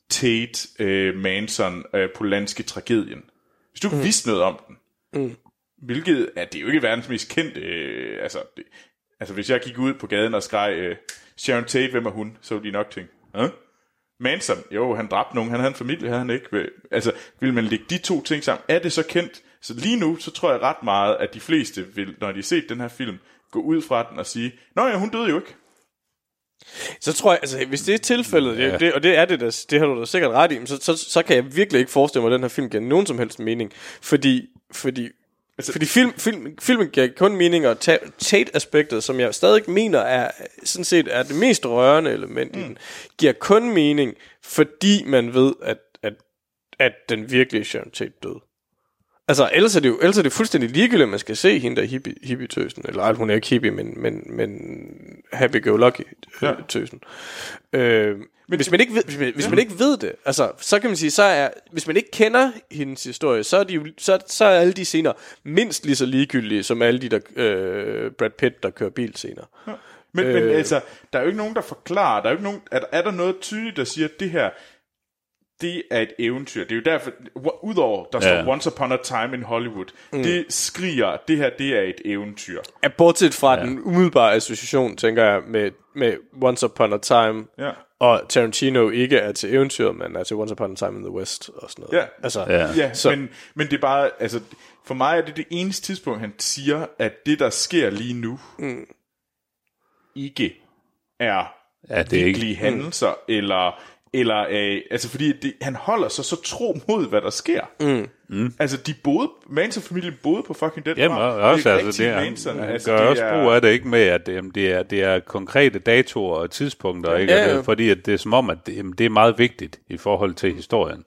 Tate, øh, Manson, øh, Polanski tragedien. Hvis du mm. vidste noget om den, mm. hvilket er det er jo ikke verdens mest kendte, øh, altså, det, altså hvis jeg gik ud på gaden og skreg, øh, Sharon Tate, hvem er hun, så ville de nok tænke, Hæ? Manson, jo, han dræbte nogen, han havde en familie, havde han ikke. Altså, vil man lægge de to ting sammen? Er det så kendt? Så lige nu, så tror jeg ret meget, at de fleste vil, når de har set den her film, gå ud fra den og sige, Nå ja, hun døde jo ikke. Så tror jeg, altså hvis det er tilfældet, ja. det, og det er det, der, det har du da sikkert ret i, så, så, så kan jeg virkelig ikke forestille mig, at den her film giver nogen som helst mening. Fordi, fordi, altså, fordi film, film, filmen giver kun mening, og ta- Tate-aspektet, som jeg stadig mener er, sådan set er det mest rørende element mm. i den, giver kun mening, fordi man ved, at, at, at den virkelige Sharon Tate døde. Altså, ellers er det jo ellers er det fuldstændig ligegyldigt, at man skal se hende der hippie, hippie-tøsen. Eller ej, hun er ikke hippie, men, men, men happy-go-lucky-tøsen. Ja. Øh, men hvis man, ikke ved, hvis, man, hvis man ikke ved det, altså, så kan man sige, så er, hvis man ikke kender hendes historie, så er, de, jo- så, så er alle de scener mindst lige så ligegyldige, som alle de der øh, Brad Pitt, der kører bil senere. Men, øh. men altså, der er jo ikke nogen, der forklarer, der er jo ikke nogen, er, der- er der noget tydeligt, der siger, at det her, det er et eventyr. Det er jo derfor, udover der står Ja. Once Upon a Time in Hollywood, mm. det skriger, det her, det er et eventyr. Ja, bortset fra ja. den umiddelbare association, tænker jeg, med, med Once Upon a Time, Ja. og Tarantino ikke er til eventyret, men er til Once Upon a Time in the West og sådan noget. Ja. Altså, Ja. Ja, Så- men, men det er bare, altså, for mig er det det eneste tidspunkt, han siger, at det, der sker lige nu, mm. ikke er Ja, det er virkelige ikke... hændelser, eller, eller øh, altså fordi det, han holder sig så tro mod, hvad der sker. Mm. Mm. Altså, de boede, Manson-familien boede på fucking den Jamen, farm. og også, er altså, det er, Manson. altså, gør det også er, brug af det ikke med, at jamen, det, er, det er konkrete datoer og tidspunkter, ikke? Ja, ja. det, fordi at det er som om, at det, jamen, det er meget vigtigt i forhold til historien.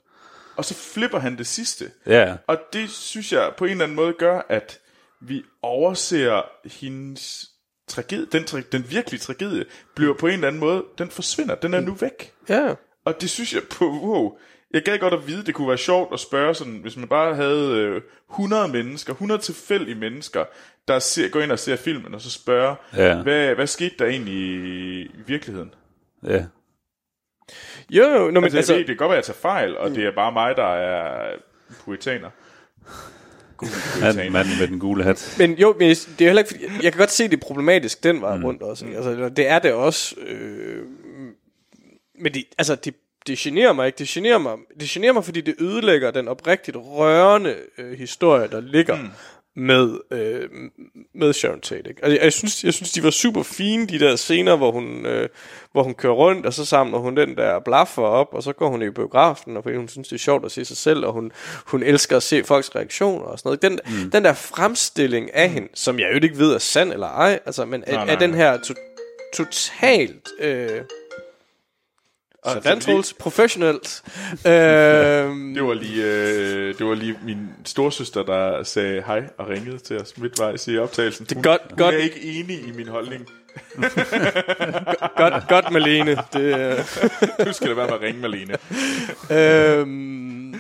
Og så flipper han det sidste. Ja, Og det synes jeg på en eller anden måde gør, at vi overser hendes tragedie, den, tra- den virkelige tragedie, bliver på en eller anden måde, den forsvinder, den er nu væk. ja. Og det synes jeg på, wow, jeg gad godt at vide, det kunne være sjovt at spørge sådan, hvis man bare havde øh, 100 mennesker, 100 tilfældige mennesker, der ser, går ind og ser filmen, og så spørger, Ja. hvad, hvad skete der egentlig i, i virkeligheden? ja. Jo, jo, nå, men Altså, altså, jeg ved, det kan godt være, at jeg tager fejl, og det er bare mig, der er puritaner. Manden, manden med den gule hat. men jo, men det er heller ikke, jeg kan godt se, det er problematisk den vej rundt også. Ikke? Altså, det er det også. Øh, men det, altså, det, det generer mig ikke. Det generer mig, det generer mig, fordi det ødelægger den oprigtigt rørende øh, historie, der ligger mm. med, øh, med Sharon Tate. Ikke? Altså, jeg, jeg, synes, jeg synes, de var super fine, de der scener, hvor hun, øh, hvor hun kører rundt, og så samler hun den der blaffer op, og så går hun i biografen, og fordi hun synes, det er sjovt at se sig selv, og hun, hun elsker at se folks reaktioner og sådan noget. Den, mm. den der fremstilling af hende, som jeg jo ikke ved er sand eller ej, altså, men Nej, er, nej, er den her to, totalt... Øh, sådan, Troels, professionelt. øhm, Det var lige, øh, det var lige min storsøster, der sagde hej og ringede til os midtvejs i optagelsen. Det er godt- hun, godt. Hun er ikke enig i min holdning. godt, godt, Malene. Det, øh, Nu skal det være med at ringe, Malene. Øhm,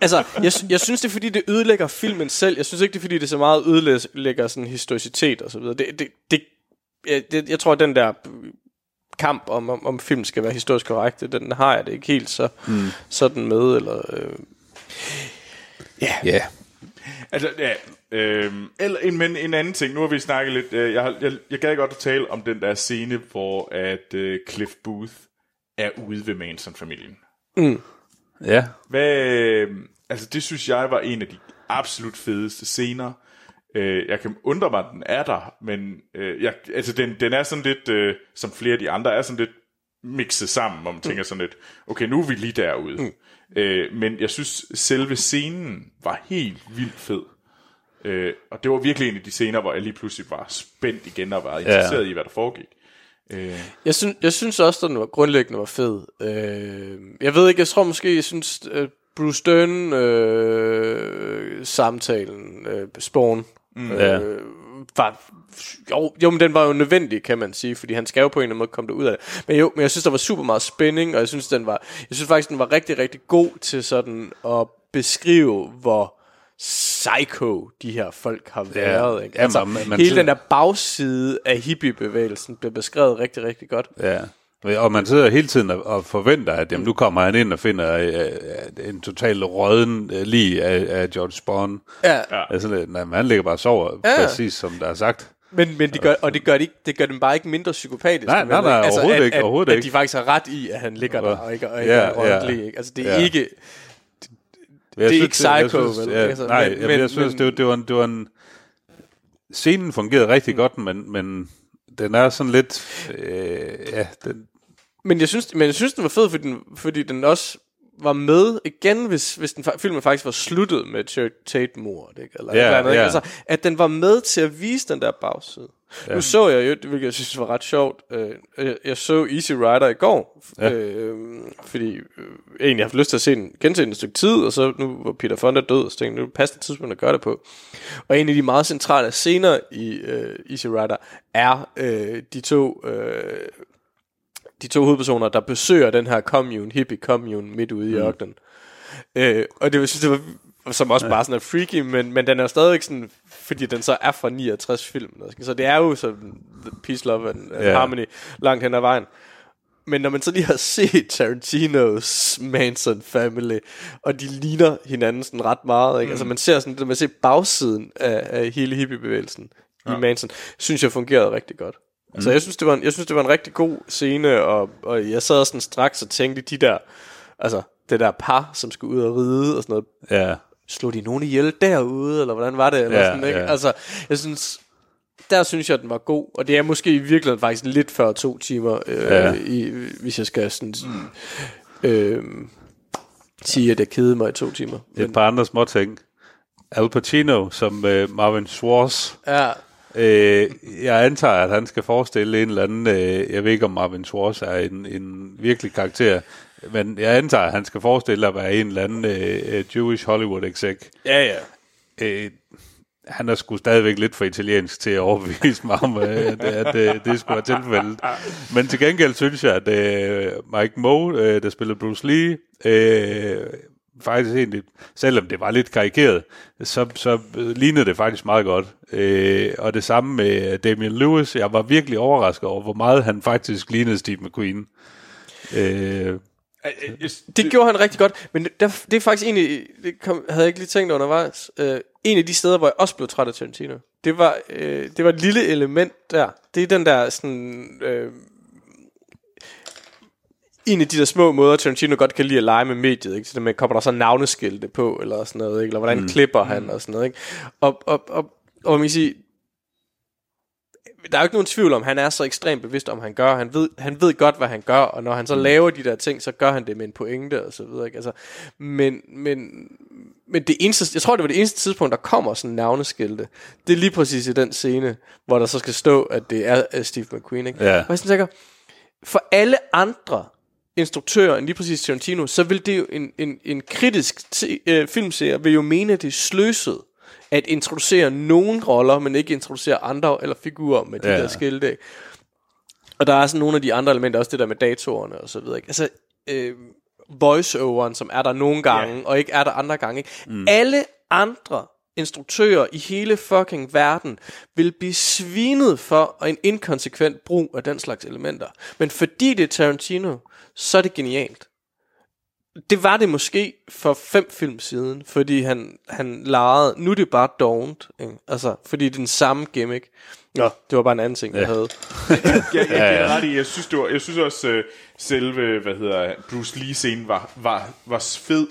altså, jeg, jeg synes, det er fordi, det ødelægger filmen selv. Jeg synes ikke, det er fordi, det så meget ødelægger sådan historicitet og så videre. Det, det, det, jeg, det, jeg tror, at den der kamp om, om, om film skal være historisk korrekt, den har jeg det ikke helt så mm. sådan med. Eller, øh, Ja. Altså, ja, øh, eller, en- men en anden ting, nu har vi snakket lidt, øh, jeg, jeg, jeg gad godt at tale om den der scene, hvor at øh, Cliff Booth er ude ved Manson-familien. Ja. Hvad, øh, altså det synes jeg var en af de absolut fedeste scener. Øh, jeg kan undre mig, at den er der, men øh, jeg, altså den, den er sådan lidt, øh, som flere af de andre, er sådan lidt mixet sammen, hvor man tænker sådan lidt, okay, nu er vi lige derude. Mm. Øh, men jeg synes, selve scenen var helt vildt fed. Øh, og det var virkelig en af de scener, hvor jeg lige pludselig var spændt igen og var interesseret i, hvad der foregik. Øh, jeg, synes, jeg synes også, at den var grundlæggende var fed. Øh, jeg ved ikke, jeg tror måske, jeg synes, Bruce Dern øh, samtalen, øh, Spawn, mm. Ja. øh, var, jo, jo, men den var jo nødvendig, kan man sige, fordi han skal jo på en eller anden måde komme ud af det. Men jo, men jeg synes, der var super meget spænding, og jeg synes, den var, jeg synes faktisk, den var rigtig, rigtig god til sådan at beskrive, hvor psycho de her folk har været. Ikke? Jamen, Altså, man- man hele den der bagside af hippiebevægelsen blev beskrevet rigtig, rigtig godt. Ja. Og man sidder hele tiden og- forventer, at jamen, nu kommer han ind og finder øh, en total råden øh, lige af, af George Spawn. Ja. Altså, lidt, nej, men han ligger bare og sover, Ja. præcis som der er sagt. Men, men de gør, og det gør, de, ikke- det gør dem bare ikke mindre psykopatiske. Nej, nej, nej, ikke? overhovedet at, ikke, at, overhovedet at ikke. de faktisk har ret i, at han ligger der, og ikke, og ikke Ja, er ja. ja. Ikke? Altså, det er Ja. ikke... Jeg Det er ikke psycho, jeg synes, vel? Ja, Altså, nej, men- men- jeg synes, men- det, var, det, var en, det var en... Scenen fungerede rigtig godt, men, men den er sådan lidt... Øh, ja, den, Men jeg synes, men jeg synes den var fed, fordi den, fordi den også var med igen, hvis, hvis den, filmen faktisk var sluttet med Ch- Tate-mordet, ikke? Eller et eller andet, ikke? ja. Altså, at den var med til at vise den der bagside. Ja. Nu så jeg jo, hvilket jeg synes var ret sjovt, øh, jeg, jeg så Easy Rider i går, ja. øh, fordi øh, egentlig har haft lyst til at se den, gense den et stykke tid, og så nu var Peter Fonda død, og så tænkte nu passer det tidspunkt at gøre det på. Og en af de meget centrale scener i øh, Easy Rider er øh, de to... Øh, de to hovedpersoner, der besøger den her commune, hippie commune, midt ude i Mm. ørkenen. Øh, og det, jeg synes, det var som også ja. bare sådan er freaky, men, men den er stadigvæk sådan, fordi den så er fra 69 film. Så det er jo sådan Peace, Love and, and Ja. Harmony langt hen ad vejen. Men når man så lige har set Tarantinos Manson Family, og de ligner hinanden sådan ret meget, ikke? Mm. altså man ser sådan, man ser bagsiden af, af hele hippiebevægelsen ja. i Manson, synes jeg fungerede rigtig godt. Mm. Så jeg synes, det var en, jeg synes, det var en rigtig god scene, og, og jeg sad sådan straks og tænkte, de der, altså det der par, som skulle ud og ride og sådan noget, ja, slog de nogen ihjel derude, eller hvordan var det? Eller Ja, sådan, ikke? ja. Altså, jeg synes, der synes jeg, den var god, og det er måske i virkeligheden faktisk lidt før to timer, øh, Ja. i, hvis jeg skal sådan, øh, sige, at jeg kedede mig i to timer. et par andre små ting. Al Pacino som øh, Marvin Schwartz. Ja, Øh, jeg antager, at han skal forestille en eller anden... Øh, jeg ved ikke, om Marvin Schwartz er en, en virkelig karakter, men jeg antager, at han skal forestille at være en eller anden øh, øh, Jewish Hollywood exec. ja, ja. Øh, han er sgu stadigvæk lidt for italiensk til at overbevise mig om, øh, at, at øh, det skulle være tilfældet. Men til gengæld synes jeg, at øh, Mike Moe, øh, der spiller Bruce Lee, øh, faktisk egentlig, selvom det var lidt karikeret, så, så lignede det faktisk meget godt. Øh, og det samme med Damian Lewis. Jeg var virkelig overrasket over, hvor meget han faktisk lignede Steve McQueen. Øh, Det gjorde han rigtig godt, men det, der, det er faktisk egentlig, det kom, havde jeg ikke lige tænkt undervejs, øh, en af de steder, hvor jeg også blev træt af Tarantino, det var, øh, det var et lille element der. Det er den der sådan... Øh, en af de der små måder, Tarantino godt kan lide at lege med mediet, ikke? Så det med, kommer der så navneskilte på, eller sådan noget, ikke? Eller hvordan mm. klipper han, og sådan noget, ikke? Og, og, og, og man kan sige, der er jo ikke nogen tvivl om, han er så ekstremt bevidst om, han gør. Han ved, han ved godt, hvad han gør, og når han så mm. laver de der ting, så gør han det med en pointe og så videre. Ikke? Altså, men, men, men det eneste, jeg tror, det var det eneste tidspunkt, der kommer sådan navneskilte. Det er lige præcis i den scene, hvor der så skal stå, at det er Steve McQueen. Ikke? Ja. Og jeg tænker, for alle andre instruktører end lige præcis Tarantino, så vil det jo en, en, en kritisk t- øh, filmserie vil jo mene, at det er sløset at introducere nogle roller, men ikke introducere andre eller figurer med de Ja. der skilte. Og der er sådan nogle af de andre elementer, også det der med datorerne og så videre. Ikke? Altså, øh, voice-overen, som er der nogle gange, yeah. og ikke er der andre gange. Ikke? Mm. Alle andre instruktører i hele fucking verden vil blive svinet for en inkonsekvent brug af den slags elementer. Men fordi det er Tarantino, så er det genialt. Det var det måske for fem film siden, fordi han, han legede, nu er det bare dovent, ikke? altså, fordi det er den samme gimmick. Nå, det var bare en anden ting, jeg Ja. havde. Jeg, jeg, Ja, jeg, ja. ja, ja. jeg synes, det var, jeg synes også, øh, selve, hvad hedder, Bruce Lee-scenen var, var, var fed,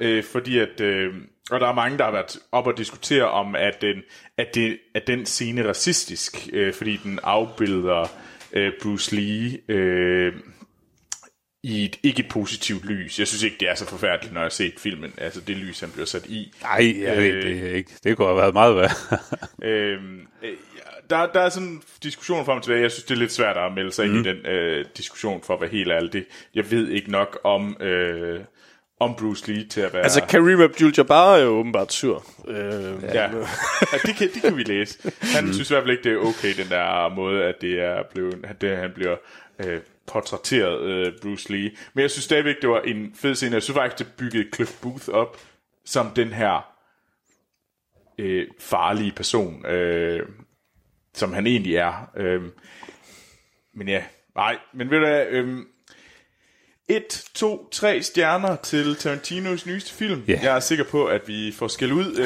øh, fordi at, øh, og der er mange, der har været op og diskutere om, at den, at det, at den scene er racistisk, øh, fordi den afbilder øh, Bruce Lee øh, i et ikke positivt lys. Jeg synes ikke, det er så forfærdeligt, når jeg har set filmen, altså det lys, han bliver sat i. Nej, jeg ved det ikke. Det kunne have været meget værd. Øhm, øh, der, der er sådan en diskussion frem og tilbage. Jeg synes, det er lidt svært at melde sig mm. ind i den øh, diskussion, for at være helt ærlig. Det, jeg ved ikke nok om, øh, om Bruce Lee til at være... Altså, Kareem Abdul-Jabbar er jo åbenbart sur. Øh, ja. ja, det, kan, det kan vi læse. Han mm. synes i hvert fald ikke, det er okay, den der måde, at det er blevet, at det, han bliver øh, portrætteret, øh, Bruce Lee. Men jeg synes stadigvæk, det var en fed scene. Jeg synes faktisk, det byggede Cliff Booth op som den her øh, farlige person, øh, som han egentlig er. Øh, men ja, nej. Men ved du hvad, øh, et, to, tre stjerner til Tarantinos nyeste film. Ja. Jeg er sikker på, at vi får skæld ud.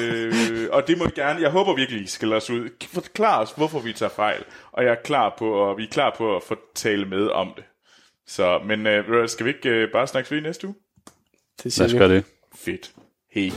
Øh, og det må vi gerne. Jeg håber virkelig, I skal os ud. Forklar os, hvorfor vi tager fejl. Og jeg er klar på, og vi er klar på at få tale med om det. Så, men øh, skal vi ikke øh, bare snakkes ved i næste uge? det siger Lad os gøre det. Fedt. Hej.